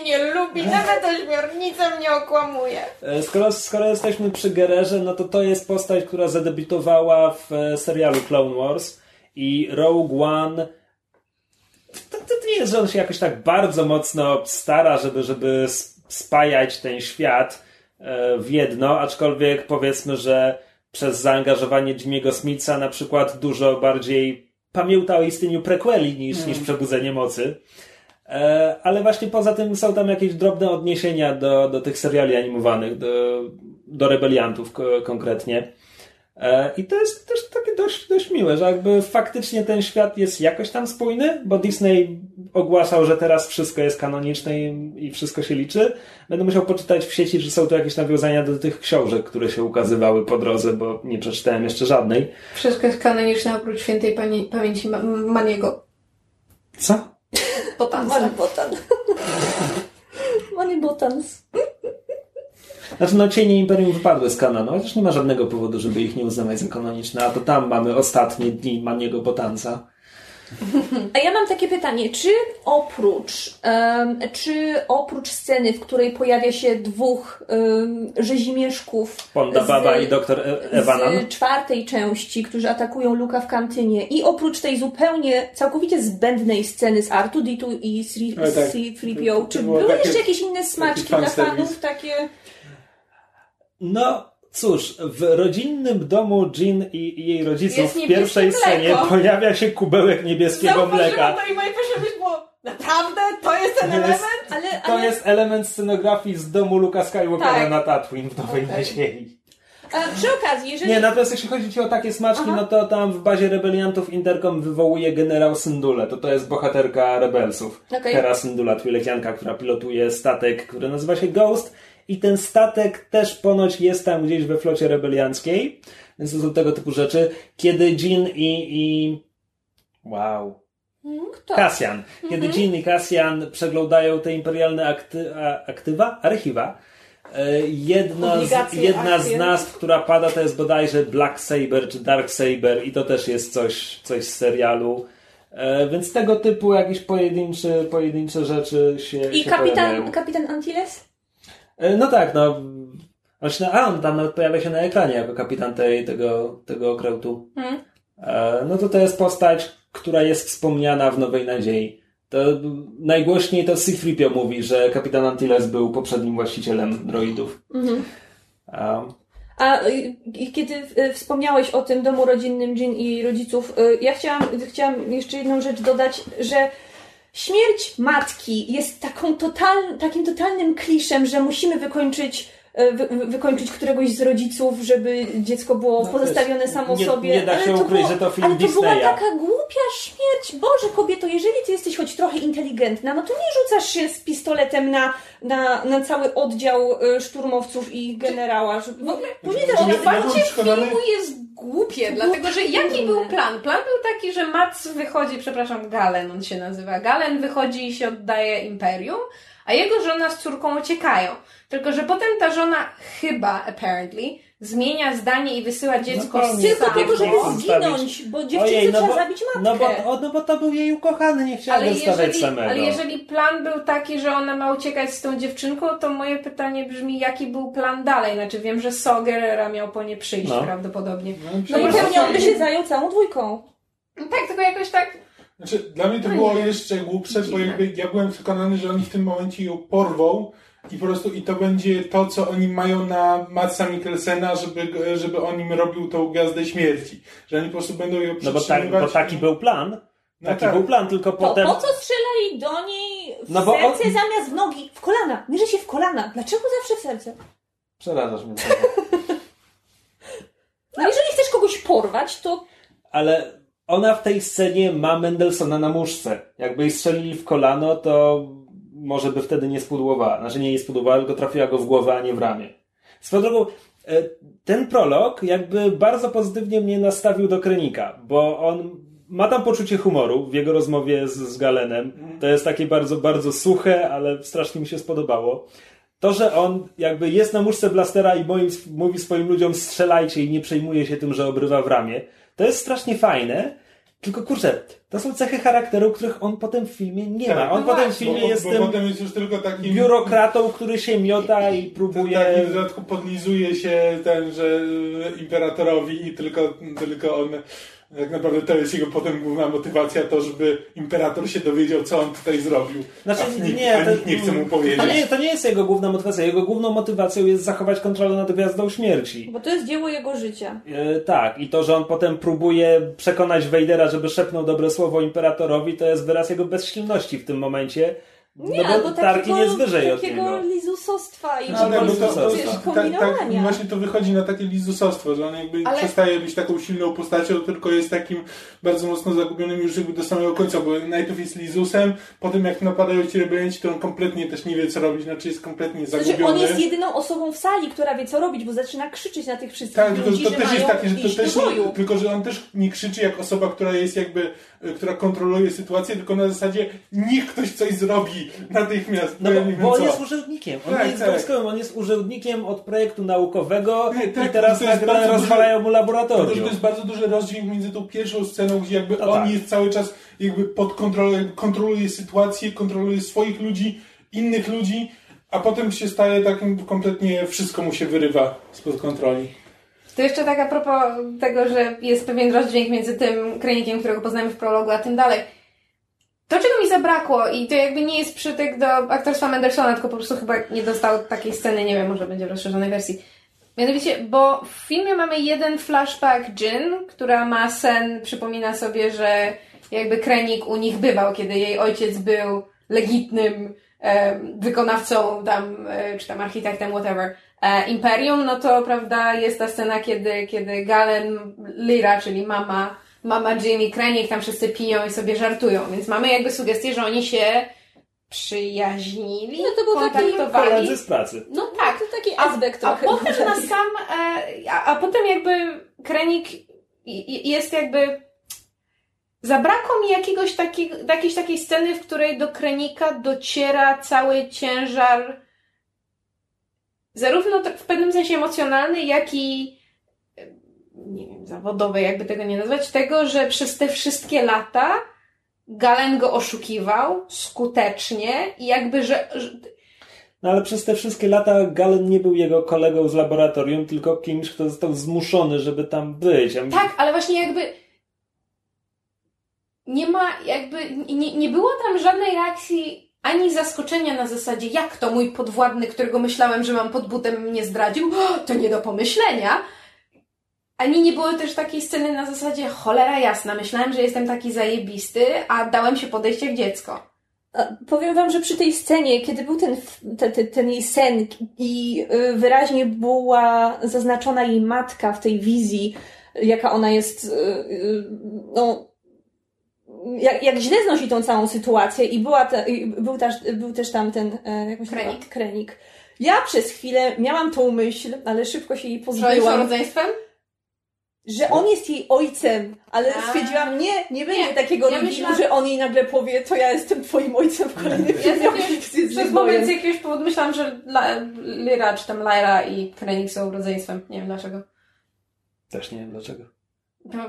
Nie lubi, nawet ośmiornica mnie okłamuje. E, Skoro, skoro jesteśmy przy Gererze, no to to jest postać, która zadebiutowała w e, serialu Clone Wars i Rogue One to, to, nie jest, że on się jakoś tak bardzo mocno stara, żeby, żeby spajać ten świat e, w jedno, aczkolwiek powiedzmy, że przez zaangażowanie Jimmy'ego Smitha na przykład dużo bardziej pamięta o istnieniu prequeli niż, niż Przebudzenie Mocy. E, ale właśnie poza tym są tam jakieś drobne odniesienia do, do tych seriali animowanych, do, do rebeliantów ko- konkretnie. E, I to jest też takie dość, dość miłe, że jakby faktycznie ten świat jest jakoś tam spójny, bo Disney ogłaszał, że teraz wszystko jest kanoniczne i, wszystko się liczy. Będę musiał poczytać w sieci, czy są tu jakieś nawiązania do tych książek, które się ukazywały po drodze, bo nie przeczytałem jeszcze żadnej. Wszystko jest kanoniczne oprócz świętej pani, pamięci Ma- Maniego. Co? Potanca. Botan. Money Botans. Znaczy, no cienie Imperium wypadły z kanonu, chociaż nie ma żadnego powodu, żeby ich nie uznawać za kanoniczne, a to tam mamy ostatnie dni Maniego Botanca. A ja mam takie pytanie, czy oprócz, em, czy oprócz sceny, w której pojawia się dwóch um, rzezimieszków Ponda z- Baba i doktor E- Evanan. z czwartej części, którzy atakują Luka w kantynie i oprócz tej zupełnie, całkowicie zbędnej sceny z R2-D2 i Ale tak. C-3PO, To czy były takie- jeszcze jakieś inne smaczki dla fanów, takie... No cóż, w rodzinnym domu Jean i, jej rodziców w pierwszej scenie pojawia się kubełek niebieskiego mleka. to i moje pierwsze myśl było, naprawdę? To jest ten jest- element? Ale, To ale jest element scenografii z domu Luka Skywalkera Tak. na Tatooine w Nowej Okej. Nadziei. a, przy okazji, jeżeli... Nie, natomiast jeśli chodzi ci o takie smaczki, Aha. no to tam w bazie rebeliantów Intercom wywołuje generał Syndule. To to jest bohaterka rebelsów. Okej. Hera Syndula, twilekianka, która pilotuje statek, który nazywa się Ghost. I ten statek też ponoć jest tam gdzieś we flocie rebelianckiej. Więc to są tego typu rzeczy. Kiedy Jean i... i... Wow. Kto? Cassian. Kiedy Jean i Cassian przeglądają te imperialne akty, a, aktywa, archiwa, e, jedna, z, jedna z nazw, która pada, to jest bodajże Black Saber czy Dark Saber i to też jest coś, coś z serialu. E, Więc tego typu jakieś pojedyncze, pojedyncze rzeczy się I się kapitan, pojawiają. kapitan Antilles? E, No tak, no. On się, a on tam nawet pojawia się na ekranie jako kapitan tej, tego, tego okrętu. Hmm. E, No to to jest postać, która jest wspomniana w Nowej Nadziei. To najgłośniej to C-3PO mówi, że kapitan Antilles był poprzednim właścicielem droidów. Mhm. A, A y, kiedy y, wspomniałeś o tym domu rodzinnym Jean i rodziców, y, ja chciałam, chciałam jeszcze jedną rzecz dodać, że śmierć matki jest taką total, takim totalnym kliszem, że musimy wykończyć, wy, wy- wykończyć któregoś z rodziców, żeby dziecko było No, pozostawione wiesz, samo nie- sobie. nie da Ale się to ukryć, było, że to film Ale to była taka głupia śmierć. Boże, kobieto, jeżeli ty jesteś choć trochę inteligentna, no to nie rzucasz się z pistoletem na, na, na cały oddział y, szturmowców i generała. W ogóle, pamiętasz, Otwarcie filmu jest głupie, dlatego że jaki był plan? Plan był taki, że Mats wychodzi, przepraszam, Galen on się nazywa. Galen wychodzi i się oddaje Imperium, a jego żona z córką uciekają. Tylko, że potem ta żona chyba, apparently, zmienia zdanie i wysyła dziecko pewnie. z tylko to, żeby zginąć, bo dziewczynie Ojej, no trzeba bo- zabić matkę. no, bo, o, no bo to był jej ukochany, nie chciała Ale zostawiać jeżeli, samego. ale jeżeli plan był taki, że ona ma uciekać z tą dziewczynką, to moje pytanie brzmi, jaki był plan dalej? Znaczy wiem, że Sogerera miał po nie przyjść No. prawdopodobnie. No i No pewnie on by się zajął całą dwójką. No tak, tylko jakoś tak Znaczy, dla mnie to No było nie. jeszcze głupsze, bo jakby ja byłem przekonany, że oni w tym momencie ją porwą i po prostu i to będzie to, co oni mają na Matsa Mikkelsena, żeby, żeby on im robił tą gwiazdę śmierci. Że oni po prostu będą ją No bo, tak, bo taki był plan. No Taki tak. był plan, tylko To potem... po co strzelali do niej w No bo on- serce zamiast w nogi? W kolana. Mierzy się w kolana. Dlaczego zawsze w serce? Przerażasz mnie. No jeżeli chcesz kogoś porwać, to Ale ona w tej scenie ma Mendelsona na muszce. Jakby jej strzelili w kolano, to może by wtedy nie spudłowała. Znaczy nie jej spudłowała, tylko trafiła go w głowę, a nie w ramię. Swoją drogą, e, ten prolog jakby bardzo pozytywnie mnie nastawił do Krenika, bo on ma tam poczucie humoru w jego rozmowie z, z Galenem. To jest takie bardzo, bardzo suche, ale strasznie mi się spodobało. To, że on jakby jest na muszce blastera i moim, mówi swoim ludziom strzelajcie i nie przejmuje się tym, że obrywa w ramię, to jest strasznie fajne. Tylko kurczę, to są cechy charakteru, których on potem w filmie nie Tak, ma. On no potem w filmie bo, jest bo tym potem jest już tylko takim biurokratą, który się miota i próbuje... Taki w dodatku podlizuje się ten, że imperatorowi i tylko, tylko on tak naprawdę to jest jego potem główna motywacja, to żeby imperator się dowiedział, co on tutaj zrobił. Znaczy, a nikt, nie, a to- nikt nie chce mu powiedzieć. To nie, to nie jest jego główna motywacja. Jego główną motywacją jest zachować kontrolę nad Gwiazdą Śmierci. bo to jest dzieło jego życia. E, tak, i to, że on potem próbuje przekonać Wejdera, żeby szepnął dobre słowo imperatorowi, to jest wyraz jego bezsilności w tym momencie. Nie, no albo bo Tarkin takiego, jest wyżej od niego. lizusostwa i No, tak, bo to, to, wiesz, tak, tak, kombinowania. właśnie to wychodzi na takie lizusostwo, że on jakby Ale- przestaje być taką silną postacią, tylko jest takim bardzo mocno zagubionym już jakby do samego końca, bo najpierw jest lizusem, potem jak napadają ci rebelianci, to on kompletnie też nie wie co robić, znaczy jest kompletnie Znaczy, zagubiony. on jest jedyną osobą w sali, która wie co robić, bo zaczyna krzyczeć na tych wszystkich Tak, ludzi, to że też jest takie, że to też nie, tylko że on też nie krzyczy jak osoba, która jest jakby, która kontroluje sytuację, tylko na zasadzie niech ktoś coś zrobi, natychmiast. No bo, ja nie wiem bo on jest urzędnikiem. On Tak, nie jest tak. wojskowym, on jest urzędnikiem od projektu naukowego Nie, tak, i teraz to nagle bardzo rozwalają mu laboratorium. to jest bardzo duży rozdźwięk między tą pierwszą sceną, gdzie jakby No on tak. jest cały czas jakby pod kontrolą, kontroluje sytuację, kontroluje swoich ludzi, innych ludzi, a potem się staje takim kompletnie wszystko mu się wyrywa spod kontroli. To jeszcze tak a propos tego, że jest pewien rozdźwięk między tym krenikiem, którego poznajemy w prologu, a tym dalej. To, czego mi zabrakło, i to jakby nie jest przytyk do aktorstwa Mendelssohna, tylko po prostu chyba nie dostał takiej sceny, nie wiem, może będzie w rozszerzonej wersji. Mianowicie, bo w filmie mamy jeden flashback Jin, która ma sen, przypomina sobie, że jakby Krenik u nich bywał, kiedy jej ojciec był legitnym e, wykonawcą tam, e, czy tam architektem, whatever, Imperium, no to prawda jest ta scena, kiedy, kiedy Galen Lyra, czyli mama, mama i Krenik tam wszyscy piją i sobie żartują, więc mamy jakby sugestię, że oni się przyjaźnili, No to był taki kontaktowali. Koledzy z pracy. No tak, To taki a, aspekt a trochę. potem na sam, e, a, a potem jakby Krenik jest jakby zabrakło mi jakiegoś takiego, jakiejś takiej sceny, w której do Krenika dociera cały ciężar zarówno t- w pewnym sensie emocjonalny, jak i nie wiem, zawodowy, jakby tego nie nazwać, tego, że przez te wszystkie lata Galen go oszukiwał skutecznie i jakby, że, że No ale przez te wszystkie lata Galen nie był jego kolegą z laboratorium, tylko kimś, kto został zmuszony, żeby tam być. A Tak, ale właśnie jakby nie ma jakby, nie, nie było tam żadnej reakcji ani zaskoczenia na zasadzie, jak to mój podwładny, którego myślałem, że mam pod butem, mnie zdradził, to nie do pomyślenia. Ani nie było też takiej sceny na zasadzie, cholera jasna, myślałem, że jestem taki zajebisty, a dałem się podejść jak dziecko. Powiem wam, że przy tej scenie, kiedy był ten, f- te, te, ten jej sen i y, wyraźnie była zaznaczona jej matka w tej wizji, jaka ona jest, y, y, no, jak, jak źle znosi tą całą sytuację i była i był, też, był też tam ten, e, jak Krenik. Krenik. Ja przez chwilę miałam tą myśl, ale szybko się jej Że pozbyłam, rodzeństwem? że on jest jej ojcem, ale A. stwierdziłam, nie, nie będzie Nie, takiego ja myślałam- że on jej nagle powie, to ja jestem twoim ojcem w kolejnym Ja filmie. jakiegoś, przez moment z jakiegoś powodu myślałam, że Lyra, czy tam Lyra i Krenik są rodzeństwem. Nie wiem dlaczego. Też nie wiem dlaczego.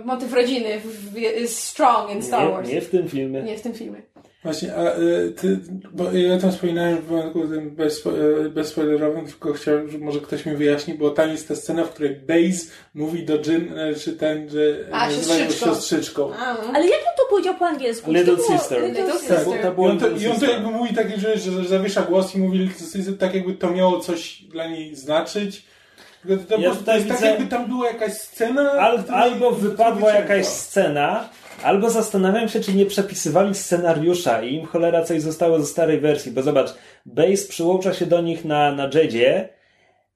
Motyw rodziny jest strong in Star Nie, Wars. nie w tym filmie. Nie w tym filmie. Właśnie, a y, ty, bo ja o tym wspominałem w wypadku tym bez, y, bezspoilerowym, tylko chciałem, że może ktoś mi wyjaśni, bo tam jest ta scena, w której Base mówi do Jin, y, czy ten, że A, nazywają go siostrzyczką. siostrzyczką. Ale jak on to powiedział po angielsku? Little było- sister. Little Tak, sister. Bo to I on, to, Little I on to Sister. jakby mówi takie że, że zawiesza głos i mówi tak jakby to miało coś dla niej znaczyć. To, to, Ja tutaj jest tak widzę- jakby tam była jakaś scena. Al, której- albo wypadła jakaś scena, albo zastanawiam się, czy nie przepisywali scenariusza i im cholera coś zostało ze starej wersji, bo zobacz, Base przyłącza się do nich na, na Jedzie.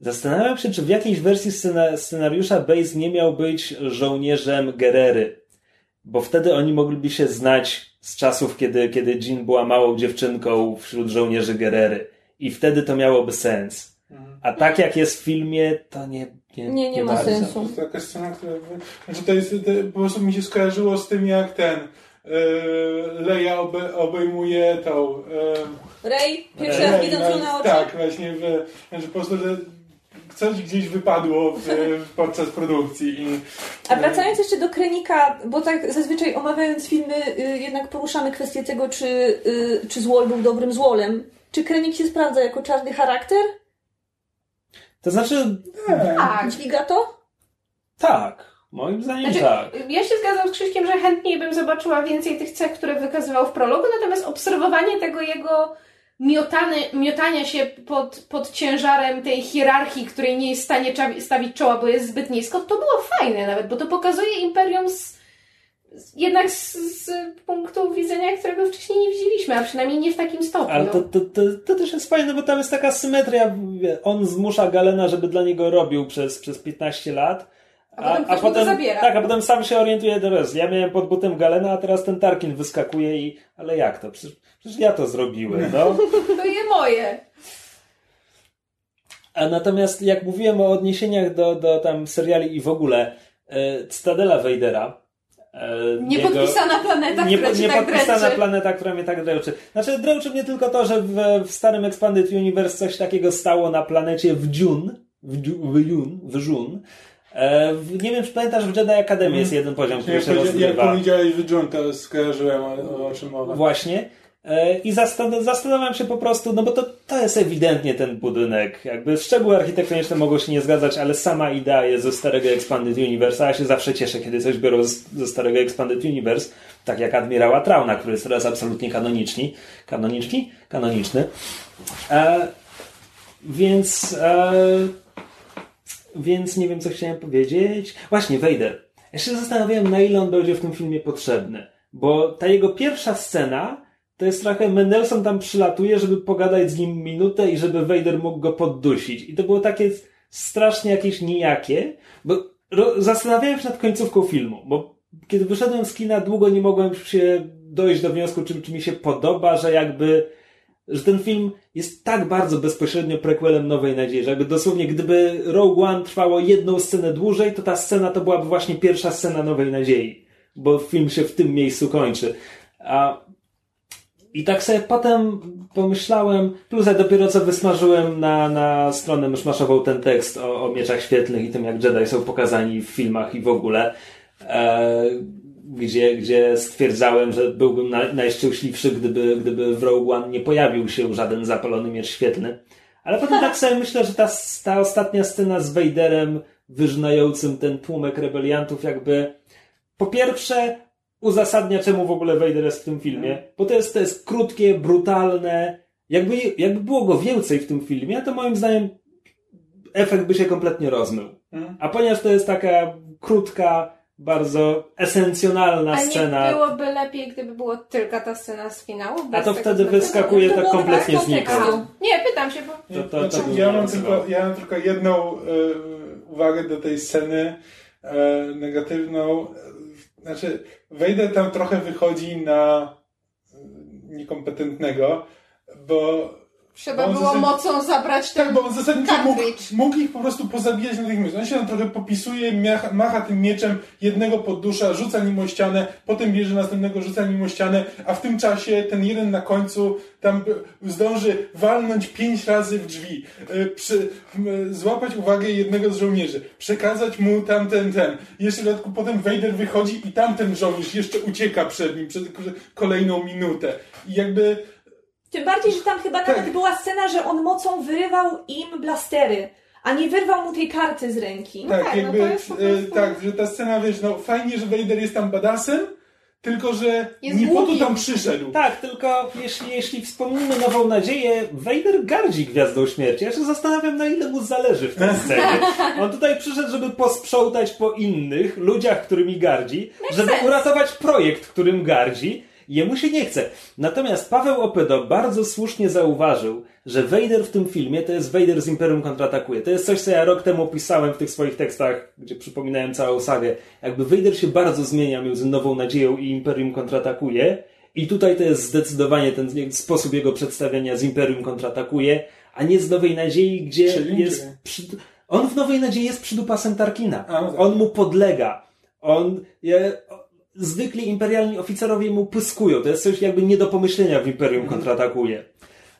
Zastanawiam się, czy w jakiejś wersji scena, scenariusza Base nie miał być żołnierzem Gerery, bo wtedy oni mogliby się znać z czasów, kiedy, kiedy Jean była małą dziewczynką wśród żołnierzy Gerery. I wtedy to miałoby sens. A tak jak jest w filmie, to nie. Nie, Nie, nie ma bardzo. To sensu. jest taka scena, która... Znaczy to jest, to, po prostu mi się skojarzyło z tym, jak ten yy, Leia obe, obejmuje tą... Yy, Ray, pierwszy Rey, raz widząc ją na oczy. Tak, właśnie, że, że po prostu, że coś gdzieś wypadło w, podczas produkcji i... A wracając jeszcze do Krenika, bo tak zazwyczaj omawiając filmy, y, jednak poruszamy kwestię tego, czy, y, czy Złol był dobrym Złolem. Czy Krenik się sprawdza jako czarny charakter? To znaczy, Tak. Dźwiga to? tak. Moim zdaniem Znaczy, tak. Ja się zgadzam z Krzyśkiem, że chętniej bym zobaczyła więcej tych cech, które wykazywał w prologu, natomiast obserwowanie tego jego miotany, miotania się pod, pod ciężarem tej hierarchii, której nie jest w stanie stawić czoła, bo jest zbyt nisko, to było fajne nawet, bo to pokazuje Imperium z, jednak z, z punktu widzenia, którego wcześniej nie widzieliśmy, a przynajmniej nie w takim stopniu. Ale to, to, to, to też jest fajne, bo tam jest taka symetria. On zmusza Galena, żeby dla niego robił przez, przez 15 lat. A potem ktoś mu to zabiera. Tak, a potem sam się orientuje teraz. Ja miałem pod butem Galena, a teraz ten Tarkin wyskakuje i. Ale jak to? Przecież, przecież ja to zrobiłem, no. To je moje. A natomiast jak mówiłem o odniesieniach do, do tam seriali i w ogóle e, Cytadela Vadera, e, Niepodpisana planeta, nie, która cię tak Niepodpisana dręczy. planeta, która mnie tak dręczy. Znaczy, dręczy mnie tylko to, że w, w starym Expanded Universe coś takiego stało na planecie w Dune, w, w Jun, w Jun. E, w, nie wiem, czy pamiętasz, w Jedi Academy jest jeden poziom, który Jak, się powiedzia- jak rozgrywa. powiedziałeś w John, to skojarzyłem o, o czym mowa. Właśnie. E, I zastan- zastanawiam się po prostu, no bo to, to jest ewidentnie ten budynek. Jakby szczegóły architektoniczne mogą się nie zgadzać, ale sama idea jest ze starego Expanded Universe, a ja się zawsze cieszę, kiedy coś biorą z, ze starego Expanded Universe, tak jak Admirała Trauna, który jest teraz absolutnie kanoniczni. Kanoniczny? Kanoniczny. E, więc, e, więc nie wiem, co chciałem powiedzieć. Właśnie, Vader. Ja się zastanawiałem, na ile on będzie w tym filmie potrzebny. Bo ta jego pierwsza scena to jest trochę Mendelssohn tam przylatuje, żeby pogadać z nim minutę i żeby Vader mógł go poddusić. I to było takie strasznie jakieś nijakie, bo zastanawiałem się nad końcówką filmu, bo kiedy wyszedłem z kina, długo nie mogłem się dojść do wniosku, czy, czy mi się podoba, że jakby że ten film jest tak bardzo bezpośrednio prequelem Nowej Nadziei, że jakby dosłownie gdyby Rogue One trwało jedną scenę dłużej, to ta scena to byłaby właśnie pierwsza scena Nowej Nadziei, bo film się w tym miejscu kończy. A i tak sobie potem pomyślałem, plus ja dopiero co wysmażyłem na, na stronę myszmaszową ten tekst o, o mieczach świetlnych i tym, jak Jedi są pokazani w filmach i w ogóle, e, gdzie, gdzie stwierdzałem, że byłbym na, najszczęśliwszy, gdyby, gdyby w Rogue One nie pojawił się żaden zapalony miecz świetlny. Ale potem tak sobie myślę, że ta, ta ostatnia scena z Vaderem wyżynającym ten tłumek rebeliantów jakby po pierwsze uzasadnia, czemu w ogóle Vader jest w tym filmie, bo to jest, to jest krótkie, brutalne. Jakby, jakby było go więcej w tym filmie, to moim zdaniem efekt by się kompletnie rozmył. Mhm. A ponieważ to jest taka krótka, bardzo esencjonalna A nie scena, byłoby lepiej, gdyby było tylko ta scena z finału? a to wtedy wyskakuje To tak kompletnie znikąd. Nie, pytam się, bo... To- to- to Znaczy, ja, nie mam tylko, ja mam tylko jedną e, uwagę do tej sceny e, negatywną. Znaczy, Vader tam trochę wychodzi na e, niekompetentnego, bo Trzeba było mocą zabrać ten tak, bo on zasadniczo mógł, mógł ich po prostu pozabijać natychmiast. On się tam trochę popisuje, macha, macha tym mieczem, jednego poddusza, rzuca nim o ścianę, potem bierze następnego, rzuca nim o ścianę, a w tym czasie ten jeden na końcu tam y, zdąży walnąć pięć razy w drzwi, y, przy, m, złapać uwagę jednego z żołnierzy, przekazać mu tamten, ten. Jeszcze w dodatku potem Vader wychodzi i tamten żołnierz jeszcze ucieka przed nim przez kolejną minutę. I jakby Tym bardziej, że tam chyba Tak. nawet była scena, że on mocą wyrywał im blastery, a nie wyrwał mu tej karty z ręki. Tak, tak, no jakby, to jest po e, prostu- tak, że ta scena, wiesz, no fajnie, że Vader jest tam badasem, tylko że Jest nie po to tam przyszedł. Tak, tylko jeśli, jeśli wspomnimy Nową Nadzieję, Vader gardzi Gwiazdą Śmierci. Ja się zastanawiam, na ile mu zależy w tej scenie. On tutaj przyszedł, żeby posprzątać po innych ludziach, którymi gardzi, żeby uratować projekt, którym gardzi. Jemu się nie chce. Natomiast Paweł Opydo bardzo słusznie zauważył, że Vader w tym filmie to jest Vader z Imperium kontratakuje. To jest coś, co ja rok temu opisałem w tych swoich tekstach, gdzie przypominałem całą sagę. Jakby Vader się bardzo zmienia między Nową Nadzieją i Imperium kontratakuje. I tutaj to jest zdecydowanie ten sposób jego przedstawiania z Imperium kontratakuje, a nie z Nowej Nadziei, gdzie Czyli? jest. Przy... On w Nowej Nadziei jest przydupasem Tarkina. A, no tak. On mu podlega. On. Je, zwykli imperialni oficerowie mu pyskują. To jest coś jakby nie do pomyślenia w Imperium kontratakuje.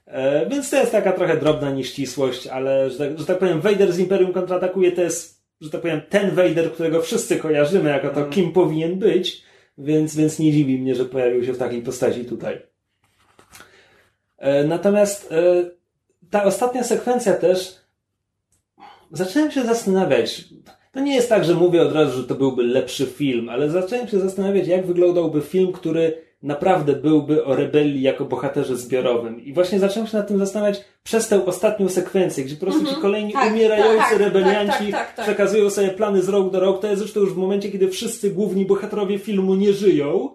E, więc to jest taka trochę drobna nieścisłość, ale że tak, że tak powiem, Vader z Imperium kontratakuje to jest, że tak powiem, ten Vader, którego wszyscy kojarzymy jako to, kim powinien być, więc, więc nie dziwi mnie, że pojawił się w takiej postaci tutaj. E, natomiast e, ta ostatnia sekwencja też zacząłem się zastanawiać. To nie jest tak, że mówię od razu, że to byłby lepszy film, ale zacząłem się zastanawiać, jak wyglądałby film, który naprawdę byłby o rebelii jako bohaterze zbiorowym. I właśnie zacząłem się nad tym zastanawiać przez tę ostatnią sekwencję, gdzie po prostu ci kolejni Tak, umierający tak, tak, rebelianci tak, tak, tak. przekazują sobie plany z rok do rok. To jest zresztą już w momencie, kiedy wszyscy główni bohaterowie filmu nie żyją.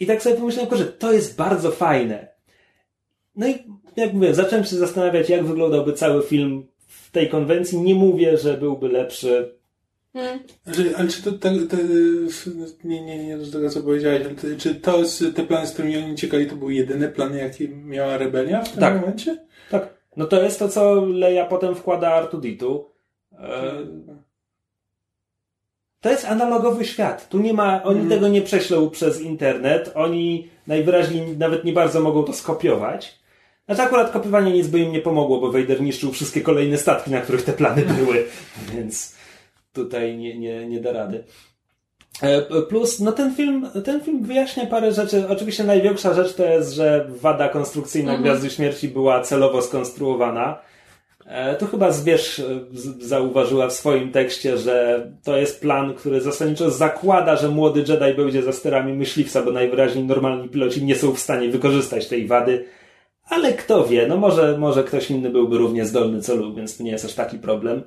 I tak sobie pomyślałem, że to jest bardzo fajne. No i jak mówię, zacząłem się zastanawiać, jak wyglądałby cały film w tej konwencji. Nie mówię, że byłby lepszy. Hmm. Znaczy, ale czy to, to, to nie, nie, nie do tego, co powiedziałeś, ale to, czy to, te plany, z którymi oni uciekali, to były jedyne plany, jakie miała rebelia w tym Tak. momencie? Tak. No to jest to, co Leia potem wkłada Artuditu. E, to jest analogowy świat. Tu nie ma, oni Mhm. tego nie prześlą przez internet, oni najwyraźniej nawet nie bardzo mogą to skopiować. Znaczy akurat kopiowanie nic by im nie pomogło, bo Vader niszczył wszystkie kolejne statki, na których te plany były, więc tutaj nie, nie, nie da rady. E, Plus, no ten film, ten film wyjaśnia parę rzeczy. Oczywiście największa rzecz to jest, że wada konstrukcyjna Gwiazdy Śmierci była celowo skonstruowana. E, To chyba Zwierz e, zauważyła w swoim tekście, że to jest plan, który zasadniczo zakłada, że młody Jedi będzie za sterami myśliwca, bo najwyraźniej normalni piloci nie są w stanie wykorzystać tej wady. Ale kto wie, no może, może ktoś inny byłby równie zdolny co Luke, więc to nie jest aż taki problem.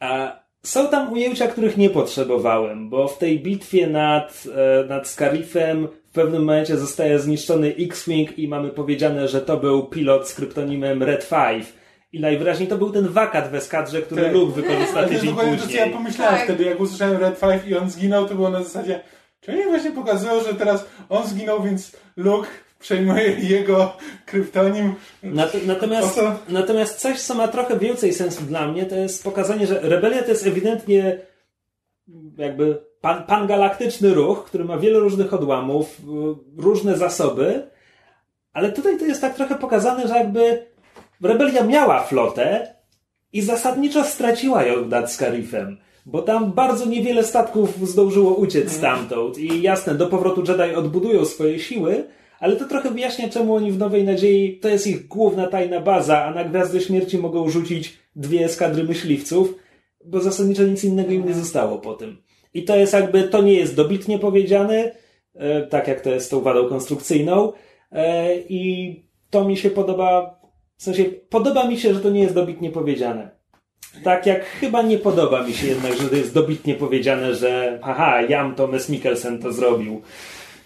A są tam ujęcia, których nie potrzebowałem, bo w tej bitwie nad, e, nad Scarifem w pewnym momencie zostaje zniszczony X-Wing i mamy powiedziane, że to był pilot z kryptonimem Red 5. I najwyraźniej to był ten wakat w eskadrze, który Tak. Luke wykorzysta Ale to tydzień dokładnie to, co ja później. pomyślałem Tak. wtedy, jak usłyszałem Red 5 i on zginął, to było na zasadzie, czy oni właśnie pokazują, że teraz on zginął, więc Luke przejmuje jego kryptonim. Nat- Natomiast, natomiast coś, co ma trochę więcej sensu dla mnie, to jest pokazanie, że rebelia to jest ewidentnie jakby pan, pangalaktyczny ruch, który ma wiele różnych odłamów, y, różne zasoby, ale tutaj to jest tak trochę pokazane, że jakby rebelia miała flotę i zasadniczo straciła ją nad Scarifem. Bo tam bardzo niewiele statków zdążyło uciec stamtąd. I jasne, do powrotu Jedi odbudują swoje siły, ale to trochę wyjaśnia, czemu oni w Nowej Nadziei to jest ich główna tajna baza, a na Gwiazdę Śmierci mogą rzucić dwie eskadry myśliwców, bo zasadniczo nic innego im nie zostało po tym. I to jest jakby, to nie jest dobitnie powiedziane, e, tak jak to jest z tą wadą konstrukcyjną. E, I to mi się podoba, w sensie podoba mi się, że to nie jest dobitnie powiedziane. Tak jak chyba nie podoba mi się jednak, że to jest dobitnie powiedziane, że haha, Jan Thomas Mikkelsen to zrobił.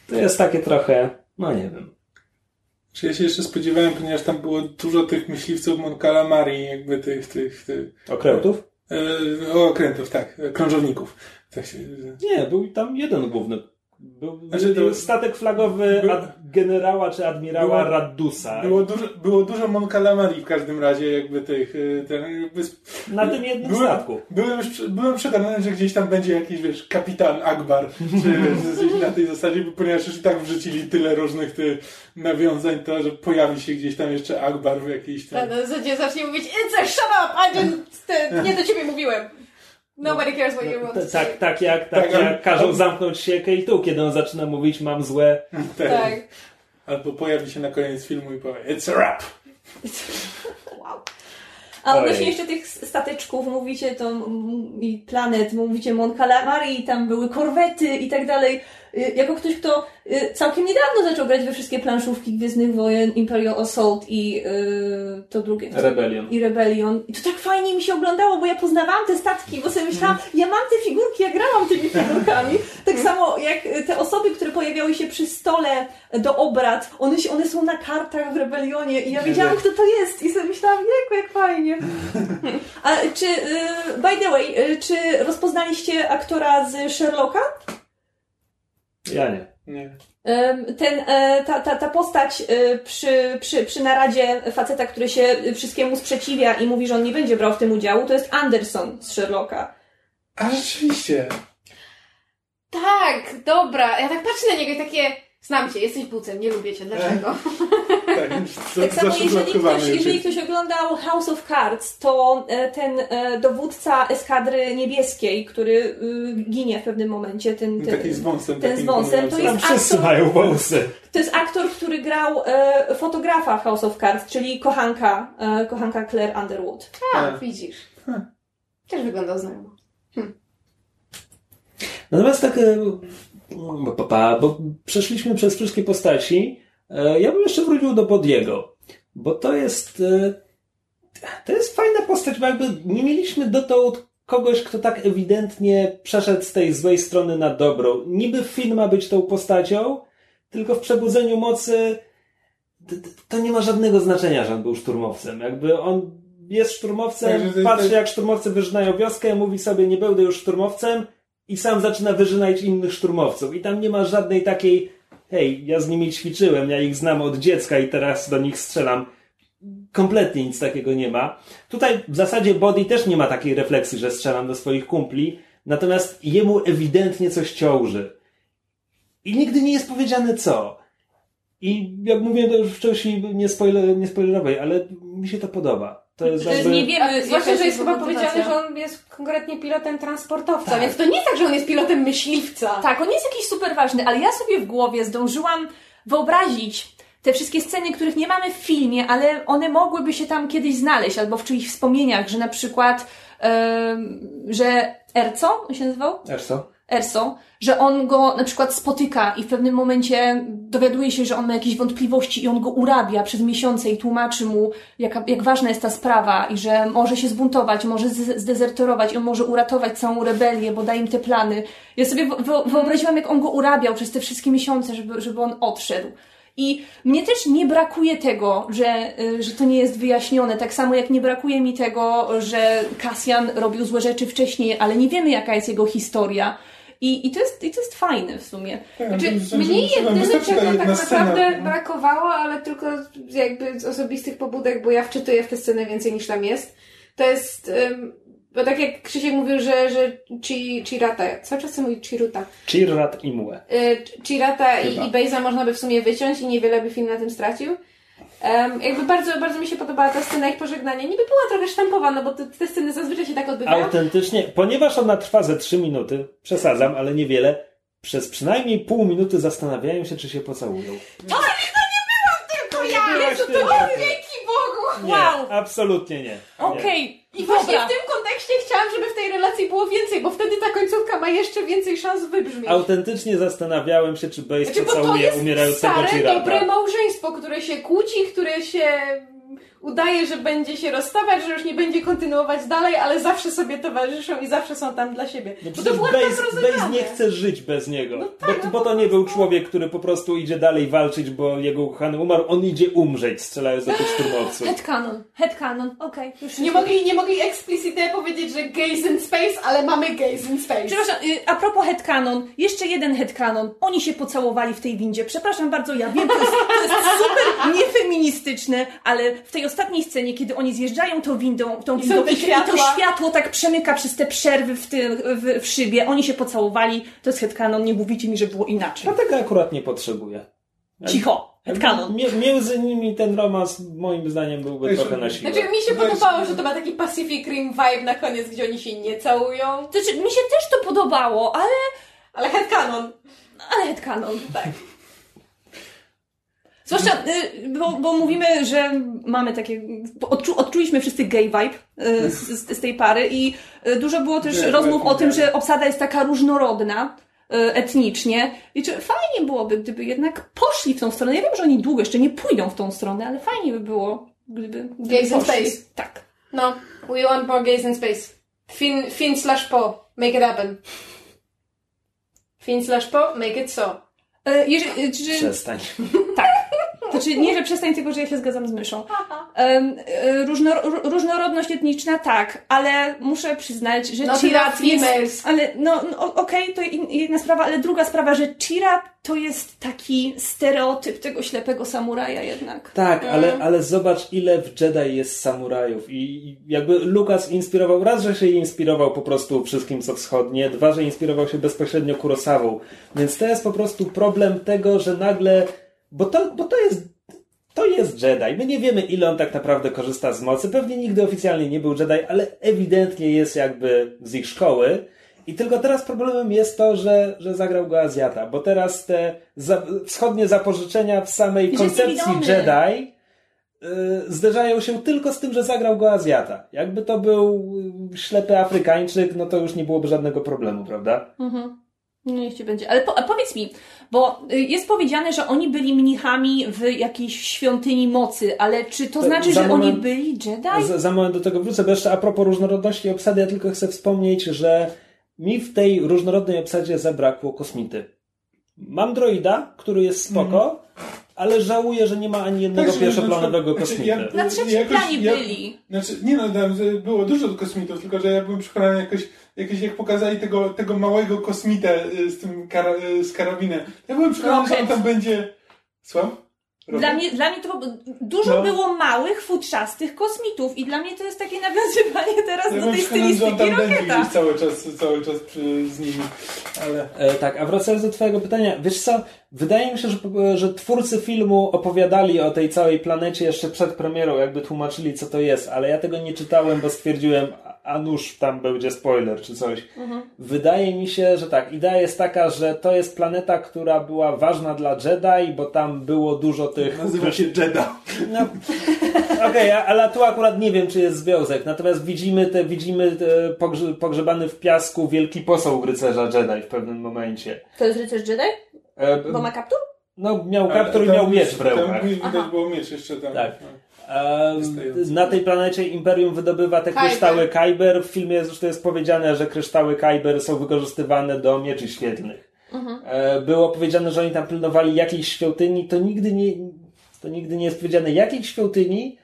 To jest takie trochę, no nie wiem. Czy ja się jeszcze spodziewałem, ponieważ tam było dużo tych myśliwców Mon Calamari, jakby tych, tych, tych Okrętów? e, okrętów, tak, krążowników. Tak się, Nie, był tam jeden główny. Był, Znaczy, to- był statek flagowy Był- generała czy admirała Było- Raddusa. było dużo, było dużo Mon Calamari w każdym razie, jakby tych, e, ten, jakby Na tym jednym byłem, statku. Byłem, byłem przekonany, że gdzieś tam będzie jakiś, wiesz, kapitan Akbar, czy na tej zasadzie, ponieważ już i tak wrzucili tyle różnych ty, nawiązań, to, że pojawi się gdzieś tam jeszcze Akbar w jakiejś tam... Tak, na zasadzie zacznie mówić It's a shut up! I didn't... Te, nie do ciebie mówiłem. Nobody cares what you want to. Tak, tak jak, tak Tak, jak każą zamknąć się K2, kiedy on zaczyna mówić mam złe. Tak. Tak. Albo pojawi się na koniec filmu i powie It's a rap! Wow. A odnośnie jeszcze tych statyczków, mówicie to i planet, mówicie Mon Calamari, tam były korwety i tak dalej. Y, Jako ktoś, kto y, całkiem niedawno zaczął grać we wszystkie planszówki Gwiezdnych Wojen, Imperial Assault i y, to drugie. Rebellion. I Rebellion. I to tak fajnie mi się oglądało, bo ja poznawałam te statki, bo sobie myślałam, ja mam te figurki, ja grałam tymi figurkami. Tak samo jak y, te osoby, które pojawiały się przy stole do obrad, one, się, one są na kartach w Rebellionie i ja wiedziałam, kto to jest i sobie myślałam, jejku, jak fajnie. A czy, by the way, czy rozpoznaliście aktora z Sherlocka? Ja nie. Nie. Ten, e, ta, ta, ta postać e, przy, przy, przy naradzie faceta, który się wszystkiemu sprzeciwia i mówi, że on nie będzie brał w tym udziału, to jest Anderson z Sherlocka. A rzeczywiście. Tak, dobra. Ja tak patrzę na niego i takie... Znam cię, jesteś bucem, nie lubię cię, dlaczego? Tak, Tak samo, jeżeli ktoś, jeżeli ktoś oglądał House of Cards, to e, ten e, dowódca eskadry niebieskiej, który y, ginie w pewnym momencie, ten, ten, Taki z wąsem. ten z wąsem, to jest wszyscy aktor- mają wąsy. to jest aktor, który grał e, fotografa w House of Cards, czyli kochanka, e, kochanka Claire Underwood. A, Tak. widzisz. Też wyglądał znajomo. Natomiast tak, e, bo przeszliśmy przez wszystkie postaci. E, Ja bym jeszcze wrócił do Bodiego, bo to jest, e, to jest fajna postać, bo jakby nie mieliśmy dotąd kogoś, kto tak ewidentnie przeszedł z tej złej strony na dobrą. Niby film ma być tą postacią, tylko w przebudzeniu mocy to nie ma żadnego znaczenia, że on był szturmowcem. Jakby on jest szturmowcem, jest- patrzy jak szturmowcy wyżynają wioskę, mówi sobie nie będę już szturmowcem i sam zaczyna wyżynać innych szturmowców. I tam nie ma żadnej takiej hej, ja z nimi ćwiczyłem, ja ich znam od dziecka i teraz do nich strzelam. Kompletnie nic takiego nie ma. Tutaj w zasadzie Body też nie ma takiej refleksji, że strzelam do swoich kumpli, Natomiast jemu ewidentnie coś ciąży. I nigdy nie jest powiedziane co. I jak mówiłem to już wcześniej, nie, spoiler, nie spoilerowej, ale mi się to podoba. To jest Że jakby... nie wiemy, A, zwłaszcza, jaka że jest chyba powiedziane, że on jest konkretnie pilotem transportowca, więc to nie jest tak, że on jest pilotem myśliwca. Tak, on jest jakiś super ważny, ale ja sobie w głowie zdążyłam wyobrazić te wszystkie sceny, których nie mamy w filmie, ale one mogłyby się tam kiedyś znaleźć, albo w czyichś wspomnieniach, że na przykład, em, że Erco, on się nazywał? Erso? Erso, że on go na przykład spotyka i w pewnym momencie dowiaduje się, że on ma jakieś wątpliwości i on go urabia przez miesiące i tłumaczy mu, jaka, jak ważna jest ta sprawa i że może się zbuntować, może zdezerterować on może uratować całą rebelię, bo da im te plany. Ja sobie wyobraziłam, jak on go urabiał przez te wszystkie miesiące, żeby, żeby on odszedł. I mnie też nie brakuje tego, że, y, że to nie jest wyjaśnione. Tak samo jak nie brakuje mi tego, że Cassian robił złe rzeczy wcześniej, ale nie wiemy, jaka jest jego historia. I, i, to, jest, I to jest fajne w sumie. Znaczy, Że- że- mnie jedyne czego tak naprawdę no. brakowało, ale tylko jakby z osobistych pobudek, bo ja wczytuję w tę scenę więcej niż tam jest, to jest, ym, bo tak jak Krzysiek mówił, że, że Chi, Chirata, cały czas chcę mówić Chiruta, Chirrat Imue. y, Chirata i, i Bejza można by w sumie wyciąć i niewiele by film na tym stracił. Um, jakby bardzo, bardzo mi się podobała ta scena ich pożegnania. Niby była trochę sztampowa, no bo te, te sceny zazwyczaj się tak odbywają. Autentycznie, ponieważ ona trwa ze 3 minuty, przesadzam, ale niewiele, przez przynajmniej pół minuty zastanawiają się, czy się pocałują. Tylko Nie ja! byłaś Jezu, ty, to dzięki Nie, Wow. absolutnie nie. Okej, I właśnie dobra. w tym kontekście chciałam, żeby w tej relacji było więcej, bo wtedy ta końcówka ma jeszcze więcej szans wybrzmieć. Autentycznie zastanawiałem się, czy Base Znaczy, bo to pocałuje jest umierającego stare, dobre małżeństwo, które się kłóci, które się udaje, że będzie się rozstawać, że już nie będzie kontynuować dalej, ale zawsze sobie towarzyszą i zawsze są tam dla siebie. No bo to było Base, tak. Base nie chce żyć bez niego. No tak, bo, no bo to nie był człowiek, który po prostu idzie dalej walczyć, bo jego ukochany umarł. On idzie umrzeć, strzelając do tych szturmowców. Headcanon, headcanon, okej. już Nie mogli, nie mogli explicitnie powiedzieć, że gays in space, ale mamy gays in space. Przepraszam, y, a propos headcanon, jeszcze jeden headcanon. Oni się pocałowali w tej windzie. Przepraszam bardzo, ja wiem, to jest, to jest super niefeministyczne, ale w tej ostatniej scenie, kiedy oni zjeżdżają tą windą, tą windą i, i to światło tak przemyka przez te przerwy w, tym, w, w szybie, oni się pocałowali, to jest headcanon, nie mówicie mi, że było inaczej. Dlatego akurat nie potrzebuje. Cicho, headcanon. Między nimi ten romans, moim zdaniem, byłby Wiesz, trochę na siłę. Znaczy, mi się podobało, że to ma taki Pacific Rim vibe na koniec, gdzie oni się nie całują. Znaczy, mi się też to podobało, ale, Ale headcanon. ale headcanon, tak. Zwłaszcza, y, bo, bo mówimy, że mamy takie. Odczu, odczuliśmy wszyscy gay vibe y, z, z, z tej pary i y, dużo było też Nie, rozmów nie, o tym, że obsada jest taka różnorodna etnicznie i czy fajnie byłoby, gdyby jednak poszli w tą stronę. Ja wiem, że oni długo jeszcze nie pójdą w tą stronę, ale fajnie by było, gdyby. gdyby Gays in space. Tak. No, we want more gays in space. Fin, fin slash po. Make it happen. Fin slash po, make it so. Y, jeżeli, czy, Przestań. Tak. Znaczy, nie, że przestań tylko, że ja się zgadzam z myszą. Różno, ró- różnorodność etniczna, tak, ale muszę przyznać, że Chirat enough jest... Ale, no, no okej, to in- jedna sprawa, ale druga sprawa, że Chirat to jest taki stereotyp tego ślepego samuraja jednak. Tak, Mm. ale, ale zobacz, ile w Jedi jest samurajów. I i jakby Lukas inspirował, raz, że się inspirował po prostu wszystkim, co wschodnie, dwa, że inspirował się bezpośrednio Kurosawą. Więc to jest po prostu problem tego, że nagle. Bo to, bo to jest. To jest Jedi. My nie wiemy, ile on tak naprawdę korzysta z mocy. Pewnie nigdy oficjalnie nie był Jedi, ale ewidentnie jest jakby z ich szkoły. I tylko teraz problemem jest to, że, że zagrał go Azjata, bo teraz te za, wschodnie zapożyczenia w samej koncepcji. Jedi y, zderzają się tylko z tym, że zagrał go Azjata. Jakby to był ślepy Afrykańczyk, no to już nie byłoby żadnego problemu, prawda? Mhm. No niech ci będzie. Ale po, powiedz mi, bo y, jest powiedziane, że oni byli mnichami w jakiejś świątyni mocy, ale czy to To znaczy, za że oni moment- byli Jedi? Za, za moment do tego wrócę, bo jeszcze a propos różnorodności obsady, ja tylko chcę wspomnieć, że mi w tej różnorodnej obsadzie zabrakło kosmity. Mam droida, który jest spoko, ale żałuję, że nie ma ani jednego Tak, pierwszoplanowego na przykład- kosmity. znaczy, ja- Na trzecim jakoś- planie ja- byli. Znaczy, nie no, było dużo kosmitów, tylko że ja byłem przekonany jakoś, jakoś jak pokazali tego, tego małego kosmitę y, z tym kara, y, z karabinem. Ja byłem przekonany, że on Rocket. tam będzie... Słucham? Dla mnie, dla mnie to dużo No. było małych, futrzastych kosmitów i dla mnie to jest takie nawiązywanie teraz Ja do tej stylistyki tam będzie Roketa. gdzieś cały czas, cały czas przy, z nimi. Ale E, tak, a wracając do Twojego pytania, wiesz co, wydaje mi się, że, że twórcy filmu opowiadali o tej całej planecie jeszcze przed premierą, jakby tłumaczyli, co to jest, ale ja tego nie czytałem, bo stwierdziłem, a- nuż tam będzie spoiler czy coś. Wydaje mi się, że tak, idea jest taka, że to jest planeta, która była ważna dla Jedi, bo tam było dużo tych... nazywa się Jedi. No, Okej, a- ale tu akurat nie wiem, czy jest związek. Natomiast widzimy te, widzimy te pogrze, pogrzebany w piasku wielki posąg rycerza Jedi w pewnym momencie. To jest rycerz Jedi? E, Bo ma kaptur? No, miał kaptur i miał miecz w rękach. Tam widać było miecz jeszcze tam. Tak. Na tej planecie Imperium wydobywa te Kyber. kryształy Kyber. W filmie zresztą jest powiedziane, że kryształy Kyber są wykorzystywane do mieczy świetlnych. E, Było powiedziane, że oni tam pilnowali jakiejś świątyni. To nigdy nie, to nigdy nie jest powiedziane jakiej świątyni,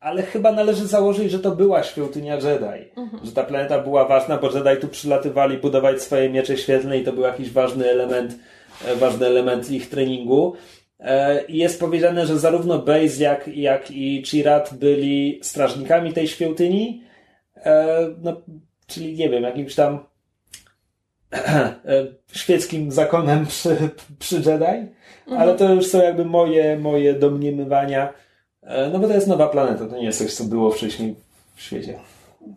ale chyba należy założyć, że to była świątynia Jedi. Że ta planeta była ważna, bo Jedi tu przylatywali budować swoje miecze świetlne i to był jakiś ważny element, e, ważny element ich treningu. E, I jest powiedziane, że zarówno Base, jak, jak i Chirat byli strażnikami tej świątyni. E, No, czyli nie wiem, jakimś tam e, świeckim zakonem przy, przy Jedi. Ale to już są jakby moje, moje domniemywania. No bo to jest nowa planeta, to nie jest coś, co było wcześniej w świecie.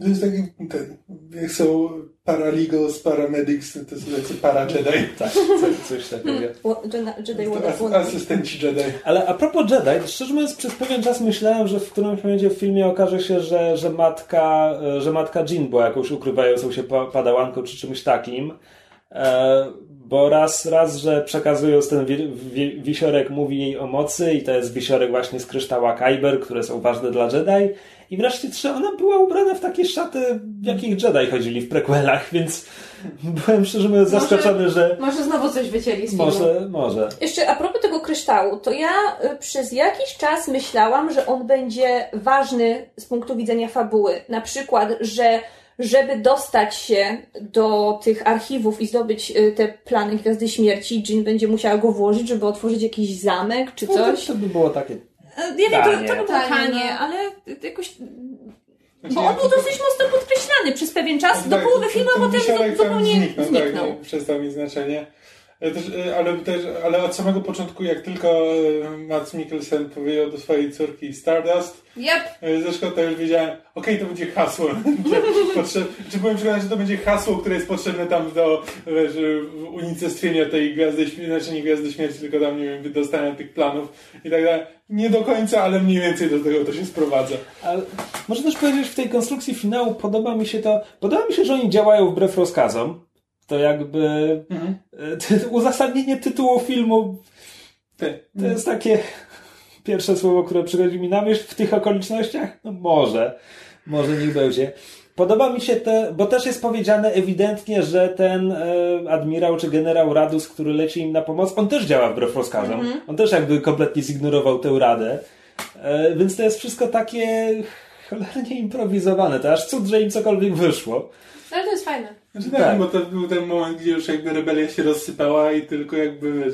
To jest taki, ten, jak są paralegals, paramedics, to są tacy para-Jedi. Tak, coś, coś takiego. Wo- Jedi- asystenci Jedi. Ale a propos Jedi, szczerze mówiąc, przez pewien czas myślałem, że w którymś momencie w filmie okaże się, że, że, matka, e, że matka Jean była jakąś ukrywającą się pa- padałanką czy czymś takim. Bo raz, raz, że przekazując ten wi- wi- wisiorek mówi jej o mocy i to jest wisiorek właśnie z kryształa Kyber, które są ważne dla Jedi. I wreszcie trzy, ona była ubrana w takie szaty, w jakich Jedi chodzili w prequelach, więc byłem szczerze mówiąc Może- zaskoczony, że Może znowu coś wycięli z filmu. może, może. Jeszcze a propos tego kryształu, to ja y, przez jakiś czas myślałam, że on będzie ważny z punktu widzenia fabuły. Na przykład, że żeby dostać się do tych archiwów i zdobyć y, te plany Gwiazdy Śmierci, Jean będzie musiała go włożyć, żeby otworzyć jakiś zamek czy No, to, coś. to by było takie E, Ja wiem, to, to by było Tanie, tanie, no. ale jakoś... Bo on był dosyć mocno podkreślany przez pewien czas, do Tak, połowy filmu, a ten potem zupełnie zniknął. zniknął. Tak, nie, przestał mieć znaczenie. E, Też, e, ale, też, ale od samego początku, jak tylko e, Mads Mikkelsen powiedział do swojej córki Stardust, Yep. zresztą to już wiedziałem, okej, to będzie hasło. Czy byłem przekonany, że to będzie hasło, które jest potrzebne tam do wiesz, unicestwienia tej gwiazdy śmierci, znaczy nie gwiazdy śmierci, tylko tam, nie wiem, wydostania tych planów i tak dalej. Nie do końca, ale mniej więcej do tego to się sprowadza. Ale można też powiedzieć, w tej konstrukcji finału podoba mi się to. Podoba mi się, że oni działają wbrew rozkazom. To jakby. e, Ty, uzasadnienie tytułu filmu Ty. to jest takie pierwsze słowo, które przychodzi mi na myśl w tych okolicznościach. No może. Może niech będzie. Podoba mi się te, bo też jest powiedziane ewidentnie, że ten e, admirał czy generał Radus, który leci im na pomoc, on też działa wbrew rozkazom. On też jakby kompletnie zignorował tę radę. E, więc to jest wszystko takie cholernie improwizowane. To aż cud, że im cokolwiek wyszło. Ale to jest fajne. Znaczy tak, Tak. bo to był ten moment, gdzie już jakby rebelia się rozsypała i tylko jakby, wiesz,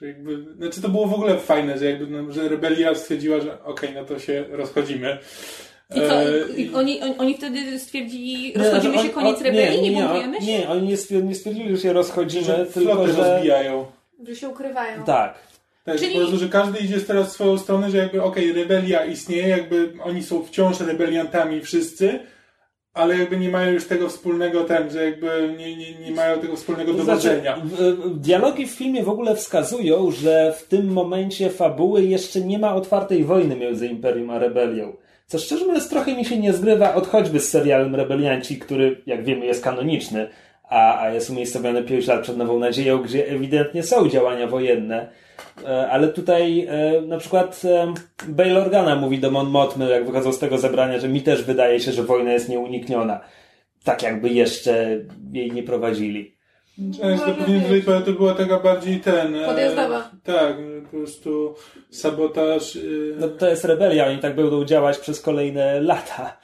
że jakby, znaczy to było w ogóle fajne, że jakby, no, że rebelia stwierdziła, że okej, no to się rozchodzimy. I co? E, I, i oni, oni, oni wtedy stwierdzili, Nie, rozchodzimy znaczy się, on- koniec on- rebelii, nie, nie, buntujemy się? Nie, oni nie stwierdzili, nie że się rozchodzimy, że tylko że... rozbijają. Że się ukrywają. Tak. Tak, Czyli- po prostu, że każdy idzie teraz w swoją stronę, że jakby okej, rebelia istnieje, jakby oni są wciąż rebeliantami wszyscy, ale jakby nie mają już tego wspólnego ten, że jakby nie, nie, nie mają tego wspólnego To dowodzenia. Znaczy, w- dialogi w filmie w ogóle wskazują, że w tym momencie fabuły jeszcze nie ma otwartej wojny między Imperium a Rebelią. Co szczerze mówiąc trochę mi się nie zgrywa od choćby z serialem Rebelianci, który jak wiemy jest kanoniczny, a, a jest umiejscowiony 5 lat przed Nową Nadzieją, gdzie ewidentnie są działania wojenne. E, Ale tutaj e, na przykład e, Bail Organa mówi do Mon Mothmy, jak wychodzą z tego zebrania, że mi też wydaje się, że wojna jest nieunikniona. Tak jakby jeszcze jej nie prowadzili. To pewnie tutaj to, to była taka bardziej ten... e, Podjazdowa. Tak, po prostu sabotaż... e, No to jest rebelia, oni tak będą działać przez kolejne lata.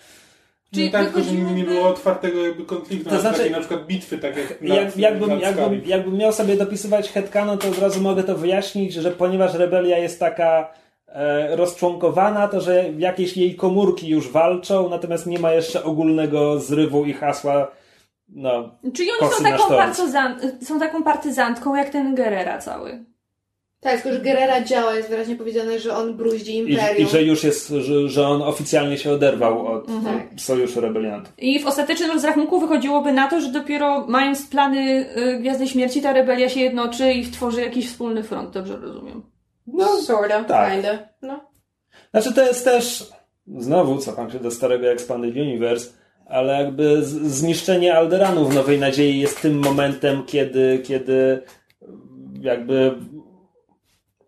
Czyli tak, tylko że nigdy nie było otwartego jakby konfliktu, To na, znaczy- takiej na przykład bitwy, tak jak na, Jak, jakbym, jakbym, jakbym miał sobie dopisywać headcanon, to od razu mogę to wyjaśnić, że ponieważ rebelia jest taka e, rozczłonkowana, to że jakieś jej komórki już walczą, natomiast nie ma jeszcze ogólnego zrywu i hasła. No, Czyli oni są taką, partyzan, są taką partyzantką jak ten Guerrera cały. Tak, tylko że Gerera działa, jest wyraźnie powiedziane, że on bruździ i, imperium. i że już jest, że, że on oficjalnie się oderwał od Tak. sojuszu rebeliantów. I w ostatecznym rozrachunku wychodziłoby na to, że dopiero mając plany y, Gwiazdy Śmierci, ta rebelia się jednoczy i stworzy jakiś wspólny front, dobrze rozumiem. No, sorta, tak. kinda. No. Znaczy to jest też, znowu cofam się do starego Expanded Universe, ale jakby zniszczenie Alderanu w Nowej Nadziei jest tym momentem, kiedy, kiedy jakby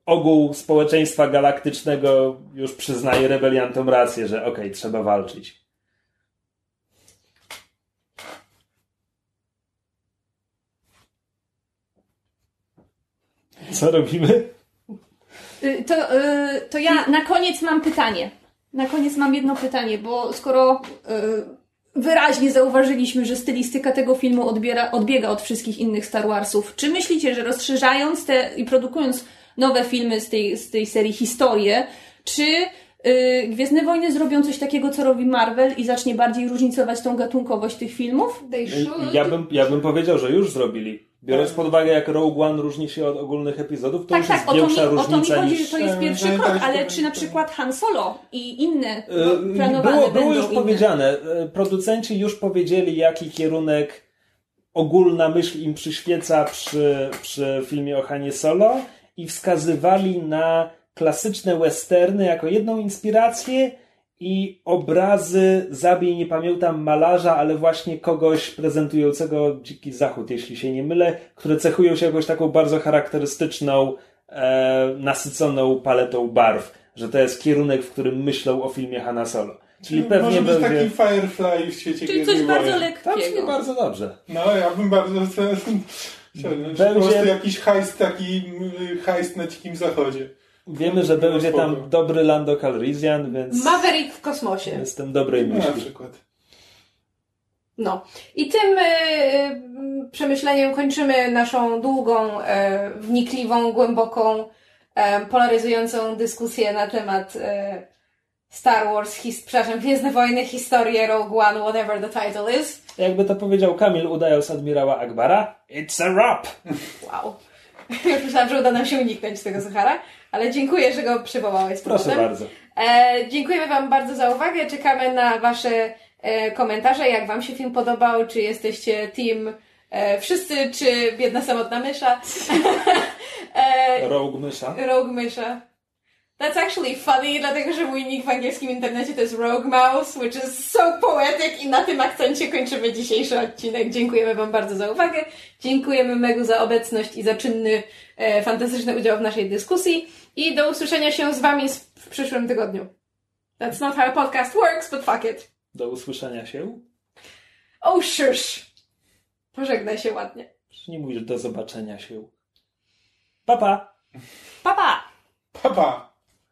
ogół społeczeństwa galaktycznego już przyznaje rebeliantom rację, że okej, trzeba walczyć. Co robimy? Y, To, y, to ja na koniec mam pytanie. Na koniec mam jedno pytanie, bo skoro y, wyraźnie zauważyliśmy, że stylistyka tego filmu odbiera, odbiega od wszystkich innych Star Warsów, czy myślicie, że rozszerzając te i produkując nowe filmy z tej, z tej serii historie, czy y, Gwiezdne Wojny zrobią coś takiego, co robi Marvel i zacznie bardziej różnicować tą gatunkowość tych filmów? Ja bym, ja bym powiedział, że już zrobili. Biorąc pod uwagę, jak Rogue One różni się od ogólnych epizodów, to Tak, już tak, jest o to, mi, większa o to mi różnica chodzi, niż... że to jest e, pierwszy krok, tak, ale to czy na będzie- przykład Han Solo i inne no, E, planowane Było, było już inne? powiedziane. E, Producenci już powiedzieli, jaki kierunek ogólna myśl im przyświeca przy, przy filmie o Hanie Solo i wskazywali na klasyczne westerny jako jedną inspirację i obrazy, zabij, nie pamiętam, malarza, ale właśnie kogoś prezentującego Dziki Zachód, jeśli się nie mylę, które cechują się jakąś taką bardzo charakterystyczną, e, nasyconą paletą barw, że to jest kierunek, w którym myślą o filmie Hanna Solo. Czyli pewnie Może być będzie... taki Firefly w świecie Czyli coś bardzo lekkiego. bardzo dobrze. No, ja bym bardzo... Chciałbym, Będzie- Po prostu jakiś hajst, taki mm, hajst na dzikim zachodzie. Wiemy, że będzie tam dobry Lando Calrissian, więc Maverick w kosmosie. jestem dobrej No, na myśli. przykład. No. I tym e, e, przemyśleniem kończymy naszą długą, e, wnikliwą, głęboką, e, polaryzującą dyskusję na temat e, Star Wars, his, przepraszam, Gwiezdne Wojny, historię, Rogue One, whatever the title is. Jakby to powiedział Kamil, udając admirała Akbara, it's a wrap! Wow. Już myślałam, że uda nam się uniknąć tego Zuchara, ale dziękuję, że go przywołałeś Proszę bardzo. E, dziękujemy Wam bardzo za uwagę. Czekamy na Wasze e, komentarze, jak Wam się film podobał, czy jesteście team e, wszyscy, czy biedna samotna mysza. e, Rogue mysza. Rogue mysza. That's actually funny, dlatego że mój nick w angielskim internecie to jest Rogue Mouse, which is so poetic i na tym akcencie kończymy dzisiejszy odcinek. Dziękujemy Wam bardzo za uwagę. Dziękujemy Megu za obecność i za czynny, e, fantastyczny udział w naszej dyskusji i do usłyszenia się z Wami w przyszłym tygodniu. That's not how a podcast works, but fuck it. Do usłyszenia się. Oh, shush. Pożegnaj się ładnie. Nie mówisz do zobaczenia się. Papa! Pa, pa!